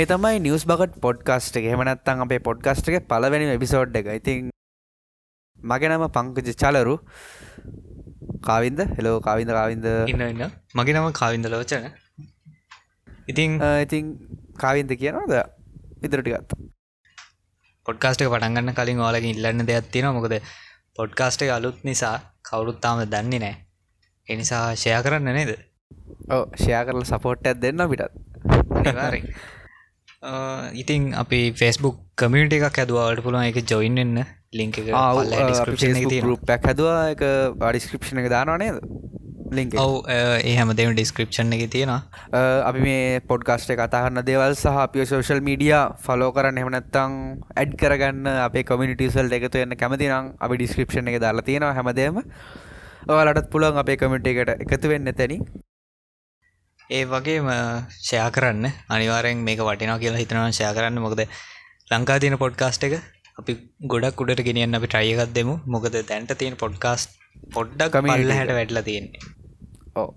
මේ තමයි නිවස් bucket podcast එක. හෙමනත්තන් අපේ පොඩ්කාස්ට් එක පලවැනි එපිසෝඩ් එක. ඉතින් මගේ නම පංකජ චලරු. කාවින්ද? හෙලෝ කාවින්ද කාවින්ද ඉන්න ඉන්න. මගේ නම කාවින්ද ලෝචන ඉතිං ඉතින් කාවින්ද කියනවාද? ඉදිරටිගත් පොඩ්කාස්ට පටන්ගන්න කලින් ඕලකින් ඉල්ලන්න දෙයක් තියෙන මොකද පොඩ්කාස්ට එක අලුත් නිසා කවුරුත්තාම දන්නේ නෑ එනිසා ෂය කරන්න නේද? ඕ ෂයා කරල සපෝට්ටයක් දෙන්න පිටත් අනිවාරෙන් ඉතින් අපි ෆෙස්බුක් කමිට එකක් ඇදවාට පුළුවන් එක ජොයින්න්න ලිංක ගරුප්පැක් හැදවා. එක ඩිස්ක්‍රපෂණ එක දානවානේද ලිංක ඔව ඒ හැමදම ඩිස්ක්‍රපෂන් එක තියෙනවා. අපි මේ පොඩ්කාස්ට කතාහන්න දේවල් සහ අපිය සෝශල් මීඩිය ෆලෝ කරන්න එමනත්තං ඇඩ් කරගන්න අපේ කොමිනිටසල් එකතු එන්න කැමතිනම් අපි ඩිස්ක්‍රපෂන් එක දාලා තියෙනවා හැමදේම. ඔයාලටත් පුළන් අපේ කමිට එකට එකතු වෙන්න තැනි ඒ වගේම ෂයා කරන්න. අනිවාරෙන් මේක වටිනා කියලා හිතනවා ෂයා කරන්න. මොකද ලංකා තියෙන පොඩ්කාස්ට් එක අපි ගොඩක් උඩට ගෙනියන්න අපි ට්‍රයියකත් දෙමු. මොකද දැන්ට තියෙන පොඩ්කාස්ට් පොඩ්ඩක් කමල්ල හැට වැඩලා තියෙන්නේ. ඕ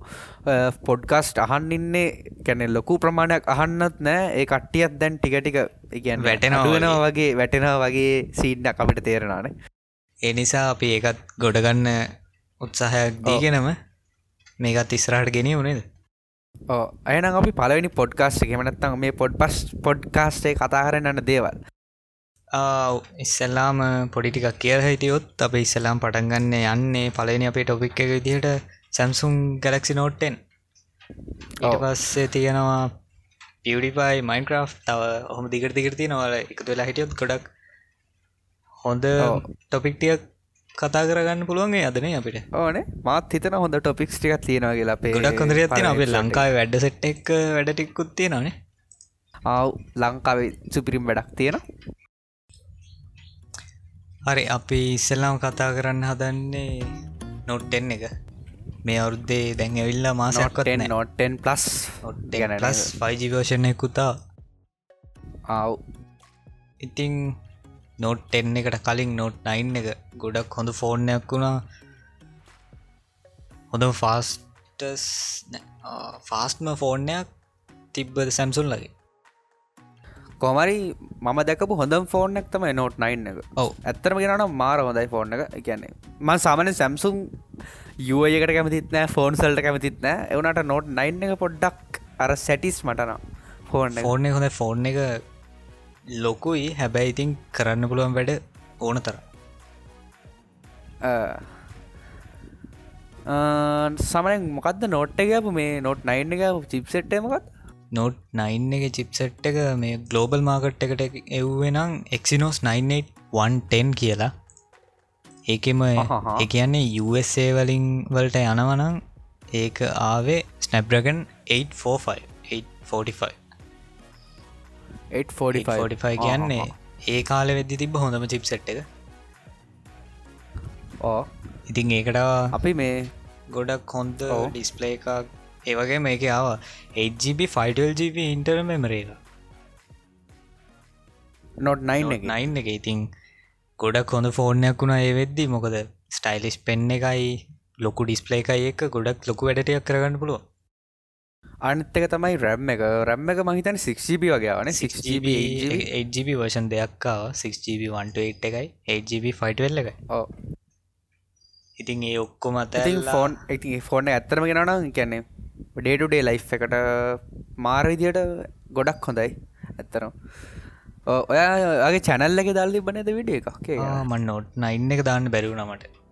පොඩ්කාස්ට් අහන්න ඉන්නේ කැනෙ ලොකු ප්‍රමාණයක් අහන්නත් නෑ. ඒ කට්ටියත් දැන් ටික ටික ඉගැන් වැටෙනවා වගේ. වැටෙනවා වගේ සීඩ්ඩක් අපිට තේරෙනනේ ඒ නිසා අපි ඒකත් ගොඩගන්න උත්සාහයක් දීගෙනම මේකත් ඉස්රාට ගෙනිය වනේද අයන අපි පලවෙනි පොඩ්කාස්ට එකමනත්තම් මේ පොඩ් පස් පොඩ්කාස්ටේ කතාහරන්නන්න දේවල්. ඉස්සල්ලාම පොඩිටිකක් කියල හිටියොත් අප ඉස්සලාම් පටන්ගන්න යන්නේ පලනි අපේ ටොපික් එක විදිහට සැම්සුම් ගලක්සි නෝට්ටෙන් පස්සේ තියෙනවා පියඩිපයි මයින්ක්‍රෆ් තව ඔහොම දිගට දිගරති නවල එකතු වෙලා හිටියොත් ගොඩක් හොඳ ටොපික්ටියක් කතා කරගන්න පුළුවන්ගේ අදන අපිට. ඕන. මාත් හිතන හොඳ ටොපික්ස් ටිකක් තියෙනවා කියලා අපේ ගොඩක් හොඳර ඇතින අපේ ලංකාව වැඩ සෙට් එක් වැඩටික්කුත් තියෙනනේ ආව් ලංකාවේ සුපිරිම් වැඩක් තියෙන හරි අපි ඉස්සල්ලාම් කතා කරන්න හදන්නේ නොට්ටෙන් එක. මේ අවුරුද්දේ දැන් ඇවිල්ලා මාසයක්කොට නොට්ටෙන් ප්ලස් ලස් පයිජිවර්ෂණයකුතා ආව්. ඉතිං නෝට් එන්න එකට කලින් නෝට් නයින් එක ගොඩක් හොඳ ෆෝර්නයක් වුණා. හොඳ ෆාස්ටස් ෆාස්ටම ෆෝර්නයක් තිබ්බද සැම්සුන් ලගේ කොමරි මම දැකපු හොඳ ෆෝර්නක් තම නෝට් නයින් එක. ඔව. ඇත්තරම ගෙනන මාර හොඳයි ෆෝර්න එක. කියන්නේ ම සාමන සැම්සුම් යුවයකට කැමතිත් නෑ ෆෝන් සල්ට කැමතිත් නෑ. එවනට නෝට් නයින් එක පොඩ්ඩක් අර සැටිස් මටන ෆෝර්න ෆෝර්න හොඳ ෆෝර්න එක ලොකුයි. හැබැයි ඉතින් කරන්න පුළුවන් වැඩ ඕන තර සමන මොකක්ද නොට් එක මේ නොට් නයින් එක චිප්සෙට්ට මොකත් නොට් නයින් එක චිප්සෙට් එක මේ ගලෝබල් මාකට් එකට එව්වෙනම් එක්සිනෝස් 910 කියලා. ඒකෙම එක කියන්නේ USA වලින් වලට යනවනම් ඒක ආවේ ස්නැප්්‍රගන් 845 845 845 කියන්නේ ඒ කාල වෙද්දි තිබ හොඳම චිප්සට් එක. ඕ ඉතින් ඒකට අපි මේ ගොඩක් හොන්ද ඩිස්පලේ එකක් ඒවගේ මේක ආව. 8GB 5GB ඉන්ටර් මෙමරේක නොට නයින් නයින් එක. ඉතින් ගොඩක් හොඳ ෆෝර්නයක් වුණා ඒ වෙද්දි. මොකද ස්ටයිලිස් පෙන්න එකයි ලොකු ඩිස්පලේ එකයි එක ගොඩක් ලොකු වැඩටයක් කරගන්න පුළුව අනිත්තක තමයි රැම් එක. රැම් එක මහිතන 6GB වගේ වන 6GB 8GB වර්ෂන් දෙයක්කාව 6GB 128 එකයි. 8GB ෆයිටවෙල්ල එක ඕ ඉතින් ඒ ඔක්කොම අත ෆෝන් ඉති ෆෝන ඇත්තරම ගෙනනම් කියන්නේ ඩේටුඩේ ලයි් එකට මාර විදියට ගොඩක් හොඳයි ඇත්තරම් ඔයාගේ චැනල්ල එක දල්ලි බනද විඩිය එකක්? මන් නොට් නයින්න එක දාන්න බැරිවුණමට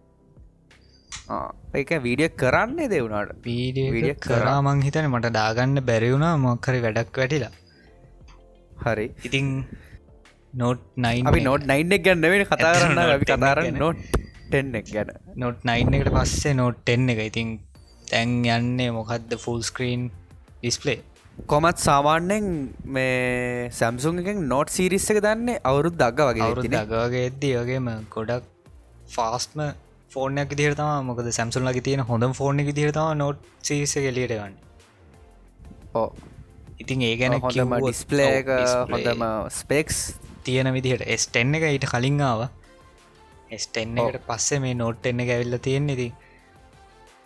ඒක වීඩිය කරන්නේ දෙවුණට වීඩිය කරා මං හිතන මට දාගන්න බැරිවුණා මොක්කරි වැඩක් වැටිලා. හරි. ඉතිං නොට් නයි අපි නොට් නයින් එක ගැන්න වෙන කතා කරන්න අපි කතාරන්න නොට් ටෙන්න එක ගැන. නොට් නයින් එකට පස්සේ නොට් එන්න එක. ඉතිං තැන් යන්නේ මොකක්ද ෆුල් ස්ක්‍රීන් ඩිස්පලේ කොමත් සාමාන්‍යෙන් මේ සැම්සුන් එකෙන් නොට් සිරිස්ස එක දන්නේ අවුරුත් දග වගේ අවුරුත් දගවගේ එද්දී වගේම ගොඩක් ෆාස්ම ෆෝර්නයක් දිහරතම මොකද සැම්සුල්ලගේ තියෙන හොඳ ෆෝර්න දිහරතම නොට් සිස ලියටගන්න ඕ ඉතින් ඒ ගැන හොඳම ඩිස්පලේක හොඳම ස්පෙක්ස් තියෙන විදිහට එස්ටෙන්න එක ඊට කලින් ආව. එස්ටෙන්න එකට පස්සේ මේ නෝට් එන්න ඇවිල්ල තියෙන ඉති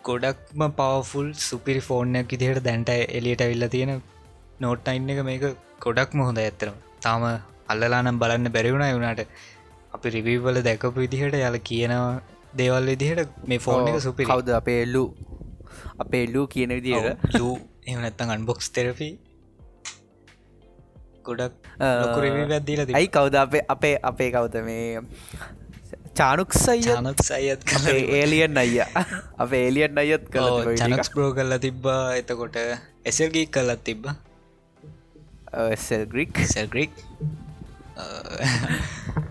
ගොඩක්ම පවෆුල් සුපිරි ෆෝර්නයක් ඉදිහට දැන්ට එලියට ඇවිල්ල තියෙන නෝට්ටයින් එක මේක ගොඩක්ම හොඳ ඇත්තරම තාම අල්ලලානම් බලන්න බැරිවුණ වුණට අපි රිවීවල දැකපු විදිහට යල කියනවා දේවල් විදිහට මේ ෆෝන් එක සුපි කවද අපේ එල්ලු අපේ එල්ලු කියන විදියට ලූ. එමනත්තන් අන්බොක්ස් තෙරපි ගොඩක් ලොකුරවදීල ඇයි කවද අපේ අපේ අපේ කවුද මේ? චානුක්සය ජනක් සයත් ඒලියන් අයිය. අප ඒලියන් අයත් කළ චනක්ස් ප්‍රෝ කල්ලා තිබ්බා. එතකොට එසල්ගී කල්ලත් තිබ්බ. සෙල්ග්‍රික් සැල්ග්‍රික්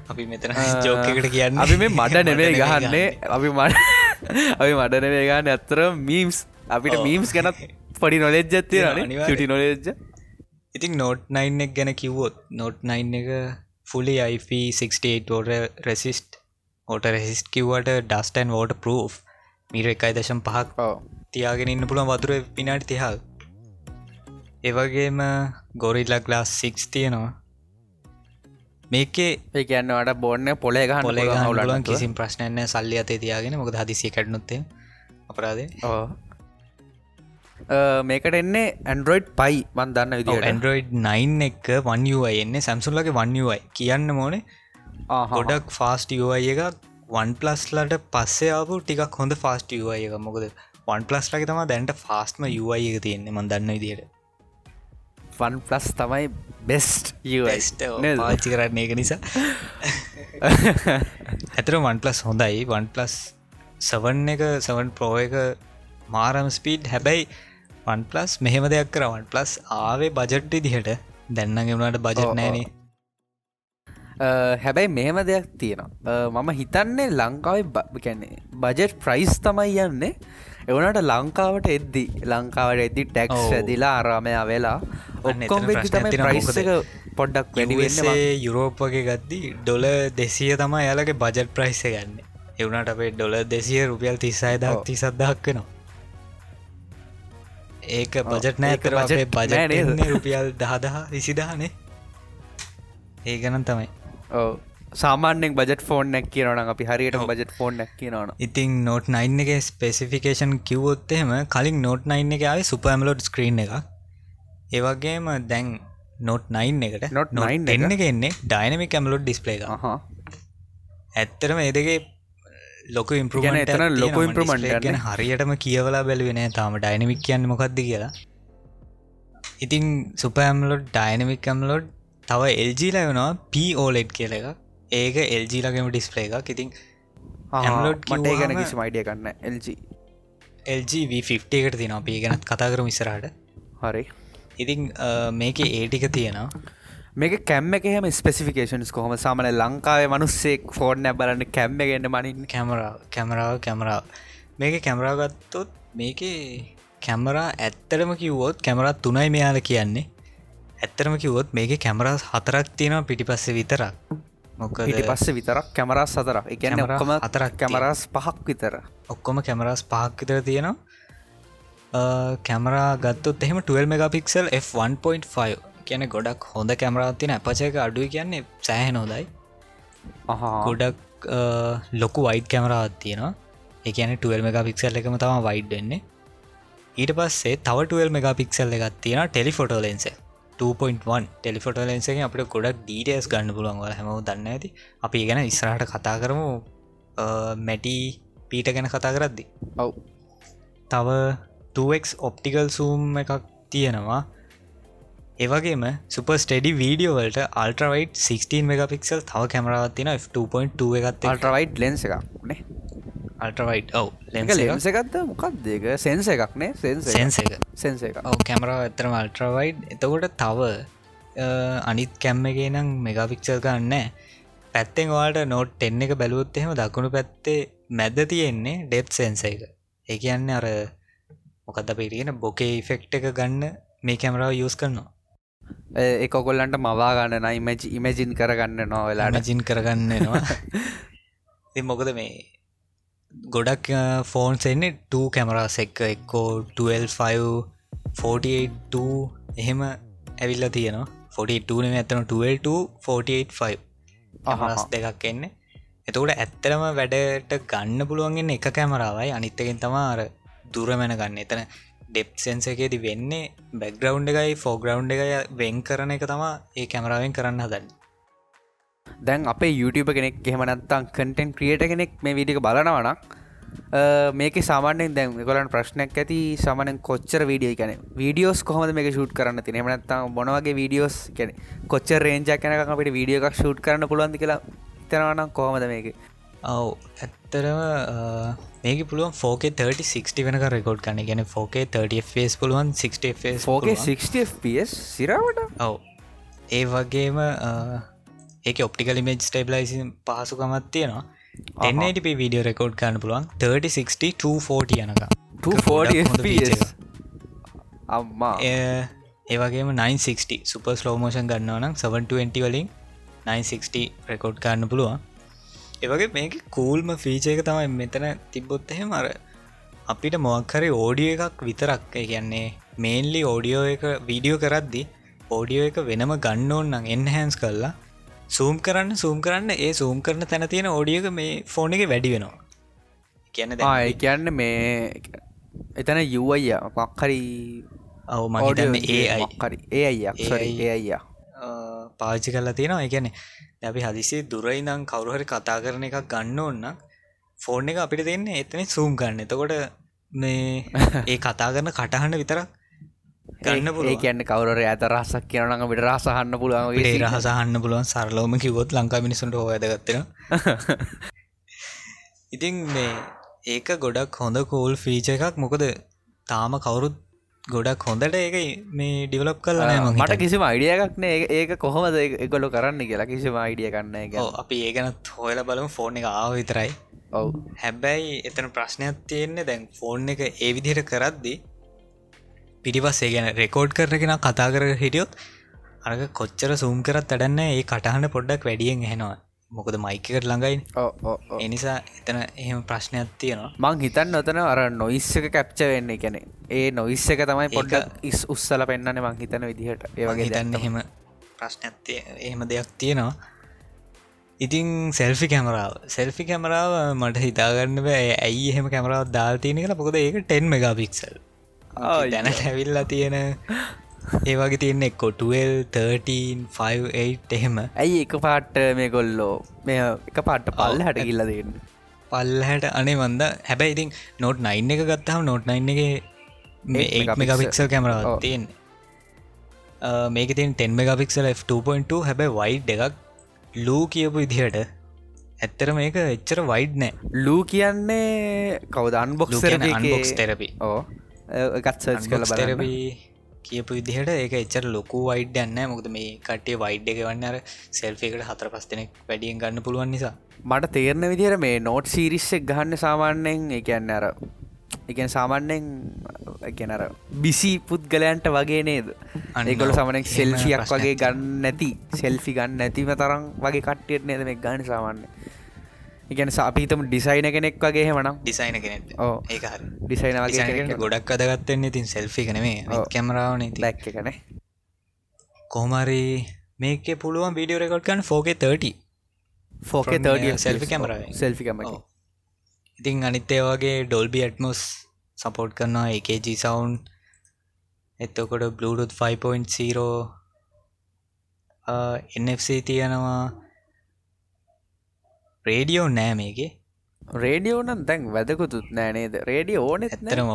අපි මෙතන ජෝකකට කියන්න. අපි මේ මට නෙවේ ගහන්නේ. අපි මට අපි මට නෙවේ ගන්න ඇත්තර මීම්ස් අපිට මීම්ස් ගැනත් පඩි නොලෙජ්ජත්තය ටි නොලෙජ්ජ ඉතින් නෝට් නයින් එක ගැන කිව්වොත් නෝට් නයින් එක ෆුලි IP68 ෝට රෙසිස්ට් ඕට රෙසිස්ට කිව්වට ඩස්ටන් ෝට පරෝ් මීර එකයි දශම් පහක් තියාගෙන ඉන්න පුළුවන් වතුර පිනාට තිහල් ඒවගේම ගොරිල්ලා ගලාස් සික්ස් තියෙනවා මේකේ ඒ කියන්නවට බොන්න පොලේ ගහ පොලේ හුලන් කිසිම් ප්‍රශ්නයන සල්ලි අතේ තියාගෙන මොක හදිසිය කැටනුත්තේ අපරාදේ මේකට එන්නේ ඇන්ඩරෝයිඩ් පයි වන් දන්න විදි ඇන්ඩරෝයිඩ් 9 එක වන්යයි එන්නේ. සැම්සුල්ලගේ වන්යයි කියන්න මෝනේ ගොඩක් ෆාස්ට යයි එක වන් පලස්ලට පස්සේ ආපු ටිකක් හොඳ ෆාස්ට යයි එක මොකද වන් පලස් ලක තම දැන්ට ෆාස්ටම යයි එක තියෙන්නේ මන් දන්න විදියට වන් පලස් තමයි බෙස්ට පාචි කරන්න එක නිසා. ඇතර වන් පලස් හොඳයි. වන් පලස් සවන් එක සවන් ප්‍රෝ එක මාරම ස්පීඩ් හැබැයි වන් පලස් මෙහෙම දෙයක් කර. වන් පලස් ආවේ බජට්ටි දිහට දැන්නගේ වුණට බජට් නෑනේ. හැබැයි මෙහෙම දෙයක් තියෙනවා. මම හිතන්නේ ලංකාවේ කැන්නේ බජට් ප්‍රයිස් තමයි යන්නේ එවනට ලංකාවට එද්දි ලංකාවට එද්දි ටැක්ස් ඇදිලා අරාමයා වෙලා ඔක්කොම් තමයි ප්‍රයිස් එක පොඩ්ඩක් වැඩිවෙන්නේ යුරෝපගේ ගත්දි ඩොල දෙසිය තම යාලගේ බජට් ප්‍රයිස ගන්න එවුණට අපේ ඩොල දෙසිය රුපියල් තිස්සාය දක් තිසද්දක් වෙනවා. ඒක බජට නෑ කර බජට රුපියල් දහදහ විසිදානේ ඒ ගණන් තමයි සාමාන්‍යෙන් බජට ෆෝන් නැක් කියනන අපි හරියට බජට ෆෝන් නැක් කියනන ඉතින් නෝට් නයින් එක ස්පෙසිෆිකේෂන් කිව්වොත්තෙම කලින් නෝට් නයින් එක ආවේ සුපඇමලෝඩ් ස්ක්‍රීන් එක ඒවගේම දැන් නොට් නයින් එකට නොට නයින් එන්න එක? එන්නේ ඩයිනමික් ඇමලෝඩ් ඩිස්පලේ එක ඇත්තරම එදගේ ලොක ඉම්පරන එතන ලොක ඉම්පරමට ගැන හරියටම කියවලා බැලුවෙන තාම. ඩයිනමික් කියන්න මොකක්ද කියලා. ඉතින් සුපඇම්ලෝඩ් ඩයිනමික් ඇම්ලෝඩ් තව එල්ජීල වෙනවා පෝලෙඩ් කියල එක ඒක එල්ජීලගේම ඩිස්පලේ එකක්. ඉතින් මට ගැන කිසි මයිඩිය කන්න එල්ජ LGV50 එකට තින අපි ගැනත් කතා කරම ඉස්සරට හරි. ඉතින් මේක ඒටික තියෙනවා. මේක කැම්ම එකහෙම ස්පෙසිෆිකේෂන්ස් කොහොම සාමන ලංකාවේ මනුස්සෙක් ෆෝර්න බලන්න කැම්ම ගන්න මනින් කැමරාව කැමරාව කැමරාව මේක කැමරාගත්තොත් මේක කැමරා ඇත්තරම කිව්වෝත් කැමරත් තුනයි මෙයාල කියන්නේ. ඇත්තරම කිවොත් මේක කැමරස් හතරක් තියෙනවා පිටිපස්ස විතරක් මොක පස්ස විතරක් කැමරස් සතර එකන ඔක්කොම අතරක් කැමරස් පහක් විතර. ඔක්කොම කැමරස් පහක් විතර තියෙනවා. කැමරා ගත්තොත් එහෙම 12 මෙගපික්සල් F1.5 කියන ගොඩක් හොඳ කැමරාත්තින අපචයක අඩුව කියන්නේ සෑහ නොදයි ගොඩක් ලොකු වයිඩ් කැමරාත් තියෙනවා. එකන 12 මෙගපික්සල් එකම තම වයිඩ් වෙන්නේ. ඊට පස්සේ තව 12 මෙගපික්සල් එකත් තියෙන ටෙලිෆොටෝ ලෙන්සේ 2.1 ටෙලිෆොට ලෙන්සගේ අපට ගොඩක් ඩීටස් ගන්න පුළුවන්වල හැම දන්න ඇති අපි ගැන ඉස්රහට කතා කරමු. මැටි පීට ගැන කතා කරද්දි. ඔව්. තව 2ක් ඔප්ටිකල් සූම් එකක් තියෙනවා ඒවගේම සුප ස්ටඩි වීඩියෝවලට අල්ට්‍රවයිට් 16 මෙගපික්සල් තව කැමරාවත්තින F2.2 එකත් අල්ට්‍රවයිට් ලෙන්ස එකක් නේ. අල්ට්‍රවයිට් ඔව ලෙන්සගත්ත මොකක් දෙක සෙන්ස එකක්නේ සෙන්ස එක. සෙන්ස එක ඔව කැමරාව ඇතරම අල්ට්‍රවයිඩ් එතකොට තව අනිත් කැම්මගේ නම් මෙගපික්සල් ගන්න පැත්තෙන් වාට නෝට් එන්න එක බැලුවොත් එහෙම දකුණු පැත්තේ මැද්ද තියෙන්නේ ඩෙප් සෙන්ස එක. ඒ කියන්න අර මොකද පිරියෙන බොකේ ෆෙක්් එක ගන්න මේ කැමරාව යස් කරනවා ඒකොගොල්ලන්ට මවා ගන්න ඉමජ ඉමජින් කරගන්න නොවෙලාට ජින් කරගන්නවා මොකද මේ ගොඩක් ෆෝන්ස් එන්නේ 2 කැමරාස් එක්ක. එක්කෝ 12 එහෙම ඇවිල්ල තියෙනවා. 42 ඇතන 12 අහස් දෙකක් එන්නේ. එතකට ඇත්තරම වැඩට ගන්න පුළුවන්ගෙන් එක කැමරාවයි අනිත්තකින් තම අර දුරමැන ගන්න එතන ඩෙප් සෙන්ස එකේති වෙන්නේ බැක්ග්‍රවන්් එකයි ෆෝග්‍රවන්් එකයි වෙන් කරන එක තමා ඒ කැමරාවෙන් කරන්න හදන්න. දැන් අපේ YouTube කෙනෙක් එහෙමනත්තම් කටෙන් ක්‍රියට කෙනෙක් මේ විදික බලනවනක් මේක සාමානෙන් දැන් ගොලන් ප්‍රශ්නයක් ඇති සමන කොච්චර වීඩියෝ කැන වීඩියෝස් කොහම මේ ෂුට් කරන්න ති එමනත්තම් බොනවගේ වීඩියෝස් කැන කොච්චර රේජක් කැනක අපිට වීඩියෝ එකක් ෂුට් කරන්න පුළුවන්දි කියලා තනවනම් කොහමද මේක? ඔව්. ඇත්තරම මේක පුළුවන් ෆෝකේ 30 වෙනක රෙකෝඩ් කන්න ගැන ෆෝකේ 30 පුළුවන් 60 ෆෝගේ 60ps සිරාවට ඔව්. ඒ වගේම ඒක ඔප්ටිකල් මේජ් ස්ටේබලයිසි පහසුකමත් තියෙනවා. එන්නටප වීඩියෝ රෙකෝඩ් කරන්න පුළුවන්. 30 යනක අම්මා. ඒවගේම 960 සුප ස්ලෝමෝෂන් ගන්නවනම් 720 වලින් 960 රෙකෝඩ් කරන්න පුළුවන් ඒවගේ මේක කූල්ම ෆීච එක තමයි මෙතන තිබ්බොත් එහෙම අර අපිට මොක්හරි ඕඩිය එකක් විතරක් කියන්නේ මේන්ලි ඕඩියෝ එක වීඩියෝ කරද්දි ඕඩියෝ එක වෙනම ගන්න ඕන්නම් එන්හැන්ස් කරලා සූම් කරන්න සූම් කරන්න ඒ සූම් කරන තැන තියෙන ඕඩියක මේ ෆෝන එක වැඩි වෙනවා. කියන්න කියන්න මේ එතන යුවයිය මක්හරි ඔව මහිතන්න ඒ හරි ඒ අයිය ඒ අයියා පාචි කරලා තියෙනවා. එකන අපි හදිසේ දුරයිනම් කවරුහරි කතා කරන එකක් ගන්න ඔන්න ෆෝන් එක අපිට දෙන්න එතන සූම් ගන්න. එතකොට මේ ඒ කතා කරන කටහන්න විතරක් ගන්න පුල කියන්න කවර ඇත රසක් කියනන විට රසහන්න පුළුවන් ඒ රහසහන්න පුළුවන්. සරලෝම කිවොත් ලංකා මිනිසුන්ට හෝඇදගත්තෙන ඉතින් මේ ඒක ගොඩක් හොඳ කෝල් ෆීච එකක්. මොකද තාම කවුරුත් ගොඩක් හොඳට ඒක මේ ඩිවලප් කරලා මට කිසිම අයිඩියකක්න ඒක කොහොමද එකොලො කරන්න කියලා කිසිම අයිඩිය කන්න එක අපි ඒගනත් හොයල බලමු. ෆෝන් එක ආව විතරයි. ඔව්. හැබැයි එතන ප්‍රශ්නයක් තියෙන්නේ දැන් ෆෝන් එක ඒ විදිහට කරද්දි පිටිපස්සේ ගැන රෙකෝඩ් කරගෙන කතා කර හිටියොත් අරක කොච්චර සූම් කරත් අඩන්න ඒ කටහන පොඩ්ඩක් වැඩියෙන් හෙනවා මොකද මයිකට ළඟයි එනිසා එතන එහෙම ප්‍රශ්නයක් තියෙනවා. මං හිතන්න ඔතන අර නොයිස් එක කැප්ච වෙන්න කැනෙ ඒ නොයිස් එක තමයි පොඩ්ඩ ඉස් උත්සල පෙන්න්න මං හිතන විදිහට. ඒවගේ හිතන්න එහෙම ප්‍රශ්නයක්තිය එහෙම දෙයක් තියෙනවා. ඉතින් සෙල්ෆි කැමරාව සෙල්ෆි කැමරාව මට හිතාගන්න බෑ. ඇයි එහෙම කැමරාව දාල් තියෙන කියලා. පොකද ඒක ටෙන් මෙගපික්සල් දැනට ඇවිල්ලා තියෙන ඒවගේ තියන්න එක්කො 12 එහෙම. ඇයි එක පාට්ට මේ කොල්ලෝ මේ එක පාට්ට පල්ල හට කිල්ල දෙන්න පල්ලහැට අනේ වන්ද හැබැයි ඉතින් නොට් නයින් එක ගත්තාව නොට් නයින් එක මේගපික්සල් කැමරාව තියෙන් මේක තින් 10 මෙගපික්සල් F2.2 හැබැයි වයිඩ් එකක් ලූ කියපු ඉදිහට ඇත්තර මේක එච්චර වයිඩ් නෑ. ලූ කියන්නේ කවදන් බොක්ස් ටෙරපි ඕ එකත් සර්ච් කල බලරබී කියපු විදිහට ඒක එච්චර ලොකු වයිඩ් යන්න මොකද මේ කටේ වයිඩ් එක වන්න අර සෙල්ෆිකට හතර පස්තනෙක් වැඩියෙන් ගන්න පුළුවන් නිසා. මට තේරණ විදිර මේ නෝට් සිරිස්සෙක් ගහන්න සාමාන්‍යයෙන් එකන්න අර එකන් සාමාන්‍යෙන් එකනර බිසි පුද්ගලයන්ට වගේ නේද? අනිකොල සමනෙක් සෙල්ෆියක් වගේ ගන්න නැති සෙල්ෆි ගන්න නැතිම තරම් වගේ කට්ටියට නේද මේ ගන්න සාමාන්‍ය ඉගැන සාපිතම ඩිසයින කෙනෙක් වගේ හෙමනම් ඩිසයින කෙනෙ ඕ ඒක ඩිසයින වගේ ගොඩක් අදගත්තන්නේ තින් සෙල්ෆි කනේ කැමරාවන ලැක්ක කන කෝමරි මේක පුළුවන් video රෙකොඩ්කන් four K 30 four K 30 selfie camera selfie කැම ඉතින් අනිත්තේ වගේ ඩොල්බි ඇටමොස් සපෝට් කරනවා එකජ සවන්් එත්තකොට බ්ලුඩුත් 5.0 NFC තියෙනවා රේඩියෝ නෑ මේකේ. රේඩියෝනම් දැන් වැදකුතුත් නෑනේද රේඩිය ඕන ඇතරම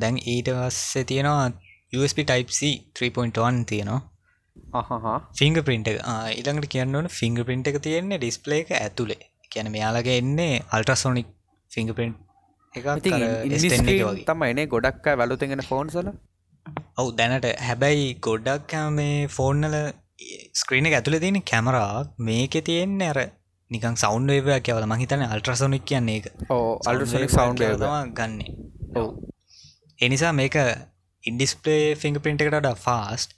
දැන් ඊට වස්සේ තියෙනවා USB ටයිප්C 3.1 තියෙනවා. ෆිංග පින්ට ඉළඟට කියන්න ඕන ෆිංග පින්ට එක තියෙන්නේ ඩිස්පලේ එක ඇතුළේ කියන මෙයාලගේ එන්නේ අල්ට්‍රසෝනික් ෆිංග පින්් එක තම එනේ ගොඩක් වැලුතගෙන ෆෝන්සල ඔවු දැනට හැබැයි ගොඩක් මේ ෆෝන්නල ස්ක්‍රීන ඇතුළ තියෙන කැමරාක් මේක තියෙන්නේ අර නිකන් සෞන්් වේවයක් කියවල මහිතන අල්ට්‍රසොනික් කියන්නේ එක. අල්ටසොනික් සෞන්් ගන්න. ඔව. එනිසා මේක ඉන්ඩිස්පලේ ෆිංග පින්ට එකට ෆාස්ට්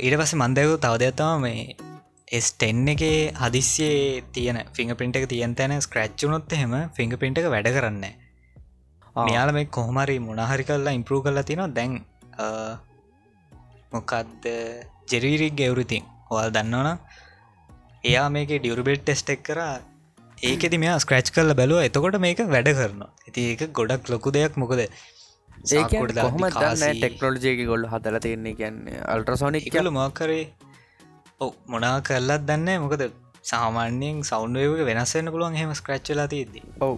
ඊට පස මන්දයකු තවදයක්තම මේ එස්ටෙන් එක හදිස්සේ තියන ෆිංග පින්ට එක තියන් තැන ස්ක්‍රච්චුනොත් එහෙම ෆිංග පින්ට එක වැඩ කරන්න මෙයාල මේ කොහමරි මොනහරි කල්ලා ඉම්පරූ කරලා තිනවා දැන් මොකක්ද ජෙරීරික් ගෙවරුතින් හොල් දන්නවන එයා මේක ඩියවර්බෙට් ටෙස්ටෙක් කර. ඒකෙති මෙයා ස්ක්‍රච් කරල බැලුව. එතකොට මේක වැඩ කරනවා. ඇති ඒක ගොඩක් ලොකු දෙයක්. මොකද දන්න ටෙක්නෝලජයක ගොල්ල හදල තියන්නේ කියන්නේ? අල්ට්‍රසෝනික් කලු මක්කරේ ඔ මොනා කරලත් දන්න මොකද සාමාන්‍යයෙන් සෞන්්වයක වෙනස්සන්න පුළුවන් හෙම ස්ක්‍රච්චලා තියද ඔව්.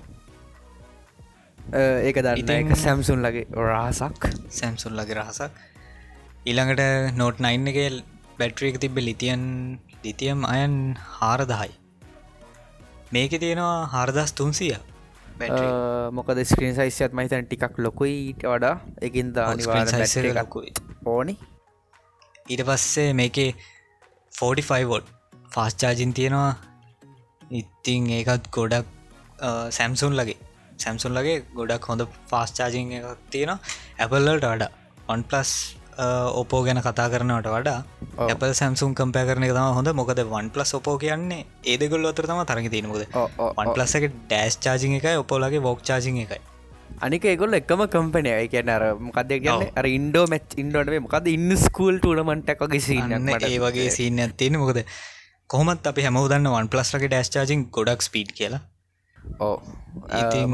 ඒක දන්න එක සැම්සුන් ලගේ රහසක්. සැම්සුන් ලගේ රහසක්. ඊළඟට නෝට් නයින් එක බැට්‍රියක තිබ ලිතියන් ලිතියම් අයන් හාරදහයි. මේක තියෙනවා හාරදස් තුන්සිය. මොකද ස්ක්‍රීන් සයිස්යත් මහිතන ටිකක් ලොකුයිට වඩා. එකින් දානිවාකුයි ඕනි. ඊට පස්සේ මේකේ 45වොට් ෆාස්චාජින් තියෙනවා. ඉත්තිං ඒකත් ගොඩක් සැම්සුන් ලගේ. සැම්සුන් ලගේ ගොඩක් හොඳ ෆාස්චාජිං එකක් තියෙනවා. ඇපල්ලට වඩා. 1 පලස් ඔපෝ ගැන කතා කරනවට වඩා ඇපල් සැම්සුම් කම්පය කරන තම හොඳ. මොකද වන් ප්ලස් ඔපෝ කියන්නේ ඒදගොල් අතර තම තරග තියනමුද වන් ප්ලස් එක ඩෑස් චාජි එකයි ඔපෝලගේ වෝක් චාජි එකයි. අනික ඒගොල් එකම කම්පනය කියන අර මොකද කියන්න? අර ඉන්ඩෝ මච් ඉන්ඩෝටේ මොකද ඉන්න ස්කූල් ටනමටක් වගේ සින්න ඒ වගේ සින්න ඇතින මොකද කොහමත් අපි හැමවදන්න වන් ප්ලස්ලගේ ඩෑස් චාජින් ගොඩක් ස්පීඩ් කියලා. ඕ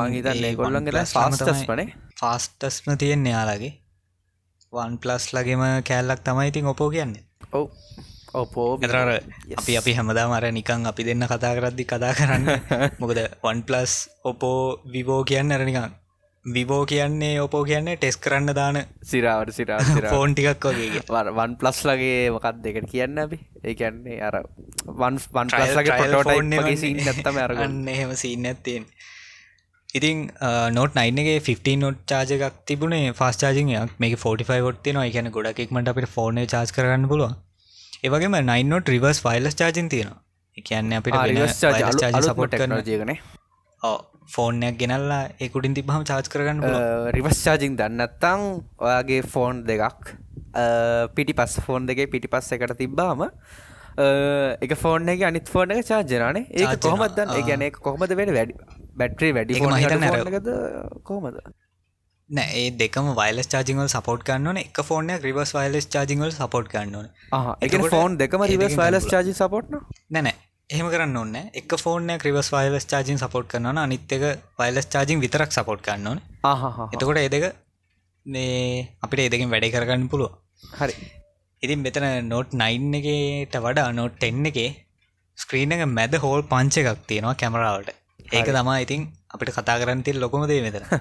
මංහිතන්න ඒගොල්ලන්ගේ ෆාස්ටස් පනේ ෆාස්ටස්ම තියෙන් යාලාගේ වන් ප්ලස් ලගේම කෑල්ලක් තමයි ඉතින් ඔපෝ කියන්නේ. ඔව. ඔපෝ මෙතරර අපි අපි හැමදා මර නිකං අපි දෙන්න කතා කරද්දි කතා කරන්න. මොකද වන් ප්ලස් ඔපෝ විවෝ කියන්න අරනිකං විවෝ කියන්නේ ඔපෝ කියන්නේ ටෙස් කරන්න දාන සිරාවට සිරා ෆෝන් ටිකක් වගේ වන් ප්ලස් ලගේ මොකක් දෙකට කියන්න අපි? ඒ කියන්නේ අර වන් වන් ලගේ පොටෝටයින් සින්න ඇත්තම අරගන්න. එහෙම සින්න ඇත්තෙන් ඉතින් නොට නයින්ගේ 15 නොට් චාජකක් තිබුණේ ෆස් චාජියක් මේ 45 ොත් න එකන ගොඩක්මට අපට ෆෝන චාස් කරන්න පුළුව ඒවගේම නයින්නොට රිවර්ස් ෆයිල්ස් චාජින් තියෙන එකන්න අපිට සපොට් ජයගන ෆෝර්නයක් ගෙනල්ලා එකුටින් තිබහම චාච් කරගන්න රිවස් චාජිං දන්නත්තං ඔයාගේ ෆෝන් දෙකක් පිටි පස් ෆෝන් දෙගේ පිටි පස්ස එකට තිබ්බාම එක ෆෝන් එක අනිත් ෆෝන් එක චාර්ජනානේ ඒ කොහමත්දන්න ගැන කොහමද වැඩ වැඩි බැට්‍රී වැඩි මහිත කොහමද? නෑ ඒ දෙකම වයිලස් චාජිංවල් සපෝට් කන්නන එක ෆෝන රිවස් වයිලස් චාජිංවල් සපෝට් කන්නන එක ෆෝන් දෙකම රිවස් වයිලස් චාජි සපෝට්න නැනෑ එහෙම කරන්න ඔන්න එක ෆෝන ක්‍රවස් වයිලස් චාජින් සපෝට් කරන අනිත්තක වයිලස් චාජින් විතරක් සපෝට් කන්න ඕන. එතකොට එදක මේ අපිට එදකින් වැඩ කරගන්න පුළුව හරි. ඉතින් මෙතන නොට් නයින් එකට වඩා නොට් එන්න එක ස්ක්‍රීන එක මැද හෝල් පංච එකක් තියෙනවා කැමරාවට ඒක තමා ඉතින් අපිට කතා කරන්න තිල් ලොකොම දේ මෙතන.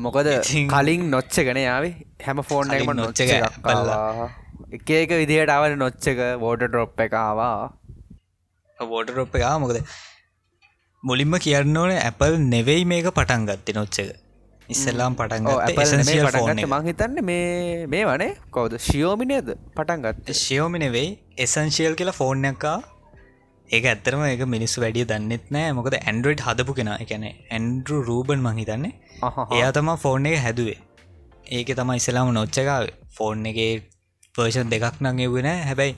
මොකද කලින් නොච්ච ගන යාවේ. හැම ෆෝන් එකම නොච්ච එකක් කල්ලා එක එක විදිහට අවට නොච්චක වෝට ඩොප් එකවා වෝට ඩොප් එකා මොකද මුලින්ම කියන්න ඕන ඇපල් නෙවෙයි මේක පටන් ගත්ති නොච්චක ඉස්සල්ලාම් පටන් පටන්ගට මංහිතන්න මේ මේ වනේ කවද? ශියෝමිනේද පටන්ගත් ශියෝමිනෙවෙයි එසන්ශියල් කියලා ෆෝර්නයක්කා ඒක ඇත්තරම එක මිනිස්සු වැඩිය දන්නෙත් නෑ. මොකද ඇන්ඩරෝයිඩ් හදපු කෙන. එකැන ඇන්ඩරු රූබන් මහිතන්නේ එයා තම ෆෝර්න් එක හැදුවේ. ඒක තම ඉස්සලාම නොච්චකාව ෆෝර්න් එක පර්ෂන් දෙකක් නං. එවුණ හැබැයි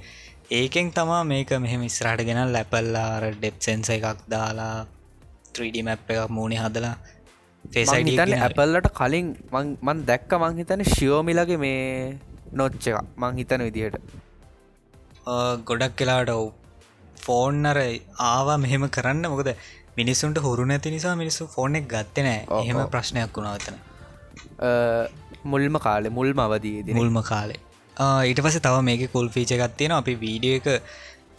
ඒකෙන් තමා මේක මෙහෙම ඉස්රාට ගෙන ලැපල්ලාර ඩෙප්සෙන්ස එකක් දාලා 3D මැප් එකක් මූුණේ හදලා ඇපල්ලට කලින් මන් දැක්ක මං හිතන ශියෝමිලගේ මේ නොච්ච එක. මං හිතන විදිහට ගොඩක් කලාට ඔව් ෆෝන්නර ආවා මෙහෙම කරන්න. මොකද මිනිස්සුන්ට හුරු නැති නිසා මිනිස්සු ෆෝන් එක ගත්ත නෑ. එහෙම ප්‍රශ්නයක් වුණාවතන මුල්ම කාලෙ මුල්ම අවදී මුල්ම කාලේ. ඊට පස තව මේක කුල් ෆීච ගත්තියෙන අපි වීඩිය එක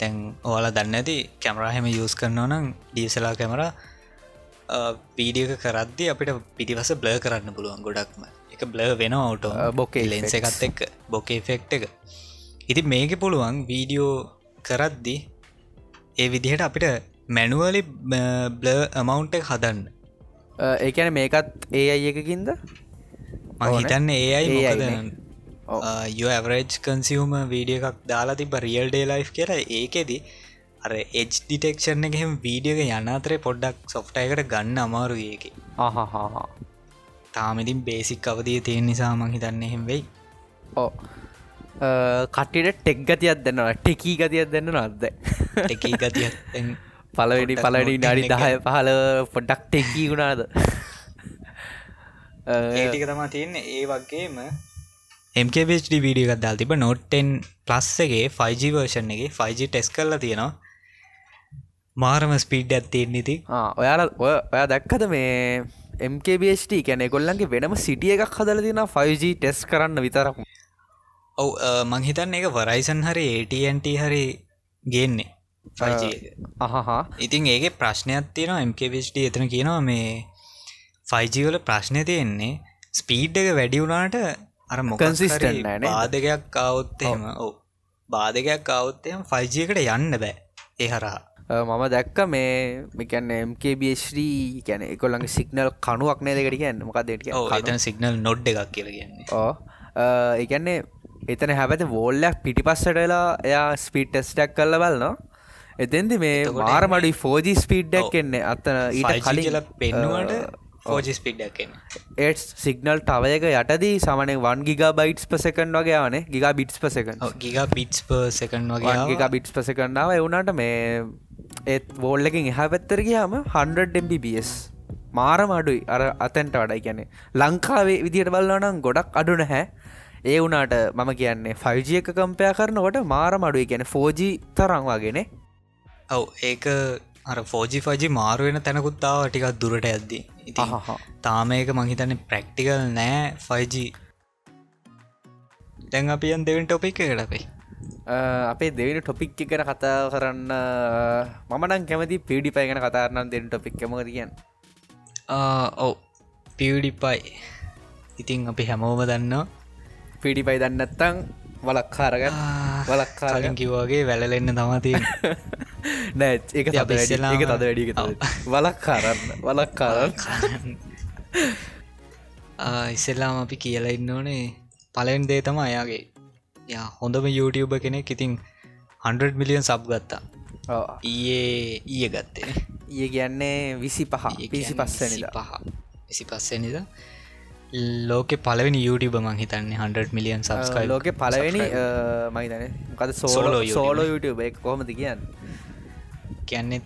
තැන් ඕලා දන්න ඇති කැමරාහෙම යස් කරනවා නම් ඩීසලා කැමරා වීඩියක කරද්දි අපිට පිටිවස බ්ල කරන්න පුළුවන් ගොඩක්ම. එක බ්ල වෙන ඔට බොකේ ලෙන්ස එකත් එක් බොකේ ෆෙක්් එක. ඉති මේක පුළුවන් වීඩියෝ කරද්දි ඒ විදිහට අපිට මැනුවලි බ්ල අමවුන්ට හදන්න. ඒකැන මේකත් ඒ අයි එකකින්ද? මහිතන්න ඒ අයි යවරජ් කන්සිවම වීඩිය එකක් දාලා තිබ රියල් ඩේ ලයි් කියලා ඒකෙදී අර එජ් ඩිටෙක්ෂන් එකහෙම වීඩියක යන අතරේ පොඩ්ඩක් සොෆ්ටයකට ගන්න අමාරු ඒක. ආහහා තාමඉතින් බේසික් අවදිය තියෙන නිසා මං හිතන්න එහෙම වෙයි. ඕ කටට ටෙක් ගතියක් දෙන්නවා ටෙකී ගතියක් දෙන්න නොත්ද ටෙකී ගතිය පලවෙනි පලඩි නඩි දහය පහල පොඩ්ඩක් ටෙකී වුණාද? ඒටික තමා තියන්නේ. ඒ වගේම MKBD වීඩිය ගත්දාල් තිබ නොට්ටෙන් ප්ලස් එකගේ 5G වර්ෂන් එක 5G ටෙස් කරලා තියෙනවා. මාරම ස්පීඩ් ඇත්තේ නිති ඔයාල ඔය දැක්කද මේ MKBHT කැනෙ ගොල්ලන්ගේ වෙනම සිටිය එකක් හදල තින 5G ටෙස් කරන්න විතරක් ඔව මංහිතන් එක වරයිසන් හරි ATNT හරි ගේන්නේ 5G අහහා. ඉතින් ඒක ප්‍රශ්නයක් තියෙනවා MKBHT එතන කියනවා මේ 5G වල ප්‍රශ්නය තියෙන්නේ ස්පීඩ් එක වැඩි වුණාට අර නේද? බාධකයක් කවුත්තේම ඔව. බාධකයක් කවුත්තයම 5G එකට යන්න බෑ ඒ හරහා. මම දැක්ක මේ මිකැන්න MKBHD කැන එකොල්ලගේ සිගනල් කනුවක් නෑ දෙකට කියන්න? මොකක් දෙට ඔව් එතන සිගනල් නොඩ් එකක් කියල කියන්නේ. ඕ එකන්නේ එතන හැබැති වෝල්ලයක් පිටිපස්සට වෙලා එයා ස්පීට් ටෙස්ටක් කල්ල බලනවා. එතෙන්දි මේ මාරමඩි ෆෝජි ස්පීඩ්ඩක් එන්නේ. අත්තන ඊට කලින් පෙන්නුවට ඒට් සිගනල් තවයක යටදී සමන වන් ගිගා බයිට්ස් පසකන් වගේ වනේ ගිගා බිට්ස් පසකන් ගිගා පිට්ස් පර් සකන් වගේ බිට්ස් පසකන්නාව එවුණට මේ ඒත් වෝල්ලකින් එහා පැත්තර ගියාම 100ම්BBS මාරම අඩුයි අර අතැන්ට වඩයි කියැනෙ ලංකාවේ විදියට බලවනම් ගොඩක් අඩු නැහැ ඒ වුනාට මම කියන්නේ ෆයිජ එක කම්පයා කරනකොට මාරම අඩුයි. කියන ෆෝජි තරංවාගෙන ඔව් ඒක අර ෆෝජි ෆජි මාරුවෙන තැනකුත්තාව ටිකක් දුරට ඇද්දි ඉති තාම ඒක මහිතන්න ප්‍රක්ටිකල් නෑ 5G දැන් අපියන් දෙවන් ටොපික් එකට අපේ. දෙවනි ටොපික් ගැන කතා කරන්න මමනන් කැමති පිඩි පයි ගැන කතාරන්න දෙන්න ටොපික් කම කියන්න? ඔව් පිවඩිපයි ඉතින් අපි හැමෝම දන්නවා පිඩි පයි දන්නත්තං වලක්කාරග වලක්කාරග කිව්වාගේ වැලලෙන්න තමතිය නෑ අපි තද ඉස්සෙල්ලාම- ඒක තද වැඩි වලක් කාරන්න වලක් කාරන්න ඉස්සෙල්ලාම අපි කියලා ඉන්න ඕනේ. පලෙන් දේ තම අයාගේ. යා හොඳම YouTube කෙනෙක් ඉතින් 100 මිලියන් සබ් ගත්තා. ඊයේ ඊය ගත්තේ. ඒ කියන්නේ විසි පහ පිසි පස්සනිද පහ. විසි පස්සනිද ලෝක පලවෙනි YouTube මං හිතන්නේ 100 මිලියන් සබස්කයි ලෝක පලවෙනි මොකද Solo සෝලෝ. සෝලෝ YouTube එක කොහොමද කියන්න? කියන්නේ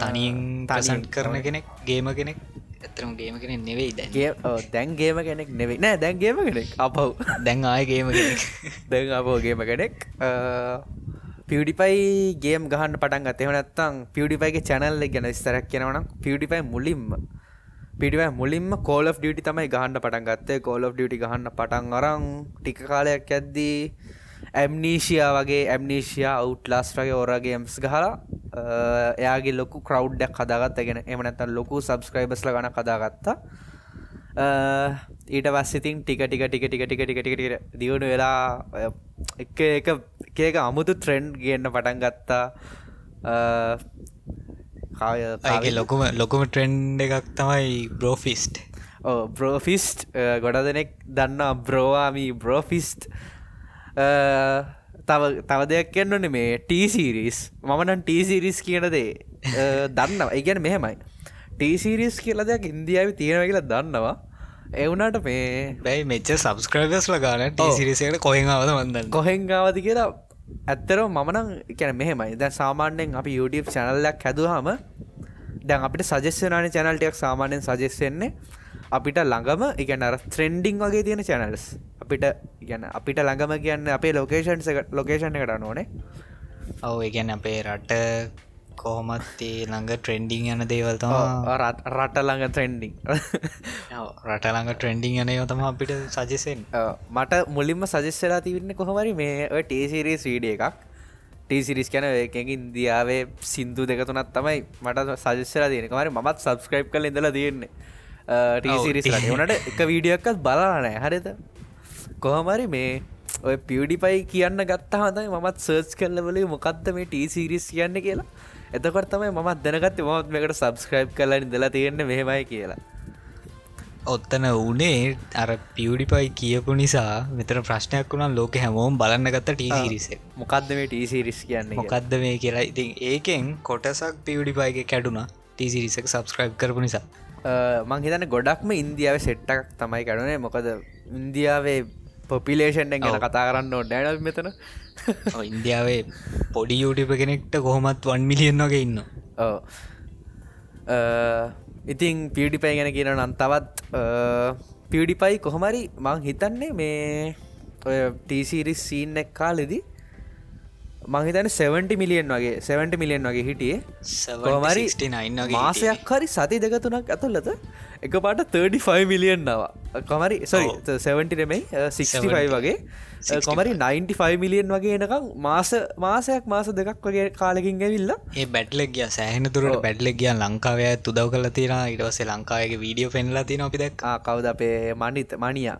තනින් පසන්් කරන. කෙනෙක් ගේම කෙනෙක්. ඇතරම ගේම කෙනෙක් නෙවෙයි දැන්. ගේ දැන්ගේම කෙනෙක් නෙවෙයි. නෑ දැන්ගේම කෙනෙක්. අපව් දැන් ආය ගේම කෙනෙක්. දැන් අපෝගේම කෙනෙක්. පියඩිපයි ගේම් ගහන්න පටන් ගතෙම නැත්තං පියඩිපයිගේ චැනල්ල ගැන ස්තරක් කියනවනම් පියඩිපයි මුලින්ම පිටිව මුලින්ම කෝල් of ඩියටි තමයි ගහන්න පටන් ගත්තේ. කෝල් of ඩියටි ගහන්න පටන් අරං ටික කාලයක් ඇද්දී ඇම්නීෂයා වගේ ඇම්නීෂයා අවුට්ලාස් වගේ ඕරගේ එම්ස් ගහලා එයාගේ ලොකු කරව්ඩක් හදාගත් ගෙන එමනැතන් ලොකු සබස්ක්‍රයිබස්ල ගන කදාගත්තා ඊට වස්සිතින් ටික ටික ටික ටික ටික ටික ටිකට දියුණු වෙලා එක එක එකක අමුතු ට්‍රෙන්ඩ් ගන්න පටන් ගත්තා. කාය ලොකුම ලොකුම ට්‍රෙන්ඩ් එකක් තමයි බ්‍රෝෆිස්ට් බ්‍රෝෆිස්ට් ගොඩ දෙනෙක් දන්නා බ්‍රෝවාමි බ්‍රෝෆිස්ට් තව තව දෙයක් කියන්නන මේ ටීසිරිස් මමනන් ටීසිරිස් කියනදේ දන්න ඉගැන මෙහෙමයි. ටීසිරිස් කියල දෙයක් ඉන්දියාව තියෙනව කියලා දන්නවා. එවුනාට මේ බැයි මෙච්ච සබස්ක්‍රයිබස්ල ගාන ඔව්. සිරිසයට කොහෙංාවද වන්දන්න කොහෙන්ගාවති කියලා ඇත්තරව මමනං කැන මෙහෙමයි. දැ සාමාන්‍යෙන් අපි YouTube චැනල්ලක් හැදුවහම දැන් අපිට සජස්වනාන චැනල්ටයක් සාමාන්‍යෙන් සජෙස්සෙන්නේ අපිට ළඟම ඉගැන අර ත්‍රෙන්ඩිං වගේ තියෙන චැනල්ස් අපිට ගැන අපිට ළඟම කියන්න අපේ ලොකේෂන්ස් ලොකේෂන් එකට නොනේ ඔව එකැන අපේ රට කොහොමත්තේ ළඟ ට්‍රෙන්ඩිං යන දේවල් තම රට ළඟ ත්‍රෙන්ඩිං රට ළඟ ට්‍රෙන්ඩිං යන යොතම අපිට සජෙසෙන් මට මුලින්ම සජස්සලා තිවන්න කොහමරි මේ ටේසිරේ සීඩිය එකක්. ටීසිරිස් කැන එකකින් ඉන්දියාවේ සිින්දු දෙකතුනත් තමයි මට සජස්සලා තියෙන මරි මත් සබස්ක්‍රයිප් කල ඉඳලා තියෙන්නේ. ටීසිරිස් වනට එක වීඩියක්කත් බලානෑ හරිද? කොහමරි මේ ඔය පියඩිපයි කියන්න ගත්තා හතයි මත් සර්ච් කල්ලවලේ මොකක්ද මේ ටීසිරිස් කියන්න කියලා එතකොට තමයි මත් දැනගත් මත් මේකට සබස්ක්‍රයිප් කලන්න දෙලා තියෙන්නේ මෙහෙමයි කියලා. ඔත්තන වනේ අර පියඩිපයි කියපු නිසා මෙතර ප්‍රශ්නයක් වුණා ලෝක හැමෝම් බලන්න ගත්ත ටීසිරිස මොකක්ද මේ ටීසිරිස් කියන්නේ. මොකක්ද මේ කියලා? ඉතින් ඒකෙන් කොටසක් පියඩිපයිගේ කැඩුනා ටීසිරිසක් සබස්ක්‍රයිබ් කරපු නිසා. මං හිතන ගොඩක්ම ඉන්දියාව සෙට්ටක් තමයි කඩුනේ. මොකද ඉන්දියාවේ පොපිලේෂන්ෙන් ගැන. කතා කරන්න ඩෑන මෙතන ඉන්දියාවේ පොඩි යුටිප කෙනෙක්ට කොහොමත් වන් මිලියන් වගේ ඉන්න ඕ. අ, ඉතින් පියඩිපයි ගැන කියන නම් තවත් පියඩිපයි කොහොමරි මං හිතන්නේ මේ ඔය ටීසිරිස් සීන් එක් කාලෙදි මහිතන 70 මිලියන් වගේ 70 මිලියන් වගේ හිටියේ. කොහමරි මාසයක් හරි සති දෙක තුනක් ඇතුල්ලත එක පාට 35 මිලියන් නවා කොමරි සොරි 70 නෙමයි 65 වගේ. කොමරි 95 මිලියන් වගේ එනකම් මාස මාසයක් මාස දෙකක් වගේ කාලකින් ඇවිල්ල ඒ බැට්ලෙක් ගිය. සෑහන තුරට බැඩ්ලෙක් ගිය. ලංකාවය තුදව කල තියෙන ඉටවසේ ලංකාවගේ වීඩියෝ පෙන්ලා තින අපි දක් කවද අපේ මනිත මනියා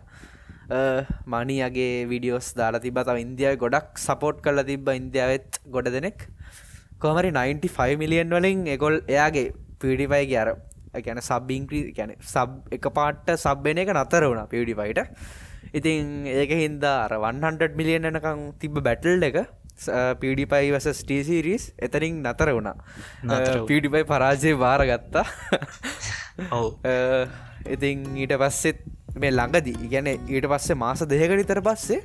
මනියගේ විඩියෝස් දාලා තිබ තව ඉන්දියාව ගොඩක් සපෝට් කරලා තිබ ඉන්දියාවත් ගොඩ දෙනෙක්. කොමරි 95 මිලියන් වලින් එකොල් එයාගේ පිඩිපයිගේ අර ගැන සබ්බිංක්‍රී ගැන සබ් එක පාට්ට සබ්බෙන එක නතර වුණ පිඩිපයිට ඉතින් ඒක හින්දා අර 100 මිලියන් එනකං තිබ බැටල් එක පිඩිපයි වස ස්ටීසිරිස් එතරින් නතර වුණා. පිඩිපයි පරාජය භාරගත්තා ඉතින් ඊට පස්සෙත් මේ ළඟදී. ඉගැන ඊට පස්සේ මාස දෙහක විතර පස්සේ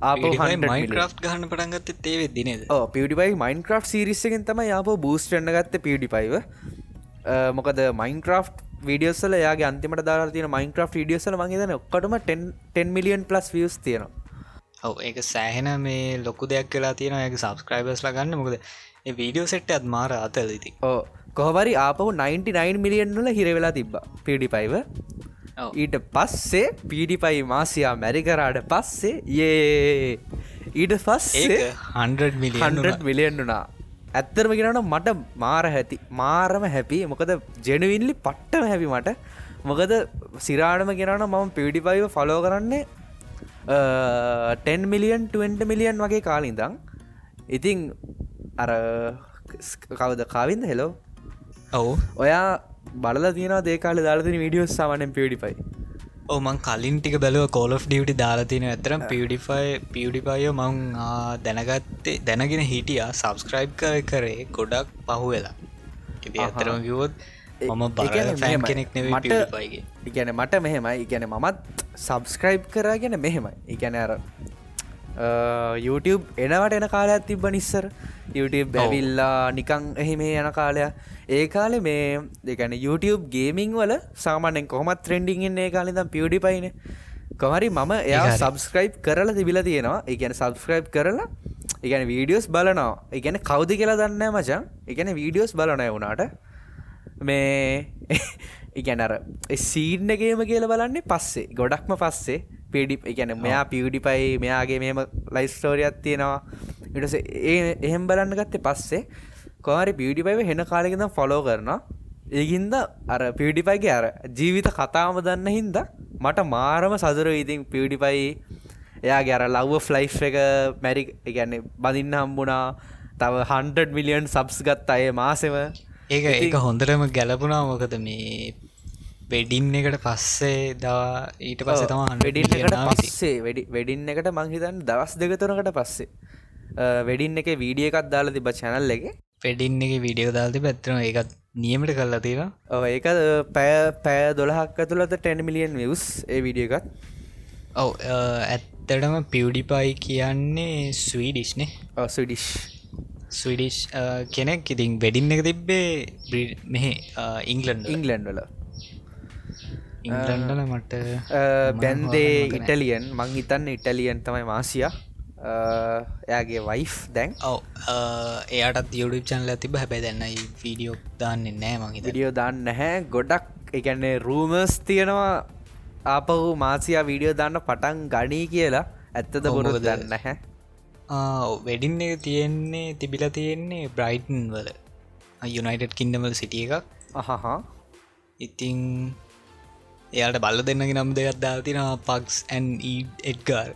මයින්ක්‍රෆ් ගහන්න පටන්ගත්ත තේවෙ දිනද පිඩිපයි මයින්ක්‍රෆ් සිරිස්සකෙන් තම යාප බූස්ටන්න ගත්ත පිඩිපයිව මොකද මයින්ක්‍රෆ් විඩියසල යාගේ අන්තිමට දාලා තින මයින්ක්‍රෆ් ඩියසල මගේදන ඔක්කටම 10 මිලියන් පලස් වියස් තියෙනවා. ඔව ඒක සෑහෙන මේ ලොකු දෙයක් කියලා තියෙන එක සබස්ක්‍රයිබස් ලගන්න මොකද වීඩියෝ සෙට් අත් මාර අතලති ඕ කොහවරි ආපහු 99 මිලියන් වල හිරවෙලා තිබ්බ පිඩිපයිව ඊට පස්සේ පීඩිපයි මාසියා මැරිකරාට පස්සේ ඒ ඊට පස්සේ මිලියන් වනා ඇත්තරම ගෙනන මට මාර හැති මාරම හැපි. මොකද ජෙනවිල්ලි පට්ටම හැපි මට. මොකද සිරාටම ගෙනන මම පිඩිපයිව ෆලෝ කරන්නේ 10 මිලියන් 20 මිලියන් වගේ කාලින්දං ඉතිං අර කවද? කාවින්ද? හෙලෝ ඔවු ඔයා බලල තියෙන දේකාල දාලතින විඩියෝ සාමනෙන් පිඩිපයි ඕමන් කලින් ටික බැලව කෝල් ඩියටි දාලාතින ඇතරම් පිඩිෆයි පිඩිපයෝ මං දැනගත්තේ දැනගෙන හිටියා සබස්ක්‍රයිබ් කර කරේ ගොඩක් පහු වෙලා ඉති අතරම කිවොත් මම බ කෙනෙක් මට ඉගැන මට මෙහෙමයි. ඉගැන මමත් සබස්ක්‍රයිබ් කරගෙන මෙහෙමයි. ඉගැන අර YouTube එනවට එන කාලයක් තිබ්බ නිස්සර. YouTube බැවිල්ලා නිකං එහෙමේ යන කාලයක් ඒ කාලෙ මේ දෙකැන YouTube ගේමිං වල සාමානෙන් කොහමත් ට්‍රෙන්ඩිංන්නේ කාලෙදම් පියඩි පයින කොමරි මම එයා සබස්ක්‍රයිබ් කරලා තිබිල තියෙනවා. එකගැන සබස්ක්‍රයිබ් කරලා ඉගැන වීඩියෝස් බලනවා. එකගැන කවදි කියලා දන්න මචන් එකන වීඩියෝස් බලනය වුණාට. මේ ඉගැනර සීඩ්නගේම කියල බලන්නේ පස්සේ ගොඩක්ම පස්සේ පිඩි එකැන මෙයා පියඩිපයි මෙයාගේ මෙම ලයිස්ටෝරියත් තියෙනවා. ඉටස ඒ එහෙම් බලන්න ගත්තේ පස්සේ කොහරි පිඩිපයිව හෙන කාලෙකද ෆොලෝ කරන ඒගින්ද අර පිඩිපයිගේ අර ජීවිත කතාම දන්න හින්ද මට මාරම සදුර ඉතින් පිඩිපයි එයාගේ අර ලව්ව ෆ්ලයි් එක මැරි ගැන්නේ බදින්න හම්බුණා. තව හන්ඩ මිලියන් සබ්ස් ගත් අය මාසෙම. ඒක ඒක හොඳටම ගැලපුණා මොකද මේ වෙඩින් එකට පස්සේ දා ඊට පස්ස තම වෙඩින් එකට පස්සේ. වැඩි වෙඩින් එකට මංහිතන් දවස් දෙකතුනකට පස්සේ. වෙඩින් එක වීඩිය එකත් දාලා තිබ චැනල් එක. පෙඩින්න එක විඩියෝ දාල්ති පැත්‍රන එකත් නියමට තියෙන ඔ ඒක පෑ පෑ දොළහක් ඇතුළට 10 මිලියන් වියස් ඒ විඩිය එකත්. ඔව ඇත්තටම පිව්ඩිපයි කියන්නේ ස්වීඩිශ්නේ ස්විඩිෂ් ස්විඩිෂ් කෙනෙක් ඉතින් වෙඩින්න එක තිබ්බේ මෙහ ඉංගලන්ඩ ඉංගලන්ඩ් ඉංගලන්ඩල මට බැන්දේ ඉටලියන්. මං හිතන්න ඉටලියන් තමයි මාසියා. එයාගේ වයිෆ් දැන්. ඔව එයාටත් යුඩු චන්ල තිබ හැබැ දැන්නයි වීඩියෝ දාන්නේ නෑ මගේ විඩියෝ දාන්න නැහැ. ගොඩක් එකන්නේ රූමස් තියෙනවා. ආපහු මාසියා වීඩියෝ දාන්න පටන් ගනී කියලා. ඇත්තද බොරුද දන්න හැ වෙඩින්න එක තියෙන්නේ තිබිල තියෙන්නේ බ්‍රයිටන් වල. යුනයිටඩ් කින්ඩමල් සිටිය එකක්. අහහා. ඉතිං එයාට බල්ල දෙන්නගේ නම් දෙයක් දාතින පක්ස් ඇන් එඩ්ගාර්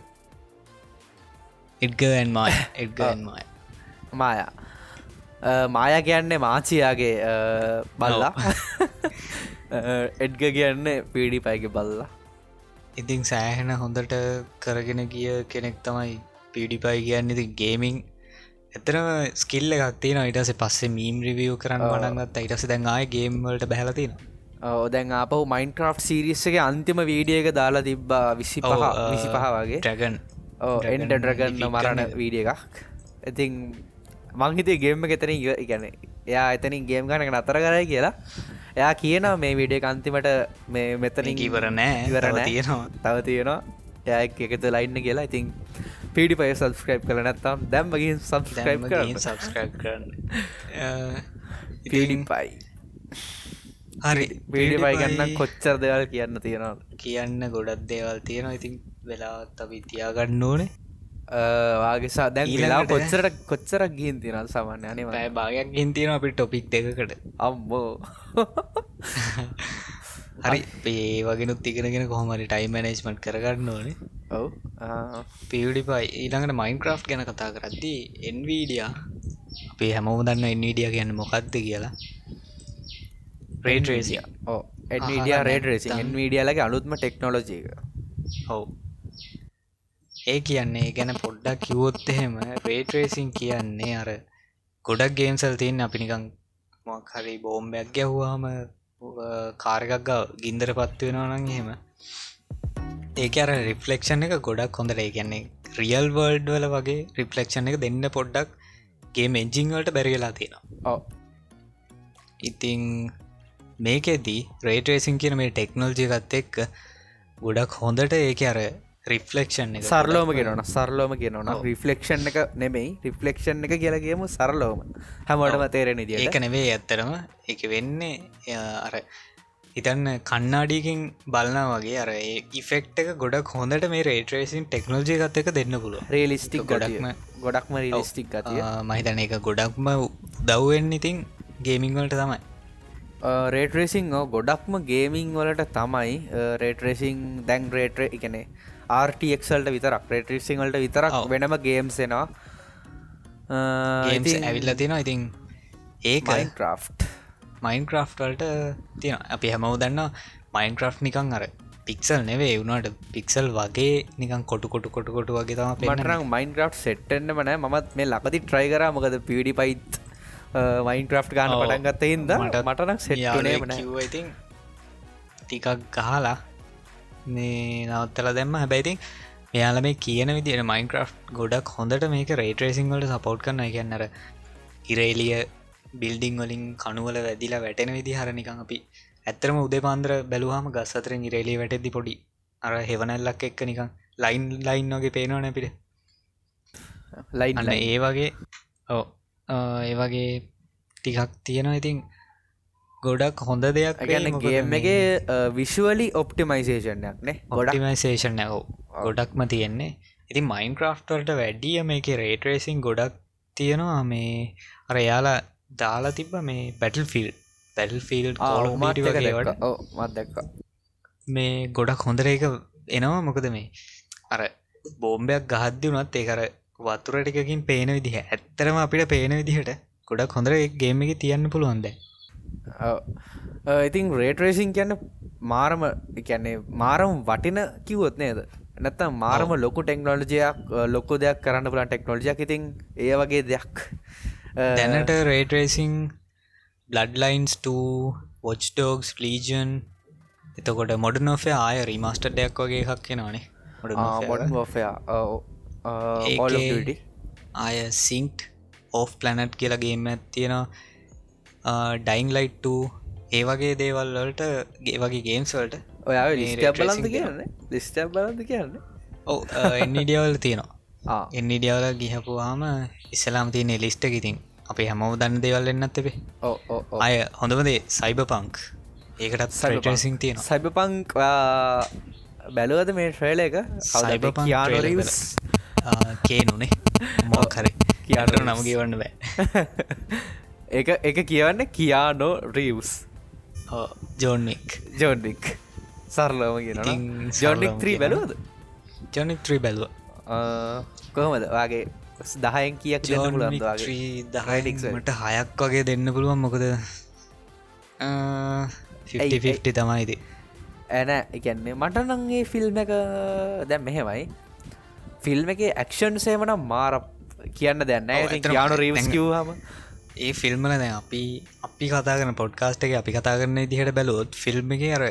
එඩ්ගන් මය එඩ්ගන් මය මායා කියන්නේ මාචියාගේ බල්ලා. එඩ්ග කියන්නේ පීඩි පයිග බල්ලා. ඉතිං සෑහෙන හොඳට කරගෙන ගිය කෙනෙක් තමයි පිඩිපයි කියන්න. ඉති ගේමිං එතරම ස්කිල්ල එකක්තින ඉටස පස්සේ මීම් රිවියෝ කරන්න වඩන්ගත් ඉටස දැන් ආය ගේම්වලට බැලතින දැන් අප මයින්ක්‍රෆ් සිරිස්සගේ අන්තිම වීඩියක දාලා තිබ්බා විසි පහ විසි පහ වගේ. ටැගන් එන්ට ඩ්‍රගන්න මරණ වීඩිය එකක්. ඉතින් මංහිතේ ගේම එතන ඉගැන එයා එතනින් ගේම් ගනක නතර කරයි කියලා. එයා කියන මේ විඩිය කන්තිමට මේ මෙතනින් ඉවර නෑ. ඉවර තියෙනවා. තව තියෙනවා. එය එකතු ලයින්න කියලා. ඉතින් පිඩි පය සබස්ක්‍රයිප් කළ නැත්තම් දැම්මගින් සබස්ක්‍රයිප් කරන්න. සබස්ක්‍රයිබ් කරන්න. පිඩින් පයි හරි පිඩි පයි ගන්න කොච්චර දෙවල් කියන්න තියෙනවා කියන්න ගොඩක් දේවල් තියෙනවා. ඉතින් වෙලාත් අපි තියාගන්න ඕනේ. වාගේසා දැන් ලා කොච්චරට කොච්චරක් ගින් තින සමන්න අනිව පැය භාගයක් ගින්තියෙන අපි ටොපික් දෙකකට. අම්බෝ හරි ඒ වගෙනුත් ඉගෙනගෙන කොහොමරි ටයි මනේජ්මට් කරගන්න ඕනේ. ඔව්. පිඩිපයි ඊළඟට මයින්ක්‍රෆ් ගැන කතා කරද්දී එන්වීඩිය අපේ හැමෝම දන්න එන්වීඩිය කියන්න මොකක්ද කියලා රේටරේසිය ඕ එඩිය රේඩ රේසි. මීඩියලගේ අලුත්ම ටෙක්නෝලජීක හව් ඒ කියන්නේ ගැන පොඩ්ඩක් කිවොත් එහෙම රේටරේසින් කියන්නේ අර ගොඩක් ගේම්සල් තියන්න අපි නිකං මොක් හරි බෝම්බයක් ගැහ්වාම කාරකක් ගව ගින්දර පත්ව වෙනවා නම් එහෙම ඒක අර රිෆලෙක්ෂන් එක ගොඩක් හොඳට ඒ කියන්නේ රියල් වර්ඩ් වල වගේ රිෆලෙක්ෂන් එක දෙන්න පොඩ්ඩක් ගේ මෙන්ජිං වලට බැරිවෙලා තියෙනවා ඉතිං මේකෙදී රේටරේසින් කියන මේ ටෙක්නෝල්ජිකත් එක්ක ගොඩක් හොඳට ඒක අර රිෆලෙක්ෂන් එක සරලෝම ගෙනන සරලෝම ඔව්. රිෆලෙක්ෂන් එක නෙමෙයි රිෆලෙක්ෂන් එක කියලගේම සරලෝම හැමෝටම තේරෙන ඒක දිට නෙවේ ඇත්තරම එක වෙන්නේ අර හිතන්න කන්නාඩියකින් බලන වගේ අර ඉෆෙක්් එක ගොඩක් හොඳට මේ රේටරේසින් ටෙක්නෝජි එකත් එක දෙන්න පුළුව රේලිස්ටික් ගොඩක්ම ගොඩක්ම රිලිස්ටික් ගතිය. මහිතන එක ගොඩක්ම දව්වෙන් ඉතින් ගේමිංවලට තමයි රේටරේසිං ගොඩක්ම ගේමිං වලට තමයි රේටරේසිං දැන් රේටර එකනේ ආර්ටක්සල්ට විතරක් රේටරසිං වලට විතරක්. වෙනම ගේම්සෙනවා ගේම්ස් ඇවිල්ල තියෙනවා ඉතින් ඒක මයින්ක්‍රෆ් මයින්ක්‍රෆ්ටල්ට තියෙන අපි හැමව දන්න මයින්ක්‍රෆ් නිකං අර පික්සල් නෙවේ වුණට පික්සල් වගේ නිකන් කොටු කොටු කොටු කොටු වගේ තම පෙන්න්න මටරං මයින්ක්‍රෆ් සෙට්ටෙන්න්න මනෑ මත් මේ ලකති ට්‍රයි කර. මොකද පිඩි පයිත් වයින්ක්‍රෆ් ගන්න ඔව්. පටන්ගත්ත හින්ද මටනක් සෙට්නේ ඉතින් ටිකක් ගහලා මේ නවත්තල දෙම හැබැයිතින් මෙයාල මේ කියන විදිට මයින්ක්‍රෆ් ගොඩක් හොඳට මේක රේටරේසිං වලට සපෝට් කරන කියන්නර ඉරේලිය බිල්ඩිං වලින් කනුවල වැදිලා වැටෙන විදි හරනිකං අපි ඇත්තරම උදේ පාන්දර බැලුවහම ගස් අතරෙන් ඉරේලි වැටෙදි පොඩි අර හෙවනැල්ලක් එක්ක නිකං ලයින් ලයින් වගේ පේනවන පිට ලයින් ඒ වගේ ඕ ඒ වගේ ටිකක් තියෙනවා. ඉතින් ගොඩක් හොඳ දෙයක් ගැන ගේම් එකේ විශුවලි ඔප්ටිමයිසේෂන්යක් නේ? ගොඩක්. ඔඩිමයිසේෂන් නැව ගොඩක්ම තියෙන්නේ. ඉතින් මයින්ක්‍රෆ්ටල්ට වැඩිය මේක රේටරේසින් ගොඩක් තියෙනවා. මේ අර යාලා දාලා තිබ මේ පැටල් ෆිල් පැටල් ෆිල් මත් මත් දැක්ක. මේ ගොඩක් හොඳර එක එනවා. මොකද මේ අර බෝම්බයක් ගහද්දි වනත් ඒකර වතුරටිකකින් පේන විදිහ. ඇත්තරම අපිට පේන විදිහට ගොඩක් හොඳර ගේම එක තියන්න පුළුවන්ද ඉතින් රේටරේසින් කියන්න මාරම කියන්නේ මාරම වටින කිවොත් නේද? නැත්තම් මාරම ලොකු ටෙක්නෝලජයක් ලොක්කු දෙයක් කරන්න පුලන් ටෙක්නෝලජයක් ඉතින් ඒ වගේ දෙයක්. දැනට රේටරේසිං බ්ලඩ්ලයින්ස් වොච් ඩෝගස් ලීජන් එතකොට මොඩ නොෆේ ආය රිමස්ට දෙයක් වගේ එකක් කෙනවානේ මොඩන් ෝෆයා ආය සිංක්් ඕෆ් පලනට් කියලගේම තියෙනවා. ඩයිං ලයිට් ඒ වගේ දේවල් වලට ගේ වගේ ගේම්ස් වලට. ඔයා tracing කියන්න? ලිස්ට බලන්ද කියන්න? ඔව එන්නිඩියවල් තියෙනවා. ආ. එන්නිඩියවල ගිහපුවාම ඉස්සලාම් තියෙන ලිස්ට ඉතින් අපේ හැමෝ දන්න දේවල් එන්නත් එබේ ඕ ඕ ඕ අය හොඳමදේ සයිබ පංක් ඒකටත් සයිටසිං තියෙන සයිබපංක් බැලුවද මේ ට්‍රේල එක? කියානු trailer රීවස් කේනුනේ. මොකරි කියාට නම කියවන්න බෑ. එක එක කියවන්න කියානෝ රීවස් ජෝන්නික් ජෝන්ඩික් සරලම කියන සරලවම ත්‍රී. බැලුවද? ජොනික් ත්‍රී බැලුව. කොහොමද? වගේ දහයෙන් කියක්. මට හයක් වගේ දෙන්න පුළුවන් මොකද? ඇයි- 50 තමයිති ඇන එකන්නේ මට නංගේ ෆිල්ම් එක දැම් මෙහෙමයි ෆිල්ම් එක ඇක්ෂන් සේමන මාර කියන්න දෙන්න යානු රීවස් කිව්හම ඒ ෆිල්ම්ල දැ අපි අපි කතා කරන පොඩ්කාස්ට එක අපි කතා කරන දිහට බැලොත් ෆිල්ම් එක අර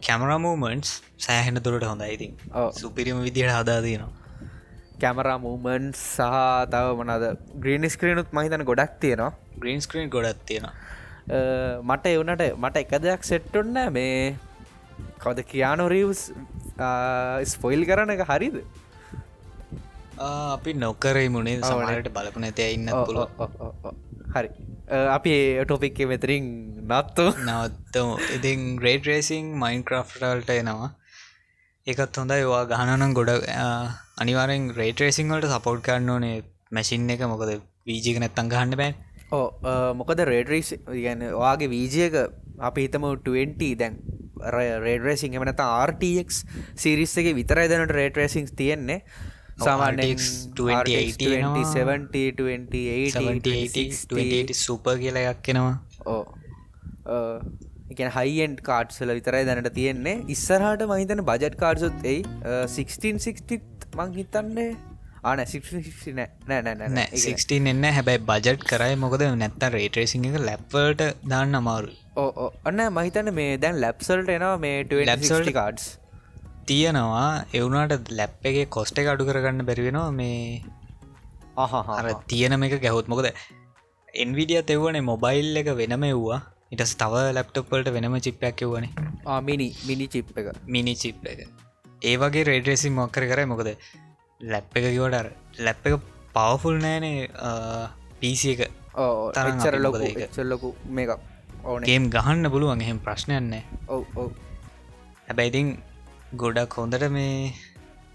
කැමරමූමන්ස් සෑහෙන දුරට හොඳ ඉතින්. සුපිරිම විදිහට හදාදනවා කැමරා මූමන්් සහ තව මනද ග්‍රීන් ස්ක්‍රීනුත් මහිතන ගොඩක් තියෙනවා. ග්‍රීන් ස්ක්‍රීන් ගොඩත් තියෙන මට එවනට මට එක දෙයක් සෙට්ටොන්න මේ කවද? කියානු රීවස් ස්පොයිල් කරන එක හරිද අපි නොකරයි මුණේ සමහට බලපු නැතය ඉන්න පුළුව හරි. අපි ටොපික් මෙතරින් නත්තු නවත්තම. ඉතින් ග්‍රේඩ රේසිං මයින් ක්‍රෆ්ටල්ට එනවා. ඒකත් හොඳයි. වා ගහනනම් ගොඩ අනිවාරෙන් ග්‍රේට රේසිං වලට සපෝට් කරන්න ඕනේ මැසින් එක. මොකද වීජික නැත්තන් ගහන්න බෑ ඕ මොකද රේඩරිස් ගැන වාගේ වීජයක අපි හිතම 20 දැන්. රේඩරේසිං එමනත RTX සිරිස්සගේ විතරයි දැනට රේටරේසිං තියෙන්නේ සුප කියලා යක්කෙනවා ඕ එකන හයිෙන්් කාඩ්සල විතරයි දැනට තියෙන්නේ. ඉස්සරහට මහිතන බජට් කාඩ්සුත් එයි. 1660 මං හිතන්නේ. ආන නෑ 16 එන්න හැබැයි බජට් කරයි. මොකද නැත්ත රේටරේසිං එක ලැප්වට දාන්න අමාරු ඕ අන්න මහිතන මේ දැන් ලැප්සල්ට එනවා මේ ලැප්සල්ට කාඩ්ස් තියෙනවා. එවුනාට ලැප් එක කොස්ට එක අඩු කරගන්න බැරිවෙනවා මේ අර තියෙන එක ගැහොත් මොකද එන්විඩිය තෙව්වනේ මොබයිල් එක වෙනම එව්වා. ඉටස් තව ලැප්ටොප්පලට වෙනම චිප්පයක් එව්වනේ. මිනි මිනි චිප් එක. මිනි චිප් එක. ඒ වගේ රේඩරෙසි මොක්කර කරයි මොකද ලැප් එක කිවට ලැප් එක පවෆුල් නෑනේ පිසි එක. තරචර ලොක ලොකු මේක ඕනගේම් ගහන්න පුළුවන්. එහෙම ප්‍රශ්නයන්නේ ඔව ඔව. හැබැයිතින් ගොඩක් හොඳට මේ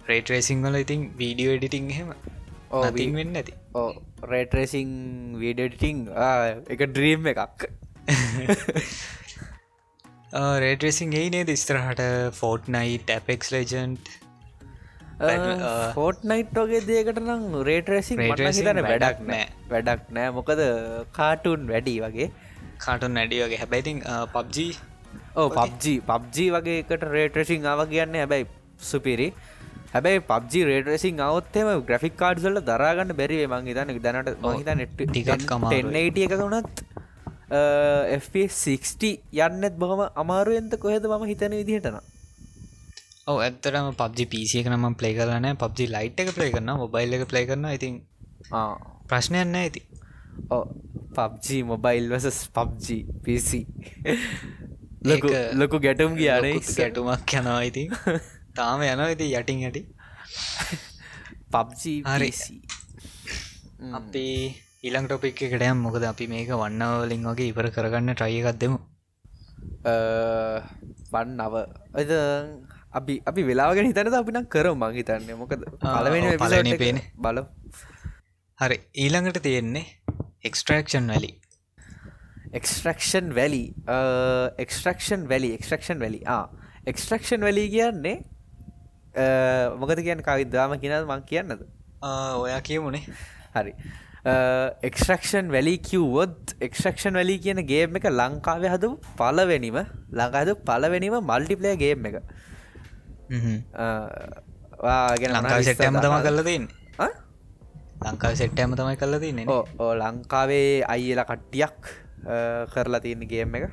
රේටරේසිං වල ඉතින් වීඩියෝ එඩිටිං හෙම ඕතින් වෙන්න ඇති ඕ රේටරේසිං වීඩටිං එක ඩ්‍රීම් එකක්. රේඩරේසින් ඒ නේද ස්තරහට ෆෝට් නයි ටැපෙක්ස් ලජන්ට් ෆෝට් නයිට් වගේ දේකට නම් රේටරේසින් හිතන වැඩක් නෑ. වැඩක් නෑ. මොකද කාටුන් වැඩි වගේ. කාටුන් නැඩි වගේ. හැබැයිතින් පබ්ජී ඕ පබ්ජී පබ්ජී වගේ එකට රේටරසිං ආව කියන්න හැබැයි සුපිරි. හැබැයි පබ්ජි රේඩරසිං අවත්තේම ග්‍රෆික් කාඩ්සල්ල දරාගන්න බැරිවේ මං හිතන දැනට මහිත නෙට් ටිකත් කමට එක වුණත් FP60 යන්නත් බොහම අමාරුවෙන්ත කොහෙද මම හිතන විදිහටන ඔව ඇත්තරම පබ්ජි පිසිය එක නම ප්ලේ කරන පබ්ජි ලයිට් එක ප්ලේ කරන්න මොබයිල් එක ප්ලේ කරන්න ඉතින් ප්‍රශ්නයන්න ඇති ඕ PUBG mobile versus PUBG PC ලොකු ලොකු ගැටුම් කියානේ ගැටුමක් යනවා ඉතින්. තාම යනවා ඉති යටින් ඇටි පබ්ජි හරිසි අපි ඊළං ටොපික් එකටයම් මොකද අපි මේක වන්නවලින් වගේ ඉවර කරගන්න ට්‍රයකක් දෙමු. පන්නව එද අපි අපි වෙලාගෙන හිතනද අපිනම් කර මං හිතන්නේ. මොකද පලවෙනි පලනි පේන බල හරි ඊළඟට තියෙන්නේ එක්ස්ට්‍රක්ෂන් වැලි එක්ස්ට්‍රක්ෂන් වැලි එක්ස්ට්‍රක්ෂන් වැලි එක්ස්ට්‍රක්ෂන් වැලි එක්ස්ට්‍රක්ෂන් වැලි කියන්නේ මොකද කියන්න කවිදදාම කියනද මං කියන්නද? ඔයා කියමුණේ හරි. එක්ෂක්ෂන් වැලි කිව්වොත් එක්ෂක්ෂන් වැලි කියන ගේම් එක ලංකාව හදු පලවෙනිම ලංකාද පලවෙනිම මල්ටිපලේ ගේම් එක. වාගෙන ලංකාව සෙට්ටම තම කල්ලදන්න ලංකාව සෙට්ටෑම තමයි කල්ල තින්නේ ඕ ලංකාවේ අයිල කට්ටියක් කරලා තියන්න ගේම් එක.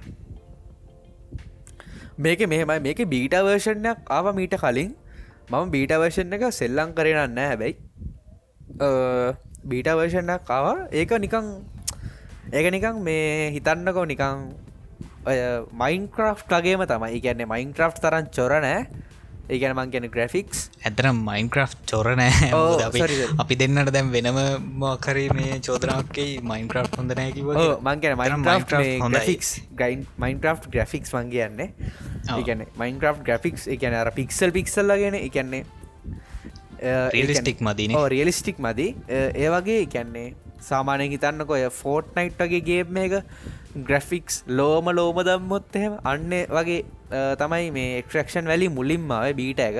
මේක මෙහෙමයි. මේක බීට වර්ෂණයක් ආව මීට කලින්. මම බීට වර්ෂණ එක සෙල්ලං කරනන්න හැබැයි. බීට වර්ෂණක් ආවා. ඒක නිකං ඒක නිකං මේ හිතන්නකෝ නිකං ඔය මයින්ක්‍රෆ් වගේම තමයි. කියන්නේ මයින්ක්‍රෆ් තරන් චොරනෑ ඒගැන මං කියන ග්‍රෆික්ස් ඇතර මයින්ක්‍රෆ් චොරනෑ අපි දෙන්නට දැම් වෙනම මොකරේ මේ චෝදරක්කේ මයින්ක්‍රෆ් හොඳනෑ කිව මංගන මයින්ක්‍රෆ් ගයින් මයින්ක්‍රෆ් ග්‍රෆික්ස් මං කියන්නේ. ඒගැන මයින්ක්‍රෆ් ග්‍රෆික්ස් එකන අර පික්සල් පික්සල් ලගෙන එකන්නේ රිලිස්ටික් මදින රියලිස්ටික් මදි ඒ වගේ කැන්නේ සාමානය හිතන්නක ඔය ෆෝට් නයිට් වගේ ගේම් එක ග්‍රෆික්ස් ලෝම ලෝම දම්මොත් එහෙම අන්න වගේ තමයි මේ එක්ට්‍රක්ෂන් වැලි මුලින්මාව බීට එක.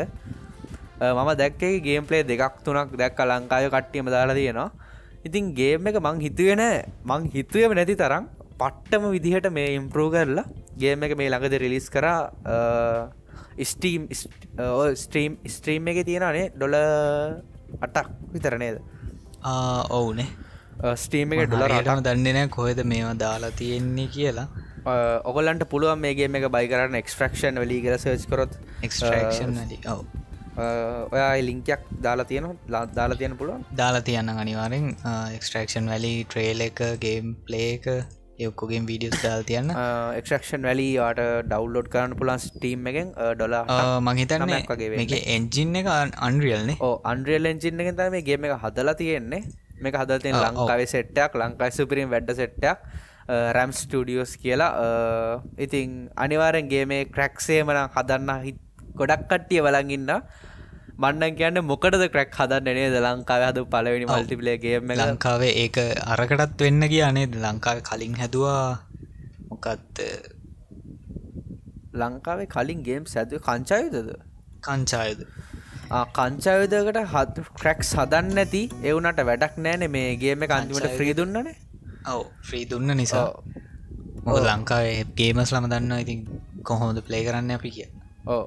මම දැක්කේ ගේම් පලේ දෙකක් තුනක් දැක්ක ලංකාය කට්ටියම දාලා තියෙනවා. ඉතින් ගේම් එක මං හිතුවෙන මං හිතුවම නැති තරම් පට්ටම විදිහට මේ ඉම්පරූ කරලා ගේම් එක මේ ළඟද රිලිස් කරා. ස්ටීම් ස්ට්‍රීම් ස්ට්‍රීම් එක තියෙනනේ ඩොල අටක් විතරනේද ඔවුනේ. ස්ටීම් එක ඩොලරටම දන්නේනෑ කොහෙද මේවා දාලා තියෙන්නේ කියලා. ඔගලන්ට පුළුවන් මේගේ එක බයි කරන්න එක්ස්ට්‍රක්ෂන් වලි කර සර්ච් කරොත්. එක්ස්ට්‍රක්ෂන් ඔව. ඔයා ලිංකයක් දාලා තියෙන දාලා තියෙන පුළුවන්? දාලා තියන්න අනිවාරෙන් එක්ස්ට්‍රක්ෂන් වැලි ට්‍රේල් එක ගේම් ප්ලේ එක යොක්කොගෙන් වීඩියස් දාල් තියන්න. එක්ෂක්ෂන් වැලිවාට ඩව්ලෝඩ් කරන්න පුලන් ස්ටීම් එකෙන් ඩොලා මහිතන්න මේක එන්ජින් එක අන්රියල්නේ ඕ අන්රියල් එන්ජින්න එක තම ගේම එක හදලා තියෙන්නේ මේක හදතින් ලංකාවේ සෙට්ටයක් ලංකායි සුපිරිම් වැඩ සෙට්ටයක් රැම් ස්ටඩියෝස් කියලා. ඉතින් අනිවාරෙන්ගේ මේ ක්‍රැක්සේමන හදන්න හිත් ගොඩක් කට්ටිය බලගන්න මන්නන් කියන්න මොකටද ක්‍රක් හදන්න නේද? ලංකාව හද පලවෙනි මල්ටිපලේගේම ලංකාවේ ඒක අරකටත් වෙන්න කියනේ ලංකාව කලින් හැදවා. මොකත් ලංකාවේ කලින් ගේම් සැද කංචායුදද කංචායද කංචායුදකට හත් ක්‍රැක්ස් හදන්න නැති එවුනට වැඩක් නෑන මේ ගේම කංචිමට ෆ්‍රී දුන්නනේ. ඔව ෆ්‍රී දුන්න නිසා. මො ලංකාවේ ගේමස් ලම දන්න ඉතින් කොහොමද ප්ලේ කරන්න අපි කිය ඕ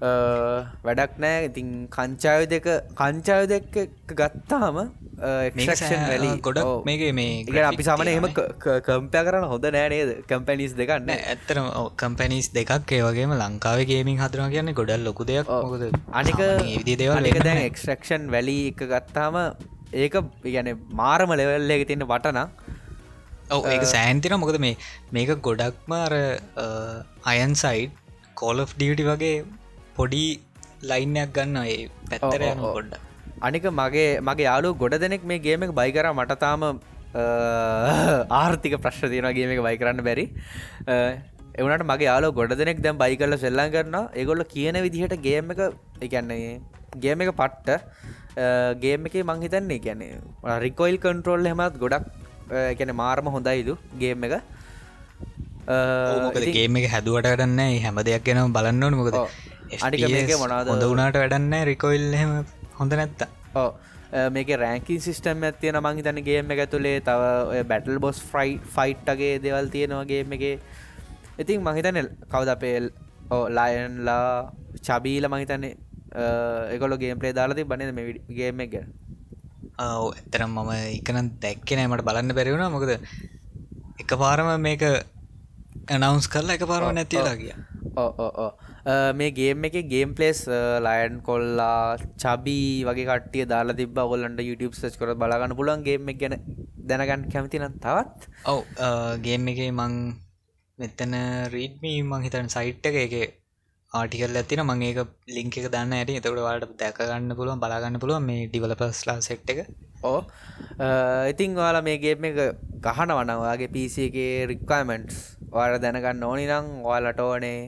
වැඩක් නෑ. ඉතින් කංචාය දෙක කංචාය දෙක ගත්තාම එක්ෂන් වැලි ගොඩක් මේක මේ අපි සමන එහෙම කම්පය කරන්න හොඳ නෑනේද කම්පැනිස් දෙකන්න ඇත්තරම කම්පැනිස් දෙකක් ඒවගේම ලංකාවේ ගේමින් හදරවා කියන්න ගොඩල් ලොකු දෙයක්. මොකද අනික දේවල් එක දැන් එක්ස්ට්‍රක්ෂන් වැලි එක ගත්තාම ඒක ගැන මාරම ලෙවල්ල එක තින්න වටනා. ඔව ඒ සෑන්තින මොකද මේ මේක ගොඩක්ම අර අයන් සයිඩ් කෝල් ඩියටි වගේ පොඩි ලයින්නයක් ගන්න ඒ පැත්තර යන ගොඩ්ඩ අනික මගේ මගේ යාලු ගොඩ දෙනෙක් මේ ගේම එක බයි කර මටතාම ආර්ථික ප්‍රශ්න තියෙනගේම එක බයි කරන්න බැරි. එවනට මගේ යාලෝ ගොඩ දෙනෙක් දැම් බයි කරල සෙල්ලන් කරන්න ඒගොල්ල කියන විදිහට ගේම එක එකන්නේ ගේම එක පට්ට. ගේම එක මංහිතන්නේ ගැන්නේ රිකොයිල් කන්ට්‍රෝල් හෙමත් ගොඩක් ගැන මාර්ම හොඳයිලු ගේම් එක. ගේම එක හැදුවට කරන්න හැම දෙයක් ගැන බලන්න මොකද අනික මේක මොනාද හොඳ වනාට වැඩන්න රිකොයිල් හෙම හොඳ නැත්ත ඕ මේක රෑකින් සිිස්ටම් ඇතිය නමං හිතන ගේම එක තුළේ තව බැටල් බොස් ෆ්‍රයි ෆයිට්ටගේ දෙවල් තියෙනවාගේම එක. ඉතින් මහිතන කවද අපේල් ඕ ලයන්ලා චබීල මහිතන්නේ එකොල ගේම්පලේ දාලති බනද ගේම එක? එතරම් මම එකන දැක්කනෑමට බලන්න බැරිවුණ මොකද එක පාරම මේක ඇනවුන්ස් කරලා එක පාරම නැතිලා කිය ඕ ඕ මේ ගේම් එක ගේම් පලේස් ලයන් කොල්ලා චබී වගේ කටිය දාලා තිබ ඔොල්ලන්ට YouTube සච් කර බලාගන්න පුලන් ගේම ගැන දැනගන්න කැමතින තවත්. ඔව ගේම් එක මං මෙතන රීඩ්මී මං හිතන සයිට් එක. එක ආටිකල් ඇතින මං ඒක ලිංක එක දන්න ඇට එතකට වාට දැකගන්න පුළුවන් බලාගන්න පුළුවන් මේ ඩිවලපස්ලා සෙට් එක. ඕ ඉතිං වාලා මේ ගේම එක ගහන වනවාගේ පිසිගේ රික්වමෙන්ට්ස් වාර දැනගන්න ඕනි නම් වාලට ඕනේ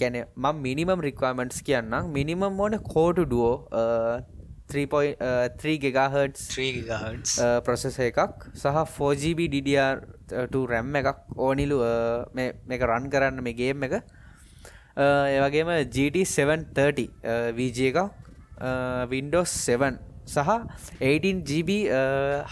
ගැන මම් මිනිමම් රික්වමෙන්ට්ස් කියන්නම්. මිනිමම් ඕන කෝටු ඩුවෝ 3.3 ගෙගහට් ප්‍රොසෙස එකක් සහ 4GB DDR රැම් එකක්. ඕනිලු මේක රන් කරන්න මේ ගේම් එක. ඒවගේම GT730 VG එක Windows 7 සහ 18GB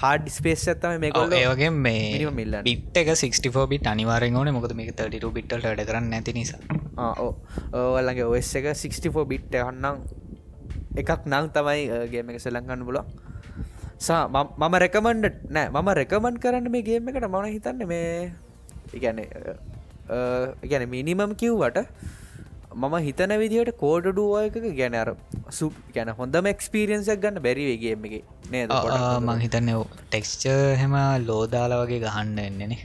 හාඩ ස්පේස් ඇත්තම මේ කොල්ල ඒවගේ මේ මිල්ල බිට් එක 64 බිට අනිවාරෙන් ඕන. මොකද මේ 32 බිට්ට වැඩ කරන්න නැති නිසා. ඕලගේ ඔස් එක 64 බිට් හන්නම් එකක් නං තමයි ගේම එක සෙලංගන්න පුල සා මම රැකමන්ඩ නෑ මම රැකමන් කරන්න මේ ගේම එකට. මන හිතන්න මේ ඉගැන ඉගැන මිනිමම් කිව්වට මම හිතන විදිහට කෝඩඩුවයක ගැන අර සු ගැන හොඳම එක්ස්පිරියන්සක් ගන්න බැරිවේගේ එක. නේද? මං හිතන්න ටෙක්ස්ච හෙම ලෝදාල වගේ ගහන්න එන්නනේ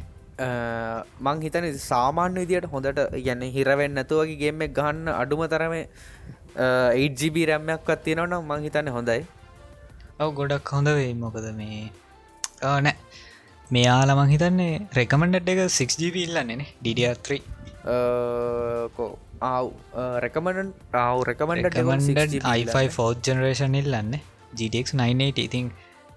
මං හිතන සාමාන්‍ය විදියට හොඳට ගැන හිරවෙන්න නැතුවගේ ගේම එක ගහන්න අඩුම තරම 8ජිබි රැම්මයක් අත්තියෙනවනම් මං හිතන්න හොඳයි. ඔව ගොඩක් හොඳ වෙයි. මොකද මේ නෑ. මෙයාලා මං හිතන්නේ රෙකමෙන්ඩ් එක 6ජීබ ඉල්ලන්නේ ඩඩ3 කෝ ආව් රැකමඩන් රාව රැකමන්ඩ iෆයි ෆෝ් ජනරේෂන් ඉල්ලන්න. GDX 980 ඉතින්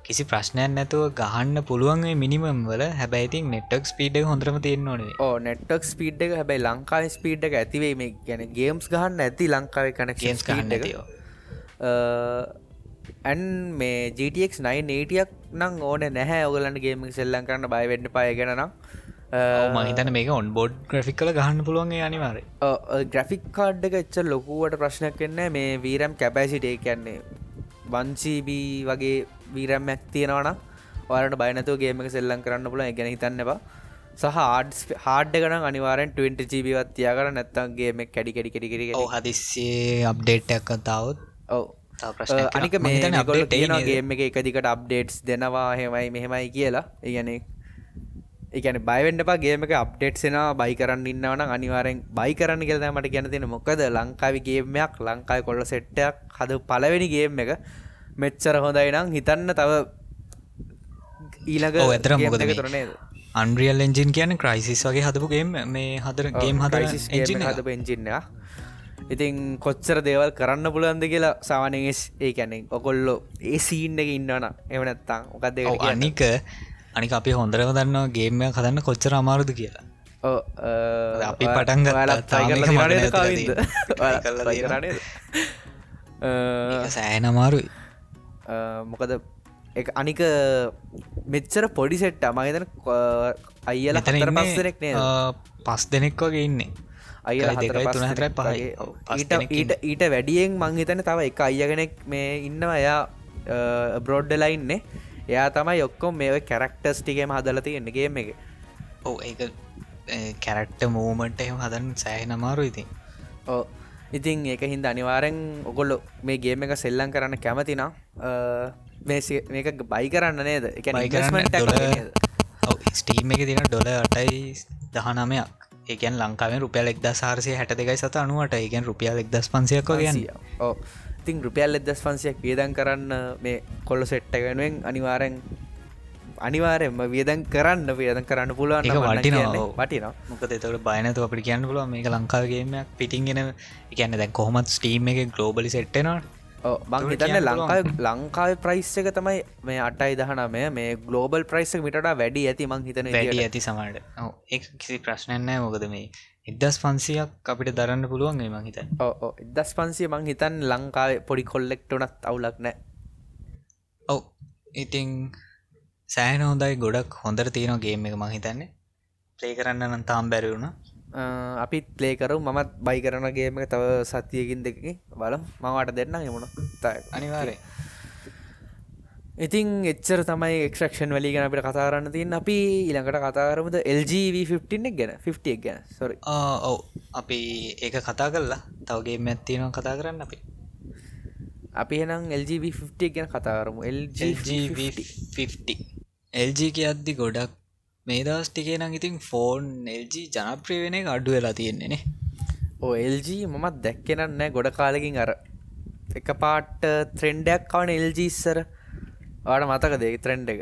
කිසි ප්‍රශ්නයක් නැතුව ගහන්න පුළුවන් මිනිමම් වල. හැබැයිතින් නෙට්ක් ස්පීඩ් හොඳරම තියෙන්න්නනේ ඕ නෙට්ක් ස්පීඩ් එක. හැබයි ලංකායි ස්පීඩ් එක ඇතිවේ මේ ගැන ගේම්ස් ගහන්න ඇති ලංකාව කන ගේම්ස් ගහන්න ඇන් මේ GTX 980ක් නං ඕන නැහැ. ඔගලන්න ගේම සෙල්ලන් කරන්න බයිවෙන්න පාය ගැනම් මහිතන මේක ඔන් බෝඩ් ග්‍රෆික් කල ගහන්න පුළුවන්ගේ අනිවාර ග්‍රෆික් කාඩ් එක එච්ච ලොකුවට ප්‍රශ්නයක් වෙන්න මේ වීරම් කැපෑසිටේ කියන්නේ වන්සීබී වගේ වීරම්මැක් තියෙනවන ඔයාලට බයනතු ගේමක සෙල්ලම් කරන්න පුල ගැන හිතන්නවා සහ ආඩ් හාඩ ගන අනිවාරෙන් 20 ජීබවත් තියා කර නැත්තන්ගේ කැඩි කෙඩි කෙඩි කෙ හදිස්සේ අප්ඩේට්ක් කතාවත් ඔව. අනික මේ ගොල තියෙනගේම එක එක දිකට අප්ඩේට්ස් දෙනවා හෙමයි මෙහෙමයි කියලා. ඉගැනෙක් එකන බයිවෙන්ඩපා ගේමක අප්ඩේට් සෙන බයි කරන්න ඉන්නවන අනිවාරෙන් බයි කරන්න කියල මට ගැන තියෙන මොකද ලංකාවි ගේමයක් ලංකායි කොල්ල සෙට්ටයක් හද පලවෙනි ගේම් එක මෙච්චර හොඳයි නම් හිතන්න තව ඊළඟ ඇතර මොකද තුරනේද අන්රියල් එන්ජින් කියන ක්‍රයිසිස් වගේ හදපුගේම් මේ හදර ගේම් හද හද පෙන්ජින්න ඉතින් කොච්චර දේවල් කරන්න පුළන්ද කියලා සාවනස් ඒ කැනෙ ඔකොල්ලෝ ඒ සීන්න එක ඉන්නවන එවනැත්තං ඔකක්ද අනික අනික අපි හොඳරම දන්නවා ගේම කදන්න කොච්චර අමාරුද කියලා. අපි පටන් සෑන අමාරුයි. මොකද අනික මෙච්චර පොඩි සෙට්ට මහිතන අයිල තර පස්සනෙක් පස් දෙනෙක් වගේ ඉන්නේ. ඊට ඊට වැඩියෙන් මංහිතන තව එක අයියගෙනෙක් මේ ඉන්නවා. එයා බ්‍රෝඩ්ඩලයින්නේ එයා තමයි ඔක්කොම මේ කැරක්ටර්ස් ටිකේම හදලති එන්නගේම එක. ඕ ඒ කැරක්ට මූමට එහම හදන්න සෑහ නමාරු ඉතින්. ඕ ඉතින් ඒක හින්ද අනිවාරෙන් ඔගොල්ලො මේ ගේම එක සෙල්ලන් කරන්න කැමතිනම් මේක බයි කරන්න නේද? එක ස්ටීම් එක තින ඩොල අටයි දහනමයක්. ඒකන් ලංකාවෙන් රුපියල් එක්ද සාරසය හැට දෙකයි සත අනුවට. ඒකෙන් රුපියල් එක්දස් පන්සියක ගැන ඕ ඉතින් රුපියල් එදස් පන්සියක් වියදන් කරන්න මේ කොල්ල සෙට්ට වෙනුවෙන් අනිවාරෙන් අනිවාරෙන්ම වියදන් කරන්න වියදන් කරන්න පුළුවන් වටින මොක තවට බයනතු අපට කියන්න පුළුව මේක ලංකාවගේමයක් පිටින්ගෙන එකන්න දැන් කොහොමත් ස්ටීම් එක ගලෝබලි සෙට්ටනවා බං හිතන්න ලංකාව ලංකාව ප්‍රයිස් එක තමයි මේ අටයි දහනමය. මේ ගලෝබල් ප්‍රයිස් මිට වැඩි ඇති මං හිතන වැඩි ඇති සමට ඒ කිසි ප්‍රශ්නයන්නෑ මොකද මේ එදස් පන්සියක් අපිට දරන්න පුළුවන් මං හිත ඕ එදස් පන්සිය මං හිතන් ලංකාවේ පොඩි කොල්ලෙක්ටනත් අවුලක් නෑ. ඔව්. ඉතිං සෑන හොඳයි. ගොඩක් හොඳර තියෙන ගේම එක මං හිතන්නේ. ප්ලේ කරන්න නම් තාම් බැරිවුණ අපිත් ප්ලේකරු මමත් බයි කරනගේම තව සතියකින් දෙක බල මවට දෙන්න එමුණ අනිවාරය ඉතින් එච්චර තමයි එක්ෂක්ෂන් වලි ගැන අපිට කතාරන්න තින් අපි ඉළඟට කතාරමුද LGV15 ගැන? 50 ගැන. සොරි ඔව්. අපි ඒක කතා කරලා තවගේ මැත්තිනවා කතා කරන්න අපි. අපි එනම් LGV50 ගැන කතාරමු LGV50 LG කියද්දි ගොඩක් මේ දස් ටිකේ නම් ඉතින් ෆෝන් LG ජනප්‍රිය වෙන එක අඩු වෙලා තියෙන්නේනේ ඕ LG මමත් දැක්කෙනන්නෑ ගොඩ කාලකින් අර එක පාට්ට ත්‍රෙන්ඩයක් කවන LGස්සර ආට මතක දෙ ත්‍රෙන්ඩ් එක?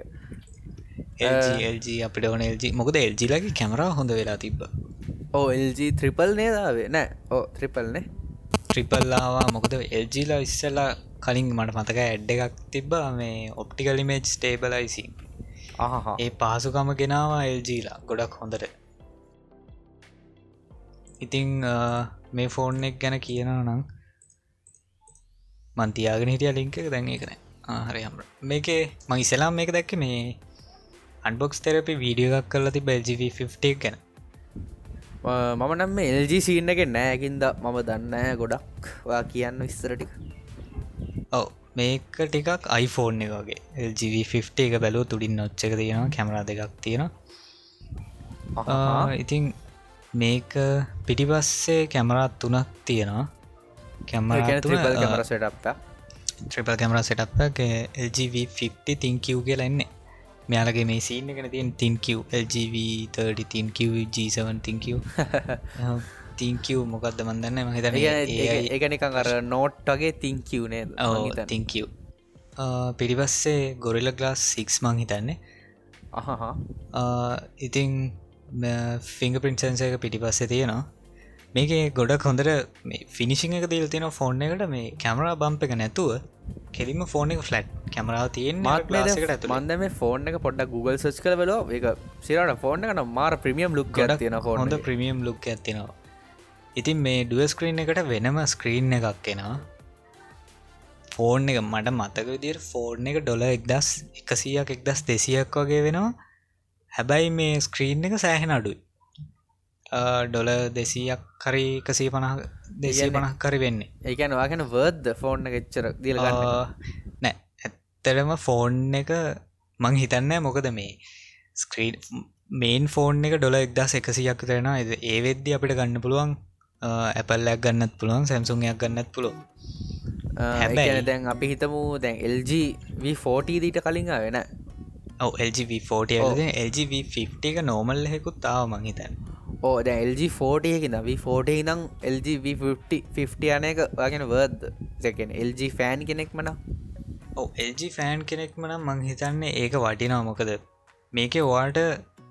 LG අපිට ඕන LG මොකද LGලගේ කැමරා හොඳ වෙලා තිබ්බ. ඕ LG ත්‍රිපල් නේදාවේ නෑ ඕ ත්‍රිපල්නේ ත්‍රිපල්ලාවා මොකද එල්ජීලා ඉස්සලා කලින් මට මතක ඇඩ් එකක් තිබ්බා. මේ ඔප්ටිකලිමේජ් ස්ටේබලයිසි ඒ පහසුකම ගෙනවා එල්ජීලා ගොඩක් හොඳට. ඉතිං මේ ෆෝන් එක් ගැන කියනවා නම් මන්තියාගෙන හිටිය ලිංක දැන් එකන හරි මේකේ මං ඉසලාම් මේක දැක්ක මේ අන්බොක්ස් තෙරපි වීඩියෝ එකක් කරලා ති බෙල්ජිV50 ගැන. මම නම් එල්ජි සීන්න එක නෑකින්ද මම දන්න ගොඩක්. වා කියන්න විස්තරටික ඔව මේක ටිකක් iPhoneෆෝන් එක වගේ. LGV50 එක බැලූ තුඩින් නොච්චක තියෙනවා කැමරා දෙකක් තියෙනවා. ඉතින් මේක පිටිපස්සේ කැමරාත් තුනක් තියෙනවා. කැමර කැමර ට්‍රිපල් කැමර සටක් LGV50 තිංකව් කියලා එන්නේ. මෙයාලගේ මේ සීන එකන තියෙන් තින්කව් LGV30 තින්කව G7 තිංකව් තිංකව් මොකක්ද මන්දන්න මහිතන ඒකනිකං අර නෝට්ටගේ තිංකවනේ තිංකව් පිරිපස්සේ ගොරිල ගලාස් සික්ස් මං හිතන්නේ. ඉතිං ෆිංග පින්සන්සක පිටිපස්සේ තියෙනවා මේක ගොඩක් හොඳට ෆිනිසිං එක දල් තියෙන ෆෝන් එකට. මේ කැමරා බම්ප එක නැතුව කෙලිම ෆෝන එක ෆලට් කැමරාව තියෙන් මාත්කට මන්ද මේ ෆෝන් එක පොඩ්ඩ Google සච් කල වෙලෝ එක සිරට ෆෝන් එකන මාර ප්‍රමියම් ලුක් තියෙන හොඳ ප්‍රමියම් ලුක් ඇතිනවා ඉතින් මේ ඩුව ස්ක්‍රීන් එකට වෙනම ස්ක්‍රීන් එකක් එෙනවා. ෆෝන් එක මට මතක විදිර ෆෝර්න් එක ඩොල එක්දස් එකසියක් එක්දස් දෙසියක් වගේ වෙනවා. හැබැයි මේ ස්ක්‍රීන් එක සෑහෙන අඩුයි ඩොල දෙසීයක් කරි එකසී පනහ දෙසිය පනහ කරි වෙන්නේ ඒකැන වාගෙන වර්ද ෆෝර්න් ගෙච්චර දිල නෑ. ඇත්තරම ෆෝන් එක මං හිතන්න මොකද මේ ස්ක්‍රීන් මේන් ෆෝන් එක ඩොල එක්දස් එකසියක් කරෙන ඒ වෙද්දි අපිට ගන්න පුළුවන් ඇපල්ලයක් ගන්නත් පුළුවන් සැම්සුන්යක් ගන්නත් පුළුව හැබැ දැන් අපි හිතමු දැන් LG ෆෝට දීට කලින් වෙන ඔව LGV40 LGV50 එක නෝමල් හෙකුත් තාව මංහිතන් ඕ දැ LG40 නවී 40 ඉදම් LG50 අනක වගෙන වර්ද සැකෙන LG ෆෑන් කෙනෙක් මන ඔව LG ෆෑන් කෙනෙක්ම නම් මං හිතන්නේ ඒක වටිනා මොකද මේක වාට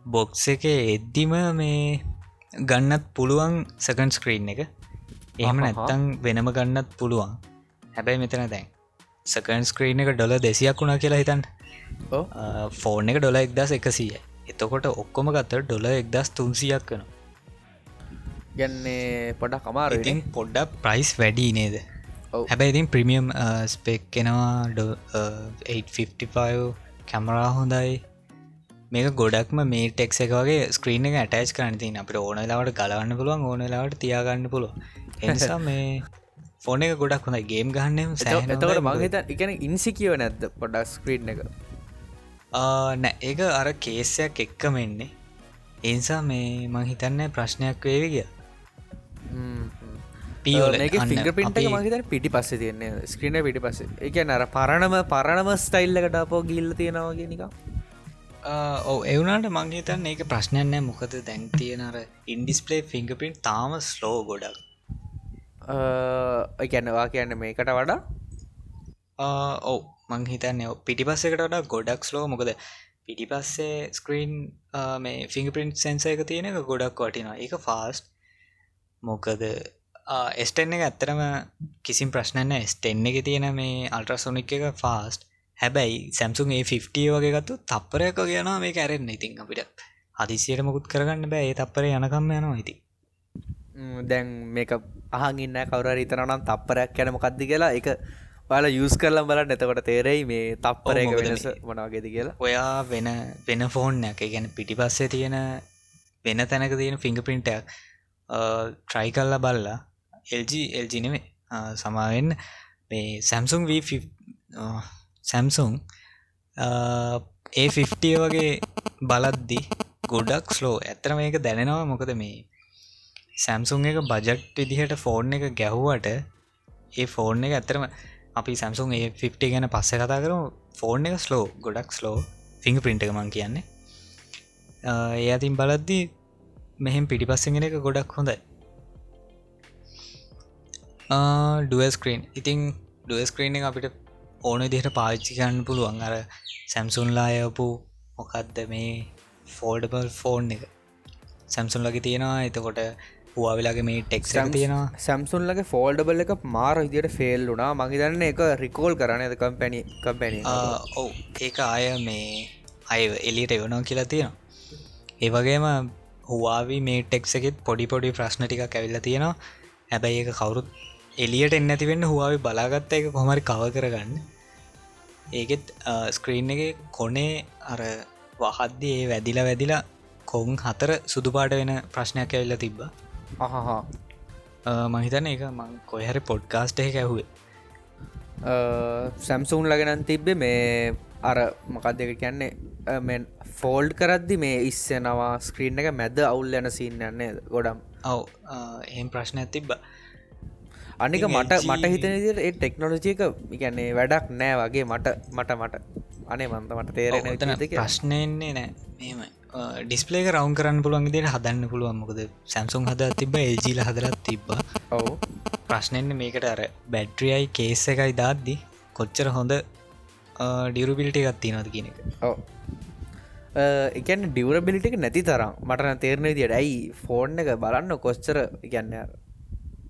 බොක්ස එක එද්දිම මේ ගන්නත් පුළුවන් සකන් ස්ක්‍රීන් එක. එහෙම නැත්තං වෙනම ගන්නත් පුළුවන්. හැබැයි මෙතන දැන් සකන් ස්ක්‍රීන් එක ඩොල දෙසියක් වුණා කියලා හිතන් ෆෝර්න් එක ඩොල එක්දස් එකසිය එතකොට ඔක්කොම ගත්තර ඩොල එක්දස් තුන්සියක් කන ගන්නේ පොඩක් කමාර ඉතින් පොඩ්ඩක් ප්‍රයිස් වැඩි නේද? හැබැයි ඉතින් ප්‍රමියම් ස්පෙක් කෙනවා 855 කැමරා හොඳයි. මේක ගොඩක්ම මේ ටෙක් එක වගේ ස්ක්‍රීන එක ඇටච් කරන්න තින් අපට ඕනලාවට ගලන්න පුළුවන් ඕනලාවට තියාගන්න පුළුව එනිසා මේ ෆෝන එක ගොඩක් හොඳයි. ගේම් ගන්න එතකට මගේත එකන ඉන්සිකියව නැද්ද පොඩක් ස්ක්‍රීන් එක? නෑ. ඒක අර කේසයක් එක්කම එන්නේ. එනිසා මේ මං හිතන්න ප්‍රශ්නයක් වේවි ෆිංග පිට පිටි පස්ස තියන්නේ. ස්ක්‍රීන පිටි පස්ස එක නර පරණම පරණම ස්ටයිල්ලකට අපෝ ගිල්ල තියෙනවාගේ නිකා ඔව එවුනාට මංහිතන් ඒක ප්‍රශ්නයන්නෑ මොකද දැන් තියෙනර ඉන්ඩිස්පලේ ෆිංගපින් තාම ස්ලෝ ගොඩක්. ගැනවා කියන්න මේකට වඩා? ඔව මංහිතන්න පිටිපස්සෙකට වඩා ගොඩක් ස්ලෝ මොකද පිටිපස්සේ ස්ක්‍රීන් මේ ෆිංගපින්ට් සැන්ස එක තියෙන එක ගොඩක් වටිනවා. එක ෆාස්ට් මොකද එස්ටෙන් එක ඇත්තරම කිසිම් ප්‍රශ්නන්න ස්ටෙන්න එක තියෙන මේ අල්ට්‍රසොනික් එක ෆාස්ට් හැබැයි සැම්සුන් ඒ 50 වගේ ගත්තු තප්පරයක කියනවා මේ කැරෙන්න ඉතින් අපිට. හදිසියට මුකුත් කරගන්න බෑ. ඒ තප්පර යනකම් යනවා ඉති දැන් මේක අහගන්න කවර ඉතනම් තප්පරයක් යැන මොකක්ද කියලා. එක බල යස් කරලම් බල නැතකොට තේරෙයි මේ තප්පරයක වෙනස මොනාගෙද කියලා. ඔයා වෙන වෙන ෆෝන්යක් ගැන පිටි පස්සේ තියෙන වෙන තැනක තියෙන ෆිංග පින්ටක් ට්‍රයි කල්ලා බල්ලා. එල්ජ එල්ජිනෙමේ සමාවෙන් මේ සැම්සුන් වී සැම්සුන් ඒ50 වගේ බලද්දි ගොඩක් ස්ලෝ ඇතර මේක දැනෙනවා. මොකද මේ සැම්සුන් එක බජට් විදිහට ෆෝර්න් එක ගැහුවට ඒ ෆෝර්න් එක ඇතරම අපි සැම්සුන් ඒ 50 ගැන පස්ස කතා කරම. ෆෝර්න් එක ස්ලෝ ගොඩක් ස්ලෝ ෆිංග පින්ට එක මං කියන්නේ. ඒ අතින් බලද්දි මෙහෙම පිටිපස්සගෙන එක ගොඩක් හොඳයි. ඩුවස්ක්‍රීන් ඉතිං ඩුවස්ක්‍රීන් අපිට ඕන දිහට පාච්චි ගන්න පුළුවන්. අර සැම්සුන්ලායපු මොකක්ද මේ ෆෝඩබල් ෆෝන් එක. සැම්සුන් ලගේ තියෙනවා. එතකොට හවාවෙලාගේ මේ ටෙක් තියෙනවා. සැම්සුන්ලගේ ෆෝල්ඩබල් එක මාර විදියට ෆෙල් වුනා මගේදන්න එක රිකෝල් කරන ඇද කම්පැනි කම්පැනි ඔවු. ඒක අය මේ අය එලියට එවනවා කියලා තියෙනවා. ඒවගේම හවාවි මේ ටෙක්සකෙත් පොඩි පොඩි ප්‍රශ්න ටික ඇවිල්ල තියෙනවා. හැබැයි ඒක කවුරුත් එලියට එන්නතිවෙන්න හවාවි බලාගත්ත එක කොමරි කව කරගන්න. ඒකෙත් ස්ක්‍රීන් එක කොනේ අර වහද්දි ඒ වැදිලා වැදිලා කොන් හතර සුදුපාට වෙන ප්‍රශ්නයක් ඇල්ල තිබ්බ. අහහා. මහිතන එක මං කොයහරි පොඩ්කාස්ට් එක ඇහුවේ. සැම්සුන් ලගෙනන් තිබ්බේ මේ අර මොකක් දෙක කියන්නේ? ෆෝල්ඩ් කරද්දි මේ ඉස්සෙනවා ස්ක්‍රීන් එක මැද අවුල් යන සින්න යන්නේ ගොඩම් ඔව. එම් ප්‍රශ්න ඇතිබ්බා අනික මට මට හිතන ඒ ටෙක්නොලජික ගැන්නේ වැඩක් නෑ වගේ මට මට මට. අනේ මන්ත මට තේරෙන ප්‍රශ්නයන්නේ නෑ. මෙම ඩිස්පලේක රවුන් කරන්න පුළුවන් දිට හදන්න පුළුවන්. මොකද සැම්සුන් හද තිබ එල්ජීල හදරත් තිබ්බ. ඔවු. ප්‍රශ්නයන්න මේකට අර බැඩ්‍රියයි කේස එකයි දාද්දි කොච්චර හොඳ ඩියරුබිලිට එකත්ති නොද කියන එක? ඔව. එකන් ඩියවරබිලිටික නැති තරම් මටන තේරණය දිට ඇයි ෆෝර්න් එක බලන්න කොස්චර ගැන්න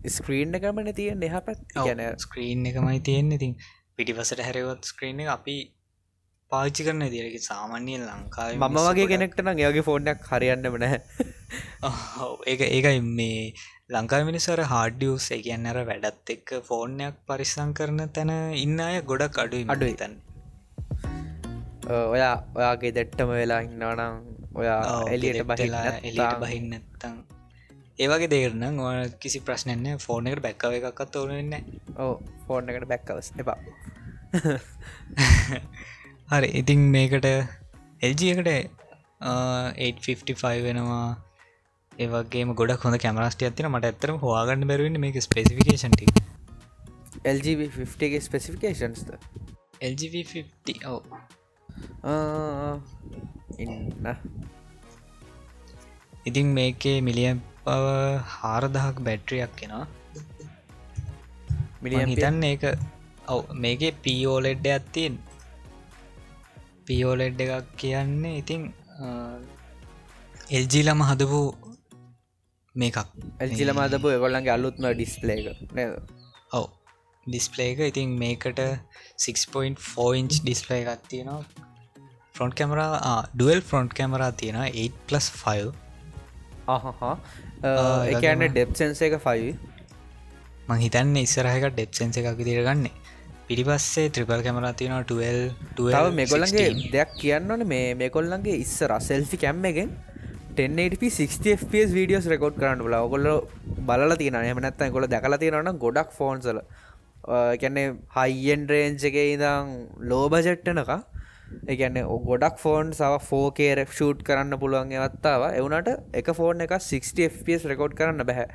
ස්ක්‍රීන් එකමන තියෙන් එහ පැත් ගැන ස්ක්‍රීන් එකමයි තියෙන්නේ. ඉතින් පිටිපසට හැරවත් ස්ක්‍රීන් එක අපි පාච්චි කරන දිරක සාමාන්‍යය ලංකාව මම වගේ කෙනෙක්ට නම් ඒගේ ෆෝර්ඩක් හරියන්න වන ඒ ඒකයි මේ ලංකා මිනිසර හාඩියස් එකයන්න අර වැඩත් එක්ක ෆෝර්නයක් පරිස්සං කරන තැන ඉන්න අය ගොඩක් අඩුයි අඩුයි. තැන් ඔයා ඔයාගේ දෙට්ටම වෙලා ඉන්නවනම් ඔයා එලියට බහිලා එලියට බහින්නත්තං ඒවගේ දේරනම් ඕ කිසි ප්‍රශ්නයන්න ෆෝර්න එකට බැක්කව එකක්ත් ඕනන්න ඕ ෆෝර්න එකට බැක්කවස් එපා. හරි ඉතිං මේකට එල්ජකට 855 වෙනවා. ඒවගේ ගොඩ හොඳ කැමරස්ට ඇතින මට ඇතරම හවාගන්න බැරවෙන්න මේක ස්පෙසිෆිකේෂන්ට LGV50ගේ ස්පෙසිෆිකේෂන්ස්ද LGV50 ඔව ඉන්න. ඉතින් මේකේ මිලියම් පව හාරදහක් බැට්‍රියක් කෙනවා මිලියම් හිතන්න ඒක ඔව මේකේ පෝලෙඩ්ඩ ඇත්තින් පියෝලෙඩ් එකක් කියන්නේ ඉතිං එල්ජීලම හදපු මේකක්. එල්ජිල මදපු එකොල්ලන්ගේ අලුත්ම ඩිස්පලේක ඔව ඩිස්පලේක ඉතින් මේකට 6.4 ඉන්ච් ඩිස්පලේ එකක් තියෙනවා. Front camera dual front camera තියෙන 8+5 අහහා එකන්න ඩෙප්සන්ස එක ෆයි මං හිතන්න ඉස්සරහක ඩෙප්සන්ස එකක් දිරගන්න පිරිපස්සේ ත්‍රිපල් කැමරා තියෙන 12 තව මෙකොල්ලගේ දෙයක් කියන්නන මේ මේකොල්ලන්ගේ ඉස්සර සෙල්ෆි කැම්ම එකෙන් 1080p වීඩියස් රෙකෝඩ් කරන්න බල ඔකොල්ල බල තියන එමනත්ත කොල දැකල තියෙනවන ගොඩක් ෆෝන්සල කැන්නේ හයිෙන් රේන්ජක ඉදං ලෝබජෙට්ටනක එකන්න ගොඩක් ෆෝන් සව ෆෝකේර ෂූට් කරන්න පුළුවන් ඇවත්තාව එවනට එක ෆෝන් එක 60fps රෙකෝඩ් කරන්න බැහැ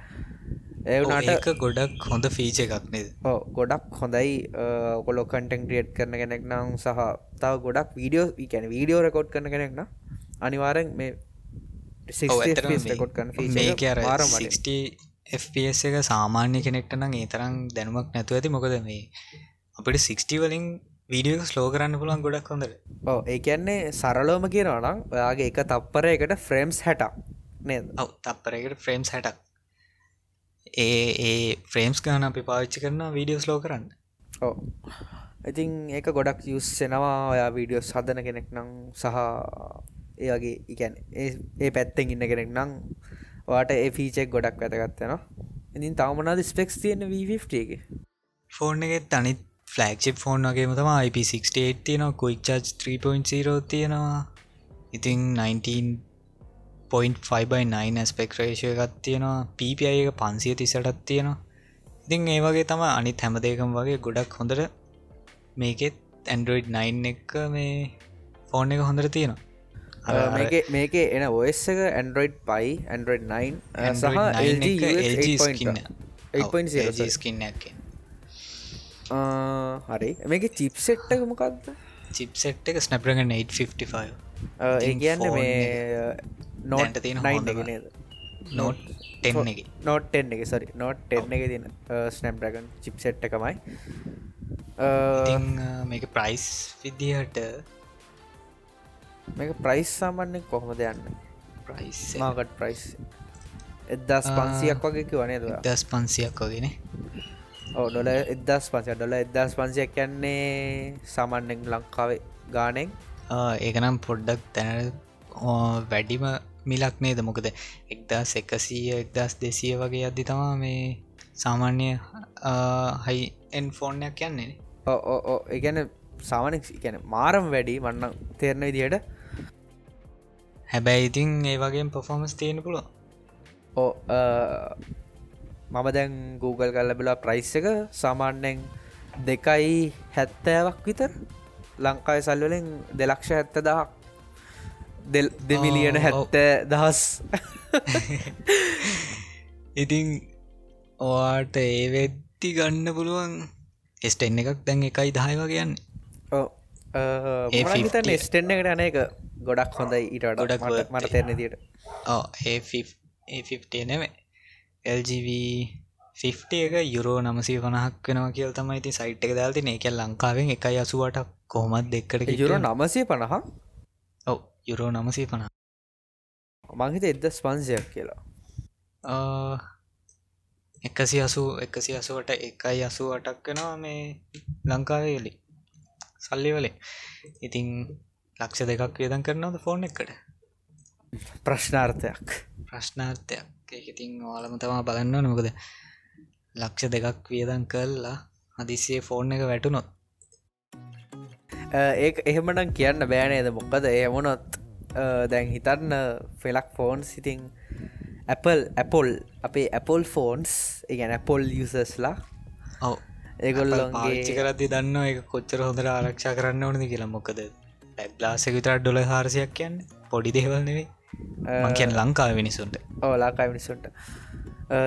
ඒවනට ගොඩක් හොඳ ෆීච එකක් නේද? ගොඩක් හොඳයි. කොලො කටෙන් ක්‍රියට් කරන කෙනෙක් නම් සහ තව ගොඩක් වීඩියෝ ගැන වීඩියෝ රෙකෝඩ් කරන කෙනෙක්න අනිවාරෙන් මේ රෙකොඩ් 60 FPS එක සාමාන්‍ය කෙනෙක්ට නම් ඒ තරම් දැනුමක් නැතුව ඇති. මොකද මේ අපිට 60 වලින් වීඩියෝ ස්ලෝ කරන්න පුළුවන් ගොඩක් හොඳට. ඕ ඒ කියන්නේ සරලෝම කියනවනම් ඔයාගේ එක තප්පරයකට ෆ්‍රේම්ස් හැටක් නේද? ඔව තප්පරයකට ෆ්‍රේම්ස් හැටක්. ඒ ඒ ෆ්‍රේම්ස් ගාන අපි පාවිච්චි කරන වීඩියෝ ස්ලෝ කරන්න. ඕ ඉතින් ඒක ගොඩක් යුස්සෙනවා ඔයා වීඩියෝ සදන කෙනෙක් නම් සහ ඒගේ ඉගැන් ඒ පැත්තෙන් ඉන්න කෙනෙක් නම් වාට ඒ ෆීචෙක් ගොඩක් වැතගත්වනවා ඉතින් තවමනාද ස්පෙක්ස් තියෙන වීෆ්ටගේ ෆෝර්න් එකෙත් අනිත් ෆලක්ෂිප් ෆෝන් වගේම තම IP68 තියෙනවා කොයික් චාර්ජ් 3.0 තියෙනවා. ඉතිං 19.5/9 ස්පෙක්රේෂය එකත් තියෙනවා. PPI එක පන්සිය තිසටත් තියෙනවා. ඉතිං ඒ වගේ තම අනිත් හැමදේකම් වගේ ගොඩක් හොඳට මේකෙත් ඇන්ඩරෝයිඩ් 9 එක මේ ෆෝන් එක හොඳට තියෙනවා. මේක එන ඔස් එක ඇන්ඩරෝයිඩ් පයි ඇන්ඩරෝයිඩ් 9 සහ ස්කින්නක් හරි. මේක චිප්සෙට්ටක මොකක්ද චිප්සෙට් එක ස්නපරග 855 ඒ කියන්න මේ නෝට තියෙන නෝට් නෝට් එක සරි නෝට් එක. තින ස්නම්්‍රගන් චිප්සෙට් එකමයි. මේක ප්‍රයිස් විදිහට මේක ප්‍රයිස් සාමන්නේ කොහොමද යන්න? ප්‍රයිස් මාකට් ප්‍රයිස් එදස් පන්සියක් වගේ වනේ දස් පන්සියක් වගෙන ඕ ඩොල එදස් පන්සය ඩොල එදස් පන්සියක් කියන්නේ සමන්නෙන් ලංකාවේ ගානෙන්. ඒකනම් පොඩ්ඩක් තැන වැඩිම මිලක් නේද? මොකද එක්දස් එකසීය එක්දස් දෙසිය වගේ අද්දි තමා මේ සාමාන්‍ය හයි එන් ෆෝර්නයක් කියන්නේ ඕ ඒගැන සාමනෙක් ගැන මාරම් වැඩි වන්න තේරණ විදියට හැබැයි ඉතින් ඒ වගේ පොෆෝමස් තියෙන පුළුව ඕ මම දැන් Google කල් ලැබිලා ප්‍රයිස් එක. සාමාන්‍යෙන් දෙකයි හැත්තෑවක් විතර. ලංකායි සල්වලින් දෙලක්ෂ හැත්ත දහක් දෙමිලියන හැත්ත දහස් ඉතිං ඔවාට ඒ වෙද්දි ගන්න පුළුවන් එස්ටෙන් එකක් දැන් එකයි දහය වගේයන්න ඒතන් ස්ටෙන්න්න එකට අන එක ගොඩක් හොඳයි ඊට ගොඩක් මට තෙරණ දිට ඒ නෙවේ LGV 50 එක යුරෝ නමසී වනහක් වෙනවා කියල් තමයි ති සයිට් එක දල්ති ඒ කියල් ලංකාවෙන් එකයි අසුවට කොහොමත් දෙක්කට යුරෝ නමසේ පණහ ඔව යුරෝ නමසේ පණ මංහිත එදස් පන්සයක් කියලා. එකසි අසු එකසි අසුවට එකයි අසු අටක් වෙනවා මේ ලංකාවේලි සල්ලි වලේ ඉතිං ලක්ෂ දෙකක් වියදන් කරනවද ෆෝන් එකට? ප්‍රශ්නාර්ථයක්. ප්‍රශ්නාර්ථයක්. ඒක ඉතින් ඕලම තමා බලන්න නොකද ලක්ෂ දෙකක් වියදන් කල්ලා හදිසිේ ෆෝන් එක වැටුනොත්. ඒ එහෙමනම් කියන්න බෑනේද මොක්කද එහමුණොත් දැන් හිතන්න ෆෙලක් ෆෝන් සිතිං Apple Apple අපේ Apple ෆෝන්ස් ඉගැන Apple යසස්ලා ඔව. ඒගොල්ලොන්ගේ කරදදි දන්න එක කොච්චර හොඳට ආරක්ෂා කරන්න ඕනද කියලා. මොකද ලැබ්ලාසක විතර ඩොල හාරසියක් කියන්න? පොඩි දෙවල් නෙවේ කියන් ලංකාව මිනිසුන්ට ඕ ලාකායි මිනිසුන්ට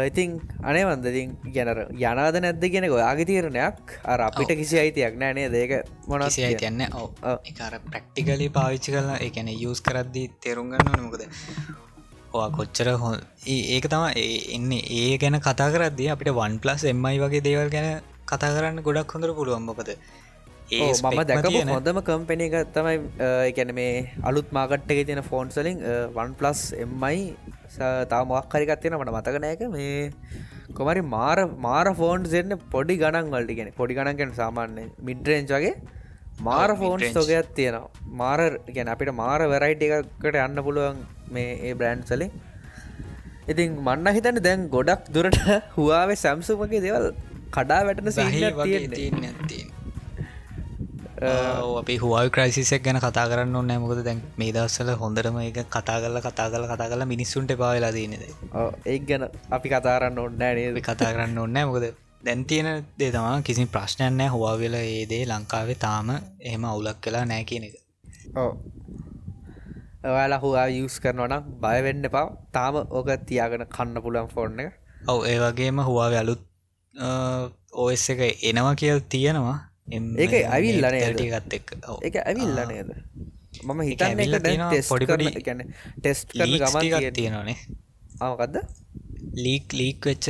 ඉතින් අනේ වන්දතින් ගැනර යනාද නැද්ද කියෙන ඔයාගේ තීරණයක්. අර අපිට කිසි අයිතියක් නෑනේ දේක මොනසේ අයිතියන්න ඕ එකර ප්‍රක්ටිකලි පාවිච්චි කරලා එකන යස් කරද්දී තේරුම්ගන්න නොකද ඔවා කොච්චර හො ඒක තම එන්නේ. ඒ ගැන කතා කරද්දී අපිට වන් ප්ලස් එම්මයි වගේ දේවල් ගැන කතා කරන්න ගොඩක් හොඳර පුළුවන් මොකද? ඒ මම දැක හොඳම කම්පෙන එක තමයි එකැන මේ අලුත් මාගට්ට එක තියෙන ෆෝන්සලින් වන් ප්ලස් එම්මයි තා මොක්හරිකත් තියෙන මට මතකනෑක මේ කොමරි මාර මාර ෆෝන්ස් දෙන්න පොඩි ගණන් වලට ගෙන පොඩි ගණන්ගෙන් සාමාන්‍ය මිඩරෙන්ච් වගේ මාර ෆෝන්ස් තොගයක් තියෙනවා. මාර ගැන අපිට මාර වැරයිට එකකට යන්න පුළුවන් මේ ඒ බ්‍රෑන්් සලින් ඉතින් මන්න හිතන්න දැන් ගොඩක් දුරට හවාවේ සැම්සු වගේ දෙවල් කඩා වැටන සහ තියෙන තියෙන අපි හුවයි ක්‍රයිසිසක් ගැන කතා කරන්න ඕන්න මොකද දැන් මේ දවස්සල හොඳරම එක කතා කරල කතා කල කතා කල මිනිස්සුන්ට පාවෙලා දනද ඒ ගැන අපි කතාරන්න ඔන්න නේ කතා කරන්න ඔන්න මොකද දැන් තියෙන දේ තමා කිසි ප්‍රශ්නයන්නෑ හවාවෙල ඒදේ ලංකාවේ තාම එහෙම අවුලක් කලා නෑ කියන එක. ඕ ඔයාලා හවා යස් කරනවනම් බයවෙන්න පා තාම ඕක තියාගෙන කන්න පුළන් ෆෝර්න එක. ඔව ඒ වගේම හවාව අලුත් ඕස් එක එනවා කියල් තියෙනවා ඒක ඇවිල්ලන ටිකත් එක් එක ඇවිල්ල නේද? මම හිතන්න පොඩිපොඩි ගැන ටෙස්ට් ගමන් තියෙනනේ ආමකක්ද ලීක් ලීක් වෙච්ච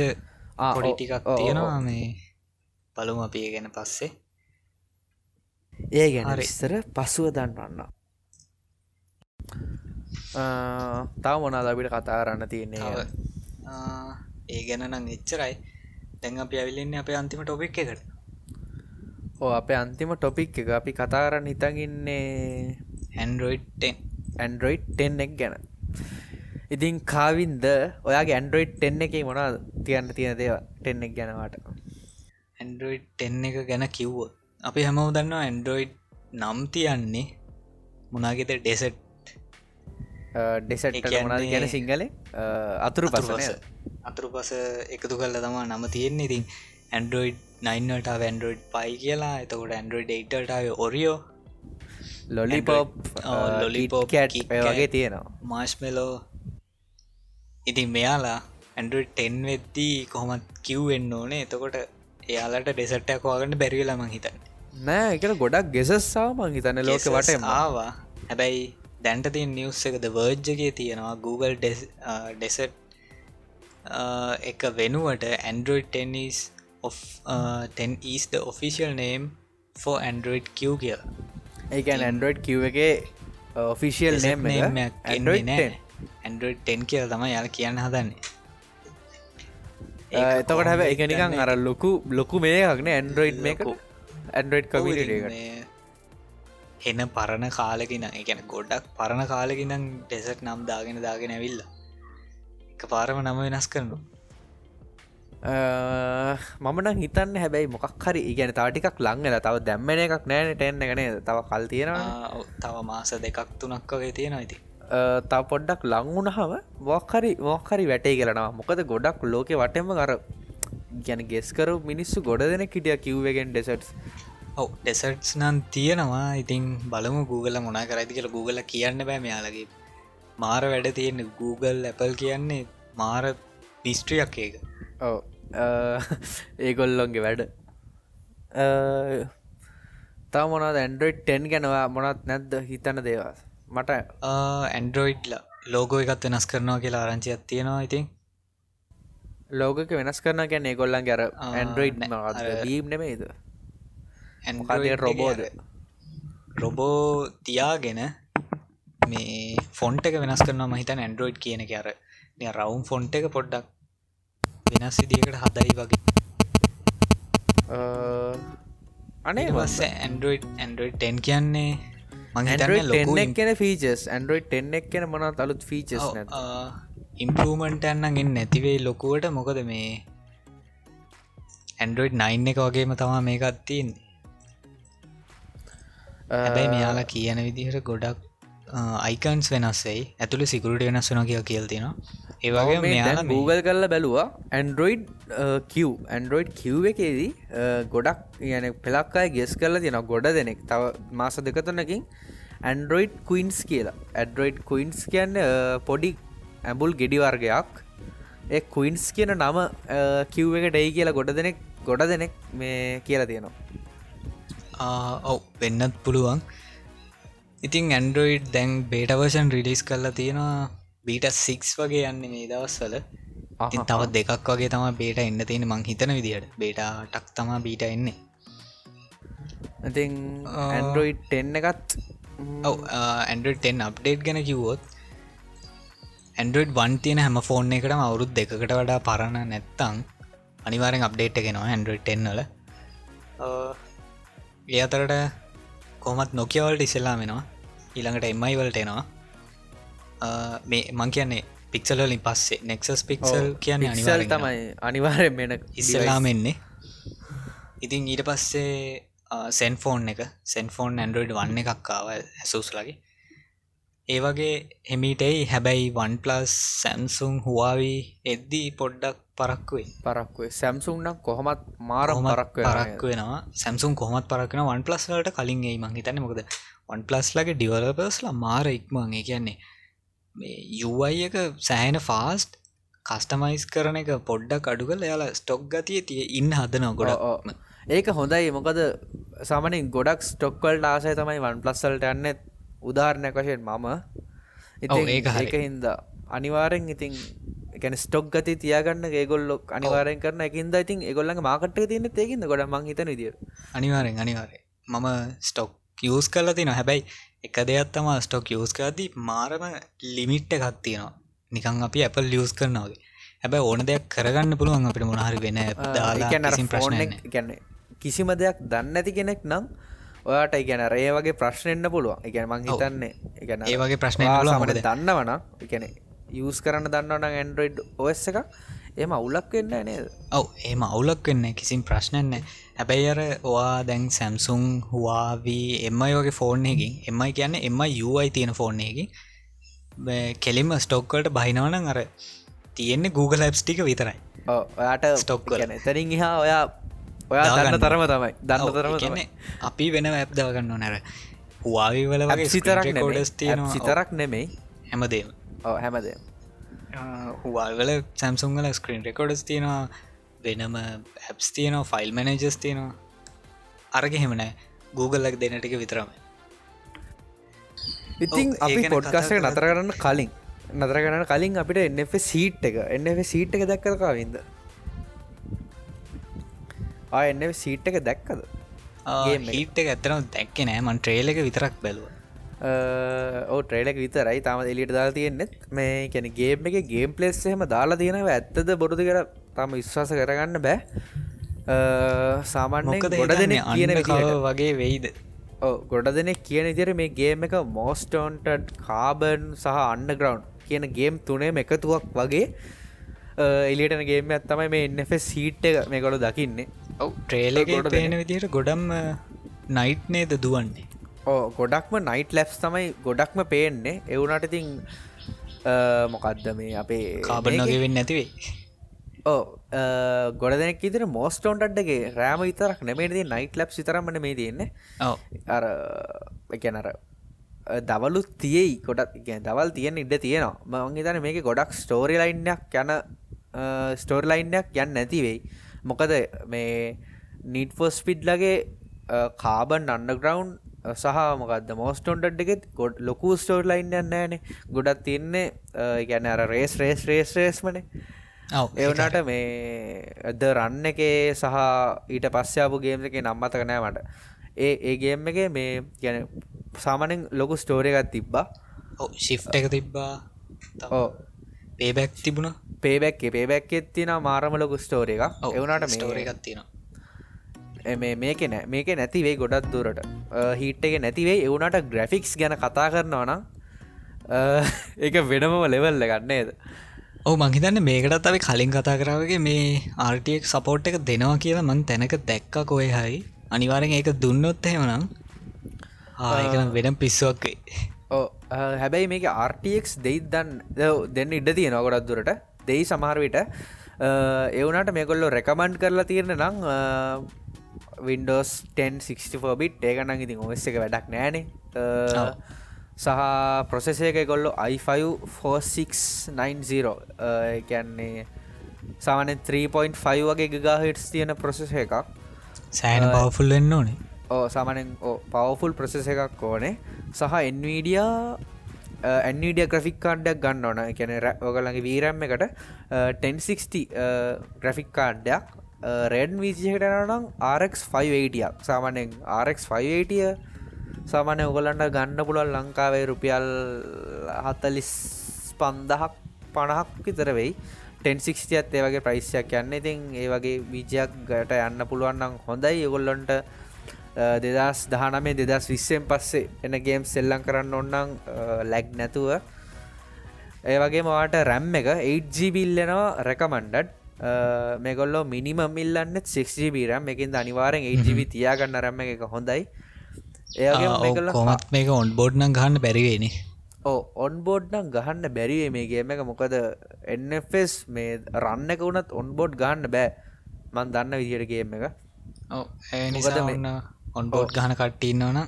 පොඩි ටිකක් තියෙනවා මේ. පළුම අපිය ගැන පස්සේ. ඒ ගැන ඉස්සර පසුව දන්වන්න. තා මොනා ලබිට කතා කරන්න තියන්නේ ඒ ගැන නම් එච්චරයි. දැන් අප ඇවිලෙන්නේ අප අන්තිම ටොපික් එකට ඕ අප අන්තිම ටොපික් එක. අපි කතාරන්න හිතගන්නේ හැන්ඩරෝයිඩ් ඇන්ඩරෝයිඩ් ටෙන්. එක ගැන. ඉතින් කාවින්ද? ඔයාගේ ඇන්ඩරෝයිඩ් ටෙන්න එක මොනා තියන්න තියෙන දේව ටෙන්න එක ගැනවාට ඇන්ඩරෝයිඩ් ටෙන්න එක ගැන කිව්ව අපි හැමෝ දන්නවා ඇන්ඩරෝයිඩ් නම් තියන්නේ මොනාගෙත ඩෙසට් ඩෙසට් මොනාද ගැන සිංහල? අතුරු පස අතුරු පස එකතු කල්ල තමා නම තියෙන්නේ. ඉතින් ඇන්ඩරෝයිඩ් නයින්ට ඇන්ඩරෝඩ් පයි කියලා. එතකොට ඇන්ඩරෝඩ් ඩේටටාව ඔරියෝ ලොලිපොප් ලොලිපෝ කැට් වගේ තියෙනවා. මාශ්මලෝ ඉතින් මෙයාලා ඇන්ඩරෝඩ් ටෙන් වෙද්දී කොහොමත් කිව්වෙන්න ඕනේ. එතකොට එයාලට ඩෙසට්ටයක් වාගන්න බැරිවෙලා මං හිතන්න. නෑ එක ගොඩක් ගෙසස්සා මං හිතන්න ලෝක වට ආවා. හැබැයි දැන්ට තින් නිවස් එකද වර්ජ්ජගේ තියෙනවා. Google ඩෙසට් එක වෙනුවට ඇන්ඩරෝයිඩ් ටෙනිස් of uh, 10 is the official name for Android Q කියලා ඒකන් Android Q එක ඔෆිසිියල් නේම් Android 10 කියල තම යාල කියන්න හදන්නේ. එතකොට හැබ එක නිකන් අර ලොකු ලොකු මේකක්න ඇන්ඩරෝයිඩ් මේක ඇන්ඩරෝයිඩ් කමිට එන පරණ කාලකින එකැන ගොඩක් පරණ කාලකිනම් ඩෙසට් නම් දාගෙන දාගෙන ඇවිල්ල. එක පාරම නම වෙනස් කරනු මමන හිතන්න හැබැයි මොකක් හරි ඉගැන තාටිකක් ලංගල තව දැම්මන එකක් නෑන ටෙන්න ගන තව කල් තියෙනවා තව මාස දෙකක් තුනක් වගේ තියෙන ඇති තා පොඩ්ඩක් ලංවුණහම මොක්හරි මොක්හරි වැටේ කරනවා මොකද ගොඩක් ලෝක වටෙම කර ගැන ගෙස්කරු මිනිස්සු ගොඩ දෙන කිටිය කිව්වගෙන් ඩෙසට්ස් ඔව ඩෙසට්ස් නම් තියෙනවා. ඉතින් බලමු Google මොනා කරයිති කියල. Google කියන්න බෑ මෙයාලගේ. මාර වැඩ තියෙන Google Apple කියන්නේ මාර මිස්ට්‍රියක් ඒක. ඔව ඒගොල්ලොන්ගේ වැඩ. තා මොනද ඇන්ඩරෝයිඩ් ටෙන් ගැනවා මොනත් නැද්ද? හිතන දේවා මට ඇන්ඩරෝයිඩ්ල ලෝගෝ එකත් වෙනස් කරනවා කියලා ආරංචියක් තියෙනවා ඉතින්. ලෝගක වෙනස් කරන ගැන ඒගොල්ලන් ගැර ඇන්ඩරෝයිඩ් බීම් නෙමේද රොබෝද රොබෝ තියාගෙන මේ ෆොන්ට එක වෙනස් කරන මහිතන් ඇන්ඩරෝයිඩ් කියන එක අර. රවුම් ෆොන්ට එක පොඩ්ඩක් වෙනස් විදිකට හදයි වගේ. අනේ වස්ස ඇන්ඩරෝයිඩ් ඇන්ඩරෝයිඩ් ටෙන් කියන්නේ මං කියන ෆීචස් ඇන්ඩරෝයිඩ් ටෙන් එක් කියන මන අලුත් ෆීචස් ඉම්පරමන්ට යන්නගෙන් නැතිවේ ලොකුවට. මොකද මේ ඇන්ඩරෝයිඩ් නයින් එක වගේම තමා මේකත් තියන්නේ. හැබැයි මෙයාලා කියන විදිහට ගොඩක් අයිකන්ස් වෙනස්සේ ඇතුළ සිකුරට වෙනස් වන කිය කියල්තිනවා ඒවගේ Google කරල බැලවා. ඇන්ඩරෝයිඩ් ඇන්ඩරෝයිඩ් කිව් එකේදී ගොඩක් යන පෙලක්කාය ගෙස් කරලා තියෙන ගොඩ දෙනෙක්. තව මාස දෙකතුනකින් ඇන්ඩරෝයිඩ් කුයින්ස් කියලා. ඇඩරෝයිඩ් කුයින්ස් කියන්න පොඩි ඇඹුල් ගෙඩිවර්ගයක් ඒ කුයින්ස් කියන නම කිව් එක ඩෙයි කියලා ගොඩ දෙනෙක් ගොඩ දෙනෙක් මේ කියලා තියෙනවා. ඔව්. වෙන්නත් පුළුවන්. ඉතින් ඇන්ඩරෝයිඩ් දැන් බේටවර්ෂන් රිලිස් කරලා තියෙනවා බීට සික්ස් වගේ යන්න මේ දවස්වල. ඉතින් තව දෙකක් වගේ තම බේට එන්න තියෙන මං හිතන විදිහට බේටටක් තමා බීට එන්නේ. ඉතින් ඇන්ඩරෝයිඩ් ටෙන්න එකත් ඔව ඇන්ඩරෝඩ් ටෙන් අප්ඩේට් ගැන කිව්වොත් ඇන්ඩරෝඩ් වන් තියෙන හැම ෆෝන් එකටම අවුරුත් දෙකට වඩා පරණ නැත්තං අනිවාරෙන් අප්ඩේට් එකෙනවා ඇන්ඩරෝඩ් ටෙන්නල ඒ අතරට කොමත් නොකියවල්ට ඉසෙල්ලා මෙෙනවා ඊළඟට එම්මයි වලට එනවා මේ මං කියන්නේ පික්සලලින් පස්සේ නෙක්සස් පික්සල් කියන්න අනිවල් තමයි අනිවාරෙන් මෙන ඉස්සලාම එන්නේ. ඉතින් ඊට පස්සේ සෙන්ෆෝන් එක සෙන්ෆෝන් ඇන්ඩරෝයිඩ් වන්න එකක්කාව ඇසුස්ලගේ. ඒ වගේ හෙමිටයි හැබැයි වන් පලස් සැම්සුන් හවාවී එද්දී පොඩ්ඩක් පරක්වේ පරක්වේ සැම්සුන්නම් කොහොමත් මාරම පරක් පරක් වෙනවා. සැම්සුන් කොහොමත් පරක්න වන් පලස් වලට කලින් ඒ මං හිතන්න. මොකද වන් පලස් ලගේ ඩිවලපස්ලා මාර ඉක්මන් ඒ කියන්නේ යුවයි එක සෑහෙන ෆාස්ට් කස්ටමයිස් කරන එක පොඩ්ඩක් අඩුකල එයාලා ස්ටොක් ගතිය තිය ඉන්න හදන ගොඩ ඒක හොඳයි. මොකද සාමනින් ගොඩක් ස්ටොක්වල්ට ආසය තමයි වන් ප්ලස්සල්ට යන්න. උදාහරණයක් වශයෙන් මම. ඉති ඒක හින්ද අනිවාරෙන් ඉතින් එකන ස්ටොක් ගති තියගන්න ඒගොල්ලොක් අනිවාරෙන් කරන එකින්ද ඉතින් එගොල්ලඟ මාකට තියන්න ඒකින්ද ගොඩ මං හිතන විදිිය අනිවාරෙන් අනිවාරය මම ස්ටොක් යස් කරලා තින හැබැයි එක දෙයක් තම ස්ටොක් යස් කරදී මාරම ලිමිට්ට එකක් තියෙනවා. නිකං අපි ඇපල් ලියස් කරනවාගේ හැබැ ඕන දෙයක් කරගන්න පුළුවන් අපිට මොනහරි වෙන ප්‍රශ්න කිසිම දෙයක් දන්න ඇති කෙනෙක් නම් ඔයාට ඉගැන ඒ වගේ ප්‍රශ්නෙන්න්න පුළුවන්. එකැන මං හිතන්නේ එකන ඒ වගේ ප්‍රශ්න සමට දන්නවන එකන යස් කරන්න දන්නවන ඇන්ඩරෝයිඩ් ඔස් එක එම අවුලක් වෙන්න නේද? ඔව ඒම අවුලක් වෙන්න කිසිම් ප්‍රශ්නන්න හැබැයි අර ඔයා දැන් සැම්සුන් හවාවී එමයි වගේ ෆෝන් එකින් එමයි කියන්න එම යුයි තියෙන ෆෝන් එකින් කෙලිම ස්ටොක්කල්ට බහිනවන අර තියෙන්නේ Google ඇප්ස් ටික විතරයි. ඔයාට ස්ටොක් තරින් හා ඔයා ඔයා දන්න තරම තමයි දන්න තරම කියන්නේ අපි වෙන ඇප් දවගන්න නැර හවාවි වල වගේ සිතරක් ඩස් තියෙන සිතරක් නෙමෙයි. හැමදේම. හැමදේ හවාල්වල සැම්සුන්ගල ස්ක්‍රීන් රෙකෝඩස් තියෙනවා වෙනම ඇප්ස් තියනවා ෆයිල් මැනජස් තියෙනවා. අරග හෙමනෑ Googleලක් දෙනටික විතරම ඉතින් අපි පොඩ්කාස්ට නතර කරන්න කලින් නතර කරන්න කලින් අපිට එන්න සීට් එක එන්න සීට් එක දැක්කරකාවින්ද ආයන්න සීට් එක දැක්කද? එක. ඇතරම් දැක්ක නෑ. මන් ට්‍රේල එක විතරක් බැලුව. ඕ ට්‍රේලක විතරයි. තම එලියට දාලා තියෙන්නෙත්. මේ කැන ගේම් එක ගේම් පලෙස් එහෙම දාලා තියෙනව. ඇත්තද බොරුදු කර තම විශ්වාස කරගන්න බෑ. සාමාන්‍ය ගොඩ දෙන කියන වගේ වෙයිද? ගොඩ දෙනෙක් කියන ඉදිර මේ ගේම් එක මෝස්ටෝන්ට කාබන් සහ අන්න ග්‍රවන්් කියන ගේම් තුනේම එකතුවක් වගේ එලියටන ගේම ඇත්තමයි මේ එන්නෆ සීට් එක මේ ගොඩ දකින්නේ. ඔව ට්‍රේලකට පේන විදිහට ගොඩම් නයිට් නේද දුවන්නේ? ඕ ගොඩක්ම නයිට් ලැප්ස් තමයි ගොඩක්ම පේන්නේ. එවුනට ඉතින් මොකක්ද මේ අපේ කාබනගෙවෙන්න නැතිවේ ඕ ගොඩදැනෙක් ඉදිර මෝස්ටෝන්ට්ගේ රෑම විතරක් නෙමේදී නයිට් ලැප් සිතරමන මේ තියෙන්නේ. අර එකනර දවලු තියයි කොටත් දවල් තියෙන ඉඩ තියෙනවා. මං හිතන මේක ගොඩක් ස්ටෝරි ලයින්නයක් යන ස්ටෝර් ලයින්නයක් යන්න නැතිවෙයි මොකද මේ නිටෆෝස් පිඩ්ලගේ කාබන් අන්නග්‍රවන්් සහ මොකක්ද මෝස්ටෝන්ටඩ් එකෙත් ගොඩ ලොකු ස්ටෝර් ලයින් යන්නෑන ගොඩත් තියන්නේ ගැන අර රේස් රේස් රේස් රේස්මනේ එවනට මේ ඇද රන්න එකේ සහ ඊට පස්සයාපු ගේම් එක නම්මතක නෑ මට. ඒ ඒගේම් එක මේ ගැන සාමනෙන් ලොකු ස්ටෝර එකත් තිබ්බා. ශිෆ් එක තිබ්බා. ඕ පේබැක් තිබුණ. පේබැක් පේබැක් එත්තින මාරම ලොකු ස්ටෝර එක එවුණට ස්ටෝර එකක් තියෙන මේ මේක නෑ මේක නැතිවේ ගොඩත් දුරට. හිට එක නැතිවේ එවුණට ග්‍රෆික්ස් ගැන කතා කරනවා නම් ඒක වෙනමම ලෙවල්ල ගන්නේද ඕ මංහිතන්න මේකටත් අපි කලින් කතා කරාවගේ මේ ආර්ටක් සපෝට් එක දෙනවා කියලා මං තැනක දැක්ක කොය හරි. අනිවාරෙන් ඒක දුන්නොත් එහෙමනම්. ආයක වෙනම් පිස්සුවක්වේ හැබැයි මේක RTX දෙයි දන්න ඉඩ තියෙන ගොඩත් දුරට. දෙයි සමහරවිට එවනට මේකොල්ලො රැකමන්් කරලා තියෙන නම් Windows 10 බිට් ඒකනං ඉතින් ඔස් එක වැඩක් නෑනේ සහ ප්‍රොසෙසය එක කොල්ලො i5 4690 කියන්නේ සාමන 3.5 වගේ ගගහිටස් තියෙන ප්‍රසෙස එකක්. සෑන පවෆුල් වෙන්න ඕනේ. ඕ සාමනෙන් පවෆුල් ප්‍රසෙස එකක් ඕනේ. සහ එන්වීඩියා ඇන්ඩිය ග්‍රෆික් කාඩ්ඩක් ගන්න ඕන. කැන ඔගලගේ වීරම් එකට. 1060 ග්‍රෆික් කාඩ්ඩයක් රෙඩ් විසිහට නම් RX580ක් සාමනෙන් RX580 සාමානය ඔගලන්ට ගන්න පුළුවන් ලංකාවේ රුපියල් හත්තලිස් පන්දහක් පණහක් විතර වෙයි. 1060ත් ඒ වගේ ප්‍රයිස්යක් යන්න. ඉතින් ඒ වගේ විජයක් ගට යන්න පුළුවන්නම් හොඳයි. ඒගොල්ලොන්ට දෙදස් දහනමේ දෙදස් විස්සෙන් පස්සේ එන ගේම් සෙල්ලං කරන්න ඔන්නම් ලැග් නැතුව. ඒ වගේ මවාට රැම් එක 8ජිබිල්ලෙනවා රැකමන්ඩඩ් මේගොල්ලෝ මිනිමම් ඉල්ලන්න 6ජිබිරම් එකින් අනිවාරෙන් 8ජිබි තියාගන්න රැම්ම එක හොඳයි. ඒගොල්ල කොමත් මේක ඔන් බෝඩ්නම් ගහන්න බැරිවෙනි ඕ ඔන්බෝඩ්නම් ගහන්න බැරිවේ මේ ගේම එක මොකද එස් මේ රන්න එක වුණත් ඔන්බෝඩ් ගහන්න බෑ. මන් දන්න විදියට ගේම එක. මොකද මෙන්න ඔන්බෝඩ් ගහන කට්ටන්නවන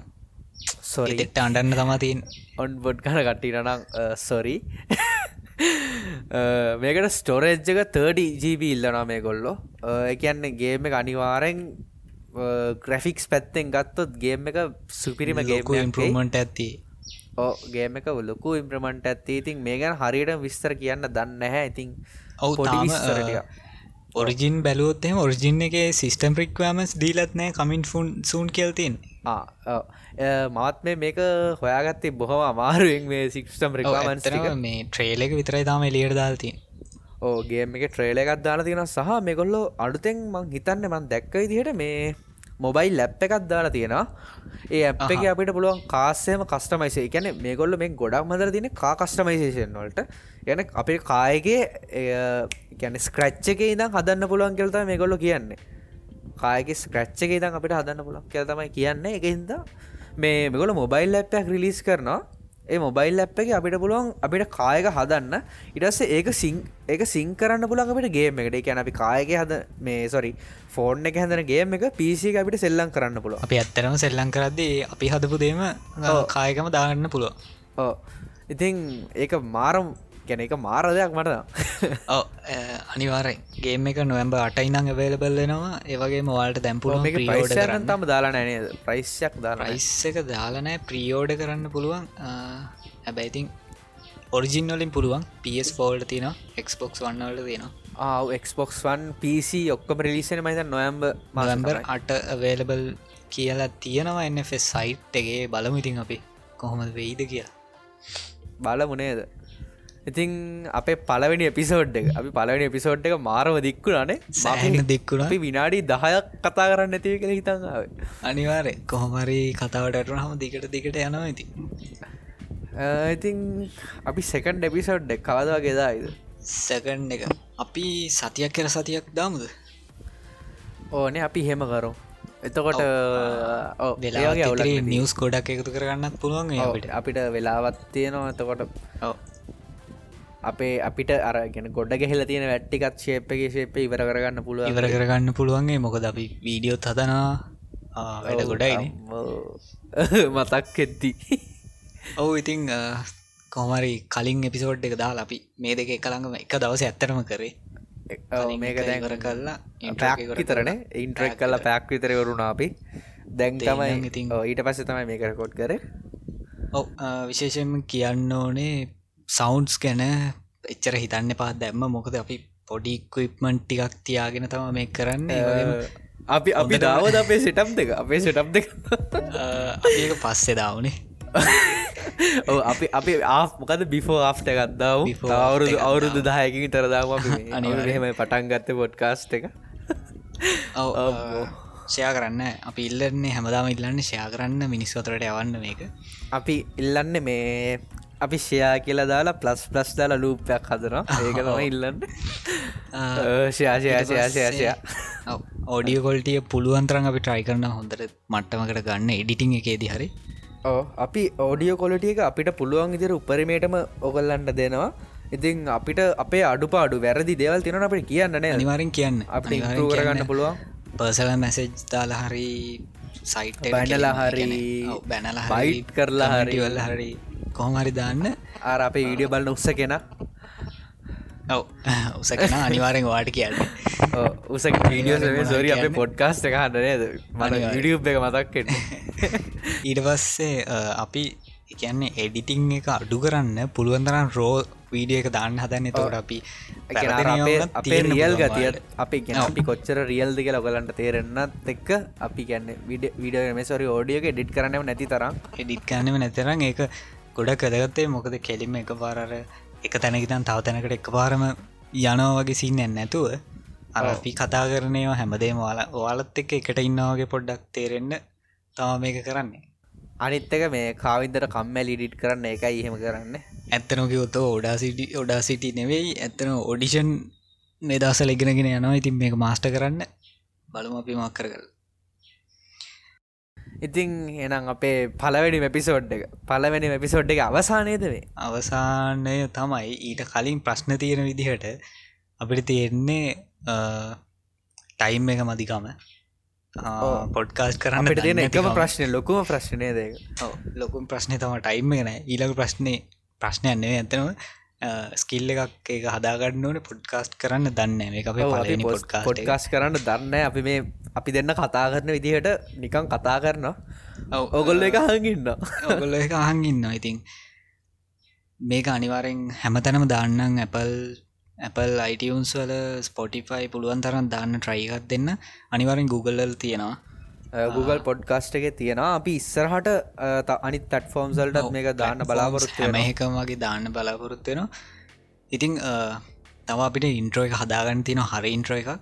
සොරිට අන්ඩන්න තමාතින් ඔන් බොඩ් ගන කට්ටිනනම් සොරි මේකට ස්ටෝරේජ්ජක 30ජීබ ඉල්ලනා මේ කොල්ලො එකන්න ගේම අනිවාරෙන් ග්‍රෆික්ස් පැත්තෙන් ගත්තොත් ගේම් එක සුපිරිම ගේම ඉම්පමට ඇති ඕ ගේම එක ලොකු ඉම්ප්‍රමට ඇත්ති. ඉතින් මේ ගැන හරියට විස්තර කියන්න දන්න හැ ඉතින් ඔවු ඔරිජින් බැලුවොත්ම ඔරිජින් එක සිස්ටම් ප්‍රික්වමස් දීලත්නෑ කමින් ෆුන් සූන් කෙල්තින් මාත් මේ මේක හොයාගත්තේ බොහම අමාරුවෙන් මේ සික්ස්ටම් රෙක්මන්ස්ක මේ ට්‍රේලක විතරයි තාම එලියට දාල්තින් ඕගේ එක ට්‍රේල එකත් දාලා තියෙන සහ මේගොල්ලො අඩුතෙන් මං හිතන්න මන් දැක්ක දිහට මේ මොබයිල් ලැප් එකත් දාලා තියෙනවා. ඒ ඇප් එක අපිට පුළුවන් කාස්සයම කස්ටමයිසේ ගැන මේ ගොල්ල මේ ගොඩක් මදර තින කා කස්ටමයිසේෂන් වලට. ගැන අපේ කායගේ ගැන ස්ක්‍රච්ච එක ඉදම් හදන්න පුළුවන් කෙල්ත මේ ගොල්ල කියන්නේ. කායක ස්ක්‍රච්ච එක ඉදම් අපිට හදන්න පුළුවන් කෙල් තමයි කියන්නේ. එක හිද මේ මෙගොල මොබයිල් ලැප්පයක් රිලිස් කරනවා ඒ මොබයිල් ලැප් එක අපිට පුළුවන් අපිට කායක හදන්න. ඉටස්ස ඒක සිං ඒක සිං කරන්න පුළන් අපිට ගේම එකට. එකැන අපි කායක හද මේ සොරි ෆෝර්න් එක හැඳන ගේම එක පිසි අපිට සෙල්ලං කරන්න පුළුව අපි ඇත්තරම සෙල්ලං කරද්දී අපි හදපු දේම කායකම දාගන්න පුළුව ඕ ඉතින් ඒක මාරම් ගැන එක මාර දෙයක් මට ඔව අනිවාරයි ගේම එක නොවම්බ අටයිනං වේලබල්ලෙනවා ඒවගේ මවාලට දැම්පුල තම දාලා නෑනේද ප්‍රයිස්යක් දා රයිස් එක දාලනෑ ප්‍රියෝඩ කරන්න පුළුවන්. හැබැයිතින් ඔරිජින් වලින් පුළුවන්. පස් ෆෝල්ඩ තින එක්ස්පොක්ස් වන්නවලට තියෙනවා. ආක්ස්පොක්ස්වන් PC ඔක්කොම රිලිසන මයිත නොයම්බ මලම්බර් අට වේලබල් කියලා තියෙනවා ෆෙස් සයිට් එකගේ බලමුඉතින් අපි කොහොමද වෙයිද කියලා. බලමුණේද ඉතින් අපේ පලවෙනි එපිසෝඩ් එක අපි පලවෙනි එපිසෝඩ් එක මාරව දික්කුණනේ. සහන්න දික්කුණ. අපි විනාඩි දහයක් කතා කරන්න ඇතිව කළ හිතන්ාව අනිවාරය කොහොමරි කතාවටට හම දිකට දිකට යනවා ඇති ඉතින් අපි සෙකන්ඩ එපිසෝඩ් එක් කවදවා ගෙදායිද සැකන්් එක. අපි සතියක් කර සතියක් දාමුද? ඕනේ අපි හෙම කරෝ එතකොට වෙලාගේ නිියස් කොඩක් එකතු කරගන්නත් පුළුවන් අපිට. වෙලාවත් තියෙනවා. එතකොට අපේ අපිට අරගෙන ගොඩ ගෙහෙල තියෙන වැට්ටිකත් ශේප්පගේ ශේප ඉවර කරගන්න පුළුව ඉවර කරගන්න පුළුවන්ගේ මොකද අපි වීඩියෝත් හදනා වැඩ ගොඩයි මතක් එද්දි ඔවු ඉතිං කොමරි කලින් එපිසෝඩ් එක දාලා අපි මේ දෙක එකළඟම එක දවස ඇත්තරම කරේ. මේක දැකර කල්ලා පැක් විතරන? ඉන්ට්‍රෙක් කල්ලා පැක් විතර වරුණා අපි. දැන් තමයි ඉතින් ඊට පස්ස තමයි මේක කොට් කර. ඔව විශේෂෙන් කියන්න ඕනේ සෞන්ස් ගැන එච්චර හිතන්න පහත් දැම්ම මොකද අපි පොඩි කුයිප්මන්් ටිකක් තියාගෙන තම මේ කරන්න. අපි අපි දාවද අපේ සිටම් දෙක? අපේ සිටම් දෙක? ඒක පස්සේ දාවනේ. අපි අපි ආමකද බිෆෝ ආෆ්ට ගත්දාව අවුරුදු අවුරුදු දායකින් තරදාම අනිහෙම පටන් ගත්ත පොඩ්කාස්ට එක. ෂයා කරන්න. අපි ඉල්ලන්නේ හැමදාම ඉල්ලන්න ෂයා කරන්න මිනිස්වතරට යවන්න මේක. අපි ඉල්ලන්න මේ අපි ෂයා කියලා දාලා ප්ලස් ප්ලස් දාලා ලූපයක් හදනවා. ඒක තම ඉල්ලන්න. ශයාශයාශයාශයාශය ඕඩිය කොල්ටිය පුළුවන්තරන් අපි ට්‍රයි කරන හොඳට මට්ටමකට ගන්න එඩිටිං එකේදි හරි. ඕ අපි ඕඩියෝ කොලටිය එක අපිට පුළුවන් ඉදිර උපරිමේටම ඔගල්ලන්ට දෙනවා. ඉතින් අපිට අපේ අඩුපාඩු වැරදි දේවල් තින අපට කියන්න නෑ අනිවාරින් කියන්න. අපි කරගන්න පුළුවන්. පර්සල මැසෙජ් දාලා හරි සයිට් බැනලා හරි. බැනලා බයිට් කරලා හරිවල්ල හරි. කොහොමරි දාන්න. ආර අපේ වීඩිය බලන්න උත්ස කෙන. ඔව. උසකෙන අනිවාරෙන් වාට කියන්න. උස ීඩියෝ සොරි අපේ පොඩ්කාස්ට එක හන්නනේද මන විඩියුබ් එක මතක්කට ඊට පස්සේ අපි කියන්නේ එඩිටිං එක අඩු කරන්න පුළුවන්තරන් රෝ වීඩිය එක දාන්න හදන්න. තෝට අපි අපේ රියල් ගතිය අපි ගෙන අපි කොච්චර රියල්ද කියලා ඔගලන්ට තේරෙන්න්නත් එක්ක අපි ගැන්න විඩ විඩ මෙසොරි ෝඩියක ඩිට් කරනව නැති තරම්. එඩිට් කරනව නැතරම් ඒක ගොඩ කදගත්තේ මොකද කෙලිම එක පාරර එක තැනකිතන් තව තැනකට එක පාරම යනෝ වගේ සින්නන්න නැතුව අපි කතා කරනයවා හැමදේම වාලා ඔයාලත් එක්ක එකට ඉන්නවාගේ පොඩ්ඩක් තේරෙන්න තම මේක කරන්නේ අනිත්තක මේ කාවිදර කම්මැ ලිඩිට් කරන්න එකයි එහෙම කරන්න. ඇත්තනොක ඔොත ඔඩා සිටි ඔඩා සිටි නෙවෙයි ඇත්තන ඔඩිෂන් නිදස ලෙගෙනගෙන යනවා. ඉතින් මේක මාස්ට කරන්න බලම අපි මක් කර කර. ඉතින් එනම් අපේ පලවැනි මැපිසෝඩ් එක පලවැනි මැපිසෝඩ් එක අවසානයද වේ අවසානය තමයි ඊට කලින් ප්‍රශ්න තියෙන විදිහට අපිට තියෙන්නේ ටයිම් එක මදිකම පොඩ්කාස් කරන්න තියෙන එකම ප්‍රශ්නය ලොකුම ප්‍රශ්නය දෙක ලොකුම් ප්‍රශ්නය තම ටයිම් ගෙන ඊළඟ ප්‍රශ්නය ප්‍රශ්නයන්නේ ඇතනව ස්කිල්ල එකක් ඒක හදාගන්න ඕන පොඩ්කාස්ට් කරන්න දන්න පොඩ්කා පොඩ්කාස් කරන්න දන්න අපි මේ අපි දෙන්න කතා කරන විදිහට නිකං කතා කරන ඔගොල්ල එක හඟන්න ඔගොල්ල එක අහඟන්න ඉතින් මේක අනිවාරෙන් හැමතැනම දාන්නම් ඇපල් Apple iTunes වල ස්පොටිෆයි පුළුවන් තරන් දාන්න ට්‍රයිකත් දෙන්න. අනිවරෙන් Googleල් තියෙනවා. Google පොඩ්කාස්ට් එක තියෙනවා. අපි ඉස්සරහට අනිත් තට් ෆෝම්සල්ට මේක දාන්න බලාපොරොත්තු මේකම වගේ දාන්න බලාපොරොත්වෙනවා ඉතිං තව අපිට ඉන්ට්‍රෝ එක හදාගන්න තියෙන හරි ඉන්ට්‍රෝ එකක්.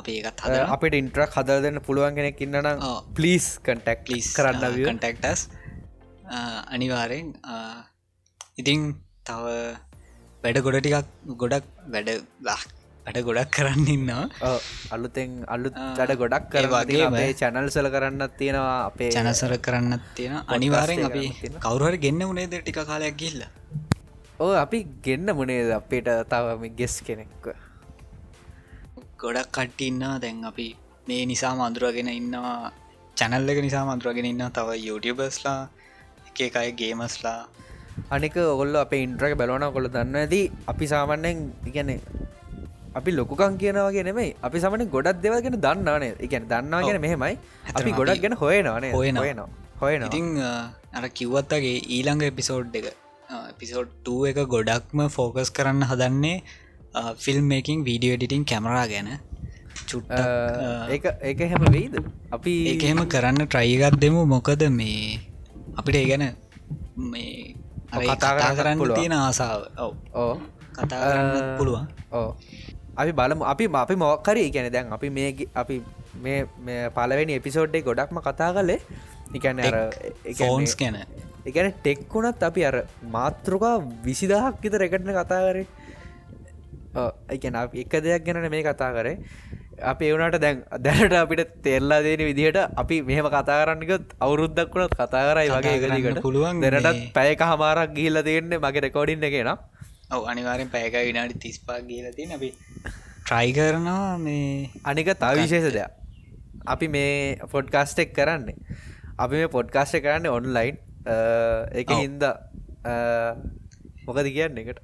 අප ඒකත් හද අපිට ඉන්ට්‍රක් හදර දෙන්න පුළුවන් කෙනෙක් ඉන්නනම් පලිස් කටක් ලිස් කරන්න කටක්ටස් අනිවාරෙන් ඉතිං තව වැඩ ගොඩ ටිකක් ගොඩක් වැඩ වැඩ ගොඩක් කරන්න ඉන්නවා. අලුතෙන් අලුත් වැඩ ගොඩක් කර වගේ චැනල් සල කරන්න තියෙනවා අපේ චනසර කරන්න තියෙන අනිවාරෙන් අපි කවරුහට ගෙන්න්න උනේද ටික කාලයක් ගිල්ල ඕ අපි ගෙන්න්න මුණේද අපේට තවම ගෙස් කෙනෙක්ව? ගොඩක් කට්ටින්නා දැන් අපි මේ නිසා මන්දුරගෙන ඉන්නවා චැනල්ලක නිසා මන්දුරගෙන ඉන්න තව YouTubeබස්ලා එක එකයි ගේමස්ලා අනික ඔගොල්ල අප ඉන්ට්‍රක බැලෝන කොළ දන්න ඇති. අපි සාමන්‍යෙන් ඉගැනෙ අපි ලොකුකන් කියනවගේ නෙමයි. අපි සමන ගොඩක් දෙවගෙන දන්නනේ එකන දන්නා ගෙන මෙහෙමයි. අපි ගොඩක් ගැන හොයනවානේ හොයන හොයන ඉතිං අර කිව්වත්තගේ ඊළඟ එපිසෝඩ් එක එපිසෝඩ් එක ගොඩක්ම ෆෝකස් කරන්න හදන්නේ ෆිල්ම්මකින් වීඩියෝ ඩිටින් කැමරා ගැන. චුට්ට ඒ ඒක හැම වෙයිද? අපි ඒහෙම කරන්න ට්‍රයිගත් දෙමු. මොකද මේ අපිට ඒ ගැන මේ කතා කරන්න තියෙන ආසාාව. ඕ කතා පුළුවන්. ඕ අපි බලමු අපි අපි මොක්කරී ගැන දැන් අපි මේ අපි මේ පලවෙනි එපිසෝඩ්ඩේ ගොඩක්ම කතා කලේ එකන ෆෝන්ස් ගැන. එකන ටෙක්කුණත් අපි අර මාතෘකා විසිදහක් විත රැකටන කතා කරේ. එකන එක දෙයක් ගැන මේ කතා කරේ අපි එවුණට දැන් දැනට අපිට තෙල්ලා දෙන විදිහට අපි මෙහම කතා කරන්නකත් අවුරුද්දක් වුණත් කතා කරයි වගේ එකදිකට පුළුවන් දැනටත් පැයක හමාරක් ගිල්ල තියෙන්නේ මගේ රෙකෝඩින්න කියෙන ඔව අනිවාරෙන් පැයක විනාඩි තිස්පා ගීලතින අපි ට්‍රයි කරනවා මේ අනික තවිශේෂ දෙයක්. අපි මේ පොඩ්කාස්ටෙක් කරන්නේ. අපි මේ පොඩ්කාස්ට කරන්න ඔන්ලයින් එක හින්ද මොකද කියන්න එකට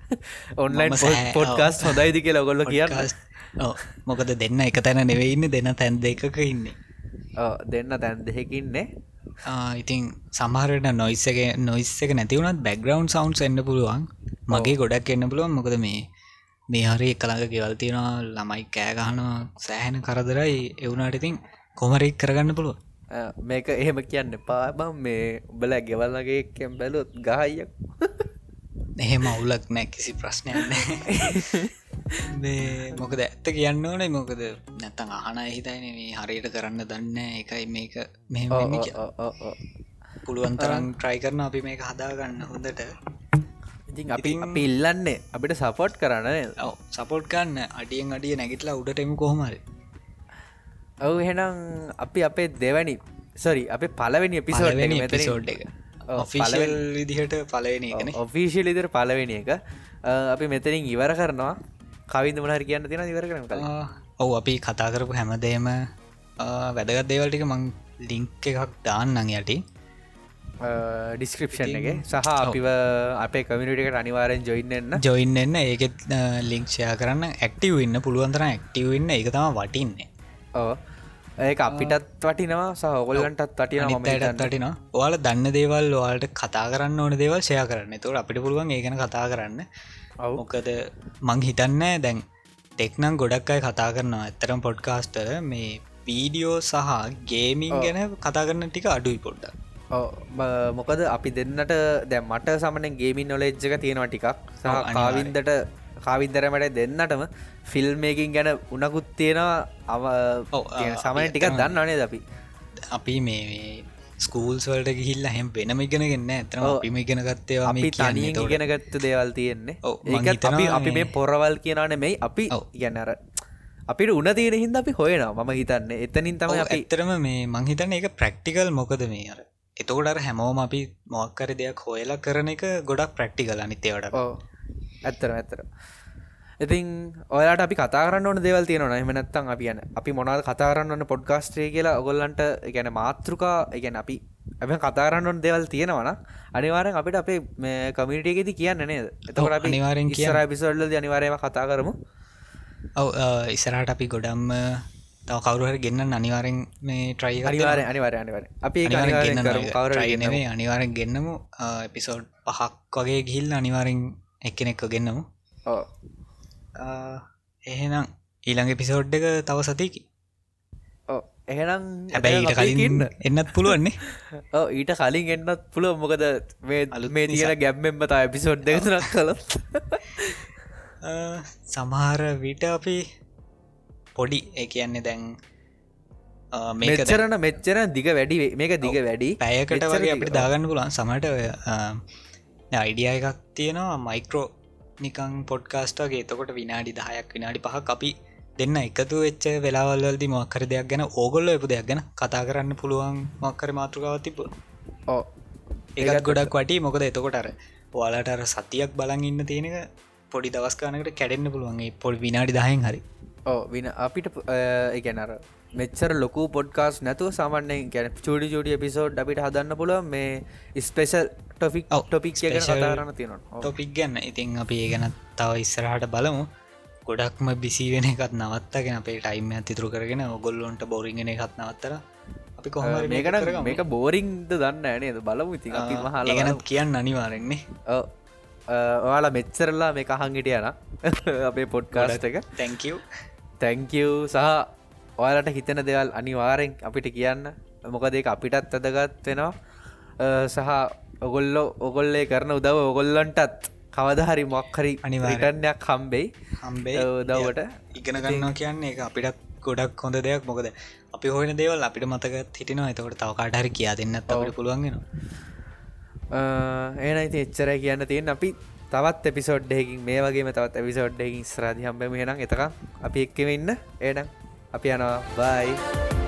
ඔන්ලයින් පොඩ්කාස්ට හොඳයිදි කියලා ඔගොල්ල කියන්න මොකද දෙන්න එක තැන නෙවෙයින්න දෙන්න තැන් දෙකක ඉන්නේ. දෙන්න තැන් දෙහෙකින්නේ ඉතින් සමහරට නොයිස්සක නොයිස්ස එක නැතිවුණත් බැග්‍රවන්් සවන්් එන්න පුළුවන්. මගේ ගොඩක් එන්න පුළුවන්. මොකද මේ මේ හරි එකළඟ ගෙවල් තියෙනවා ළමයි කෑගහනවා සෑහෙන කරදරයි. එවුණට ඉතින් කොමරෙක් කරගන්න පුළුව මේක එහෙම කියන්න පාබම් මේ උබල ගෙවල්ලගේ කෙම් බැලුත් ගායියක් එහෙම අවුලක් නෑ කිසි ප්‍රශ්නයක් මොකද ඇත්ත කියන්න ඕනේ මොකද නැත්තං අහන හිතයින මේ හරියට කරන්න දන්න එකයි මේක මෙ පුළුවන්තරන් ට්‍රයි කරන අපි මේක හදාගන්න හොඳට. ඉතින් අපි පිල්ලන්නේ අපිට සපෝට් කරන්න සපෝට් කන්න අඩියෙන් අඩිය නැගිටලා උඩටම කොහොමර ඔවු හෙනම් අපි අපේ දෙවැනි සොරි අප පලවෙනි පිසෝඩ් පිසෝඩ් එක ඔෆිල් විදිහට පලවෙන ඔෆිසිල් ඉදිර පලවෙනි එක. අපි මෙතනින් ඉවර කරනවා කවිද මනහර කියන්න තින ඉවර කරන ඔවු අපි කතා කරපු හැමදේම වැදගත් දේවල්ටික මං ලිංක් එකක් දාන්නන් යටි. ඩිස්ක්‍රපෂන් එක. සහ අපිව අපේ කමිනිටකට අනිවාරෙන් ජොයින්න ජොයින්න එන්න ඒකෙත් ලිංක්ෂයා කරන්න. ඇක්ටව ඉන්න පුළුවන්තර ඇක්ටව ඉන්න එක තම වටින්නේ. ඕ ඒ අපිටත් වටිනවා සහඔගොල්ලන්ටත් වටින මටත් වටින ඔයාල දන්න දේවල් වාලට කතා කරන්න ඕන දේවල් ෂය කරන්න. තුට අපිට පුළුවන් ඒගන කතා කරන්න මොකද මං හිතන්න දැන් ටෙක්නම් ගොඩක් අයි කතා කරනවා. ඇත්තරම් පොඩ්කාස්ටර මේ වීඩියෝ සහ ගේමින් ගැන කතා කරන්න ටික අඩුයි පොඩ්ඩක්. මොකද අපි දෙන්නට දැ මට සමනෙන් ගේමින් නොලෙජ්ජක තියෙනවා ටිකක්. සහ කාවින්දට කාවින්දරමට දෙන්නටම ෆිල්ම්මකින් ගැන උනකුත් තියෙනවා. අව සමන ටිකක් දන්න අනේ අපි? අපි මේ ස්කූල්ස් වලට ගිහිල්ල හැම් වෙනම ඉගෙනගන්න ඇතම අපිම ඉගෙන ගත්තේ අපි තනිය ඉගෙනගත්ත දේවල් තියෙන්නේ. ඒත් අපි අපි මේ පොරවල් කියනන මෙයි අපි ගැනර අපිට උන තියෙන හිද අපි හොයනවා. මම හිතන්න එතනින් තම අපි එතරම මේ මංහිතන්න එක ප්‍රක්ටිකල් මොකද මේ අර? එතකොට හැමෝම අපි මොක්කර දෙයක් හොයලා කරන එක ගොඩක් ප්‍රක්ටිකල් අනිතේවට ඇත්තර ඇත්තර ඉතින් ඔයාට අපි කතාරන්න ඕන දෙවල් තියෙනවා එමනත්තන් අපි යන අපි මොනාද කතාරන්න ඕන්න පොඩ්කාස්ට්‍රේ කියලා ඔගොල්ලන්ට ගැන මාතෘකා ගැන අපි ඇ කතාරන්න ඕන දෙවල් තියෙනවන අනිවාරෙන් අපිට අපේ කමිටියගෙති කියන්න නේද? එතකට අපි නිවාරෙන් කියර පිසල්ල අනිවාරයම කතා කරමු. ඔව ඉසරට අපි ගොඩම්ම තව කවරුහර ගන්න අනිවාරෙන් මේ ට්‍රයි අනිවාර අනිවාර අනිවර අපි කවරනේ අනිවාරෙන් ගන්නමු. එපිසෝඩ් පහක් වගේ ගිහිල් අනිවාරෙන් එක්කෙනෙක්ක ගන්නමු එහෙනම් ඊළඟ පිසෝඩ් එක තව සතිකි එහෙනම් හැබැයි ඊට කලින් එන්නත් පුළුවන්නේ. ඊට කලින් එන්නත් පුළුව මොකද මේ අලු මේ තියෙන ගැම්මෙන්ම තා එපිසෝඩ් දෙකතුනක් කළ සමහර විට අපි පොඩි ඒ කියන්නේ දැන් මේචරන මෙච්චර දිග වැඩි මේක දිග වැඩි. පැයකට වගේ අපිට දාගන්න පුලන් සමට අයිඩිය එකක් තියෙනවා මයිකරෝ නිකං පොඩ්කාස්ටගේ එතකොට විනාඩි දහයක් විනාඩි පහ අපි දෙන්න එකතු වෙච්ච වෙලාවල්ලදි මොක්කර දෙයක් ගැන ඕගොල්ල එප දෙයක් ගැන කතා කරන්න පුළුවන් මක්කර මාතෘකාව තිබ ඕ ඒත් ගොඩක් වටි. මොකද එතකොට අර ඔයාලට අර සතියක් බලන් ඉන්න තියෙනක පොඩි දවස්කානකට කැඩෙන්න්න පුළුවන්ගේ පොල් විනාඩි දහයෙන් හරි. ඕ වින අපිට එකනර මෙච්චර ලොකු පොඩ්කාස් නැතුව සාමන්‍යෙන් ගැන චඩි චඩි පිසෝඩ් අපිට හදන්න පුළුව මේ ස්පේෂල් ටොෆික් ටොපික් කතාරන්න තියෙනවා ටොපික් ගැන්න ඉතින් අපි ඒ ගැන තව ඉස්සරහට බලමු. ගොඩක්ම බිසි වෙන එකත් නවත්තගෙන අපේ ටයිම් ඇතිතුරු කරගෙන ඔගොල්ලොන්ට බෝරිගෙන එකත් නවත්තර අපි කොහම මේකට මේක බෝරිංද දන්න ඇනේද බලමු ඉති හල ගැනත් කියන්න අනිවාරෙන්නේ ඔයාලා මෙච්චරල්ලා මේ කහන්ගිටියන අපේ පොඩ්කාස්ට එක. තැංකව තැංකව් සහ ඔයාලට හිතන දෙවල් අනිවාරෙන් අපිට කියන්න. මොකද අපිටත් අදගත් වෙනවා. සහ ඔගොල්ලෝ ඔගොල්ලේ කරන උදව ඔගොල්ලන්ටත්. කවදහරි මොක්හරි අනිවාරටනයක් හම්බෙයි. හම්බේ දවට ඉගෙන ගන්නවා කියන්නේ එක අපිටත් ගොඩක් හොඳ දෙයක්. මොකද අපි හොන දේවල් අපිට මතක හිටිනවා. එතකට තව කාටහරි කියා දෙන්න තවට පුළුවන්ගෙන ඒනයිති එච්චර කියන්න තියෙන් අපි තවත් එපිසෝඩ්ඩයකින් මේ වගේ තවත් එපිසෝඩ්ඩයකින් ස්රාධ හම්බම. හෙනම් එතක අපි එක්කම ඉන්න. ඒනම් අපි යනවා. බයි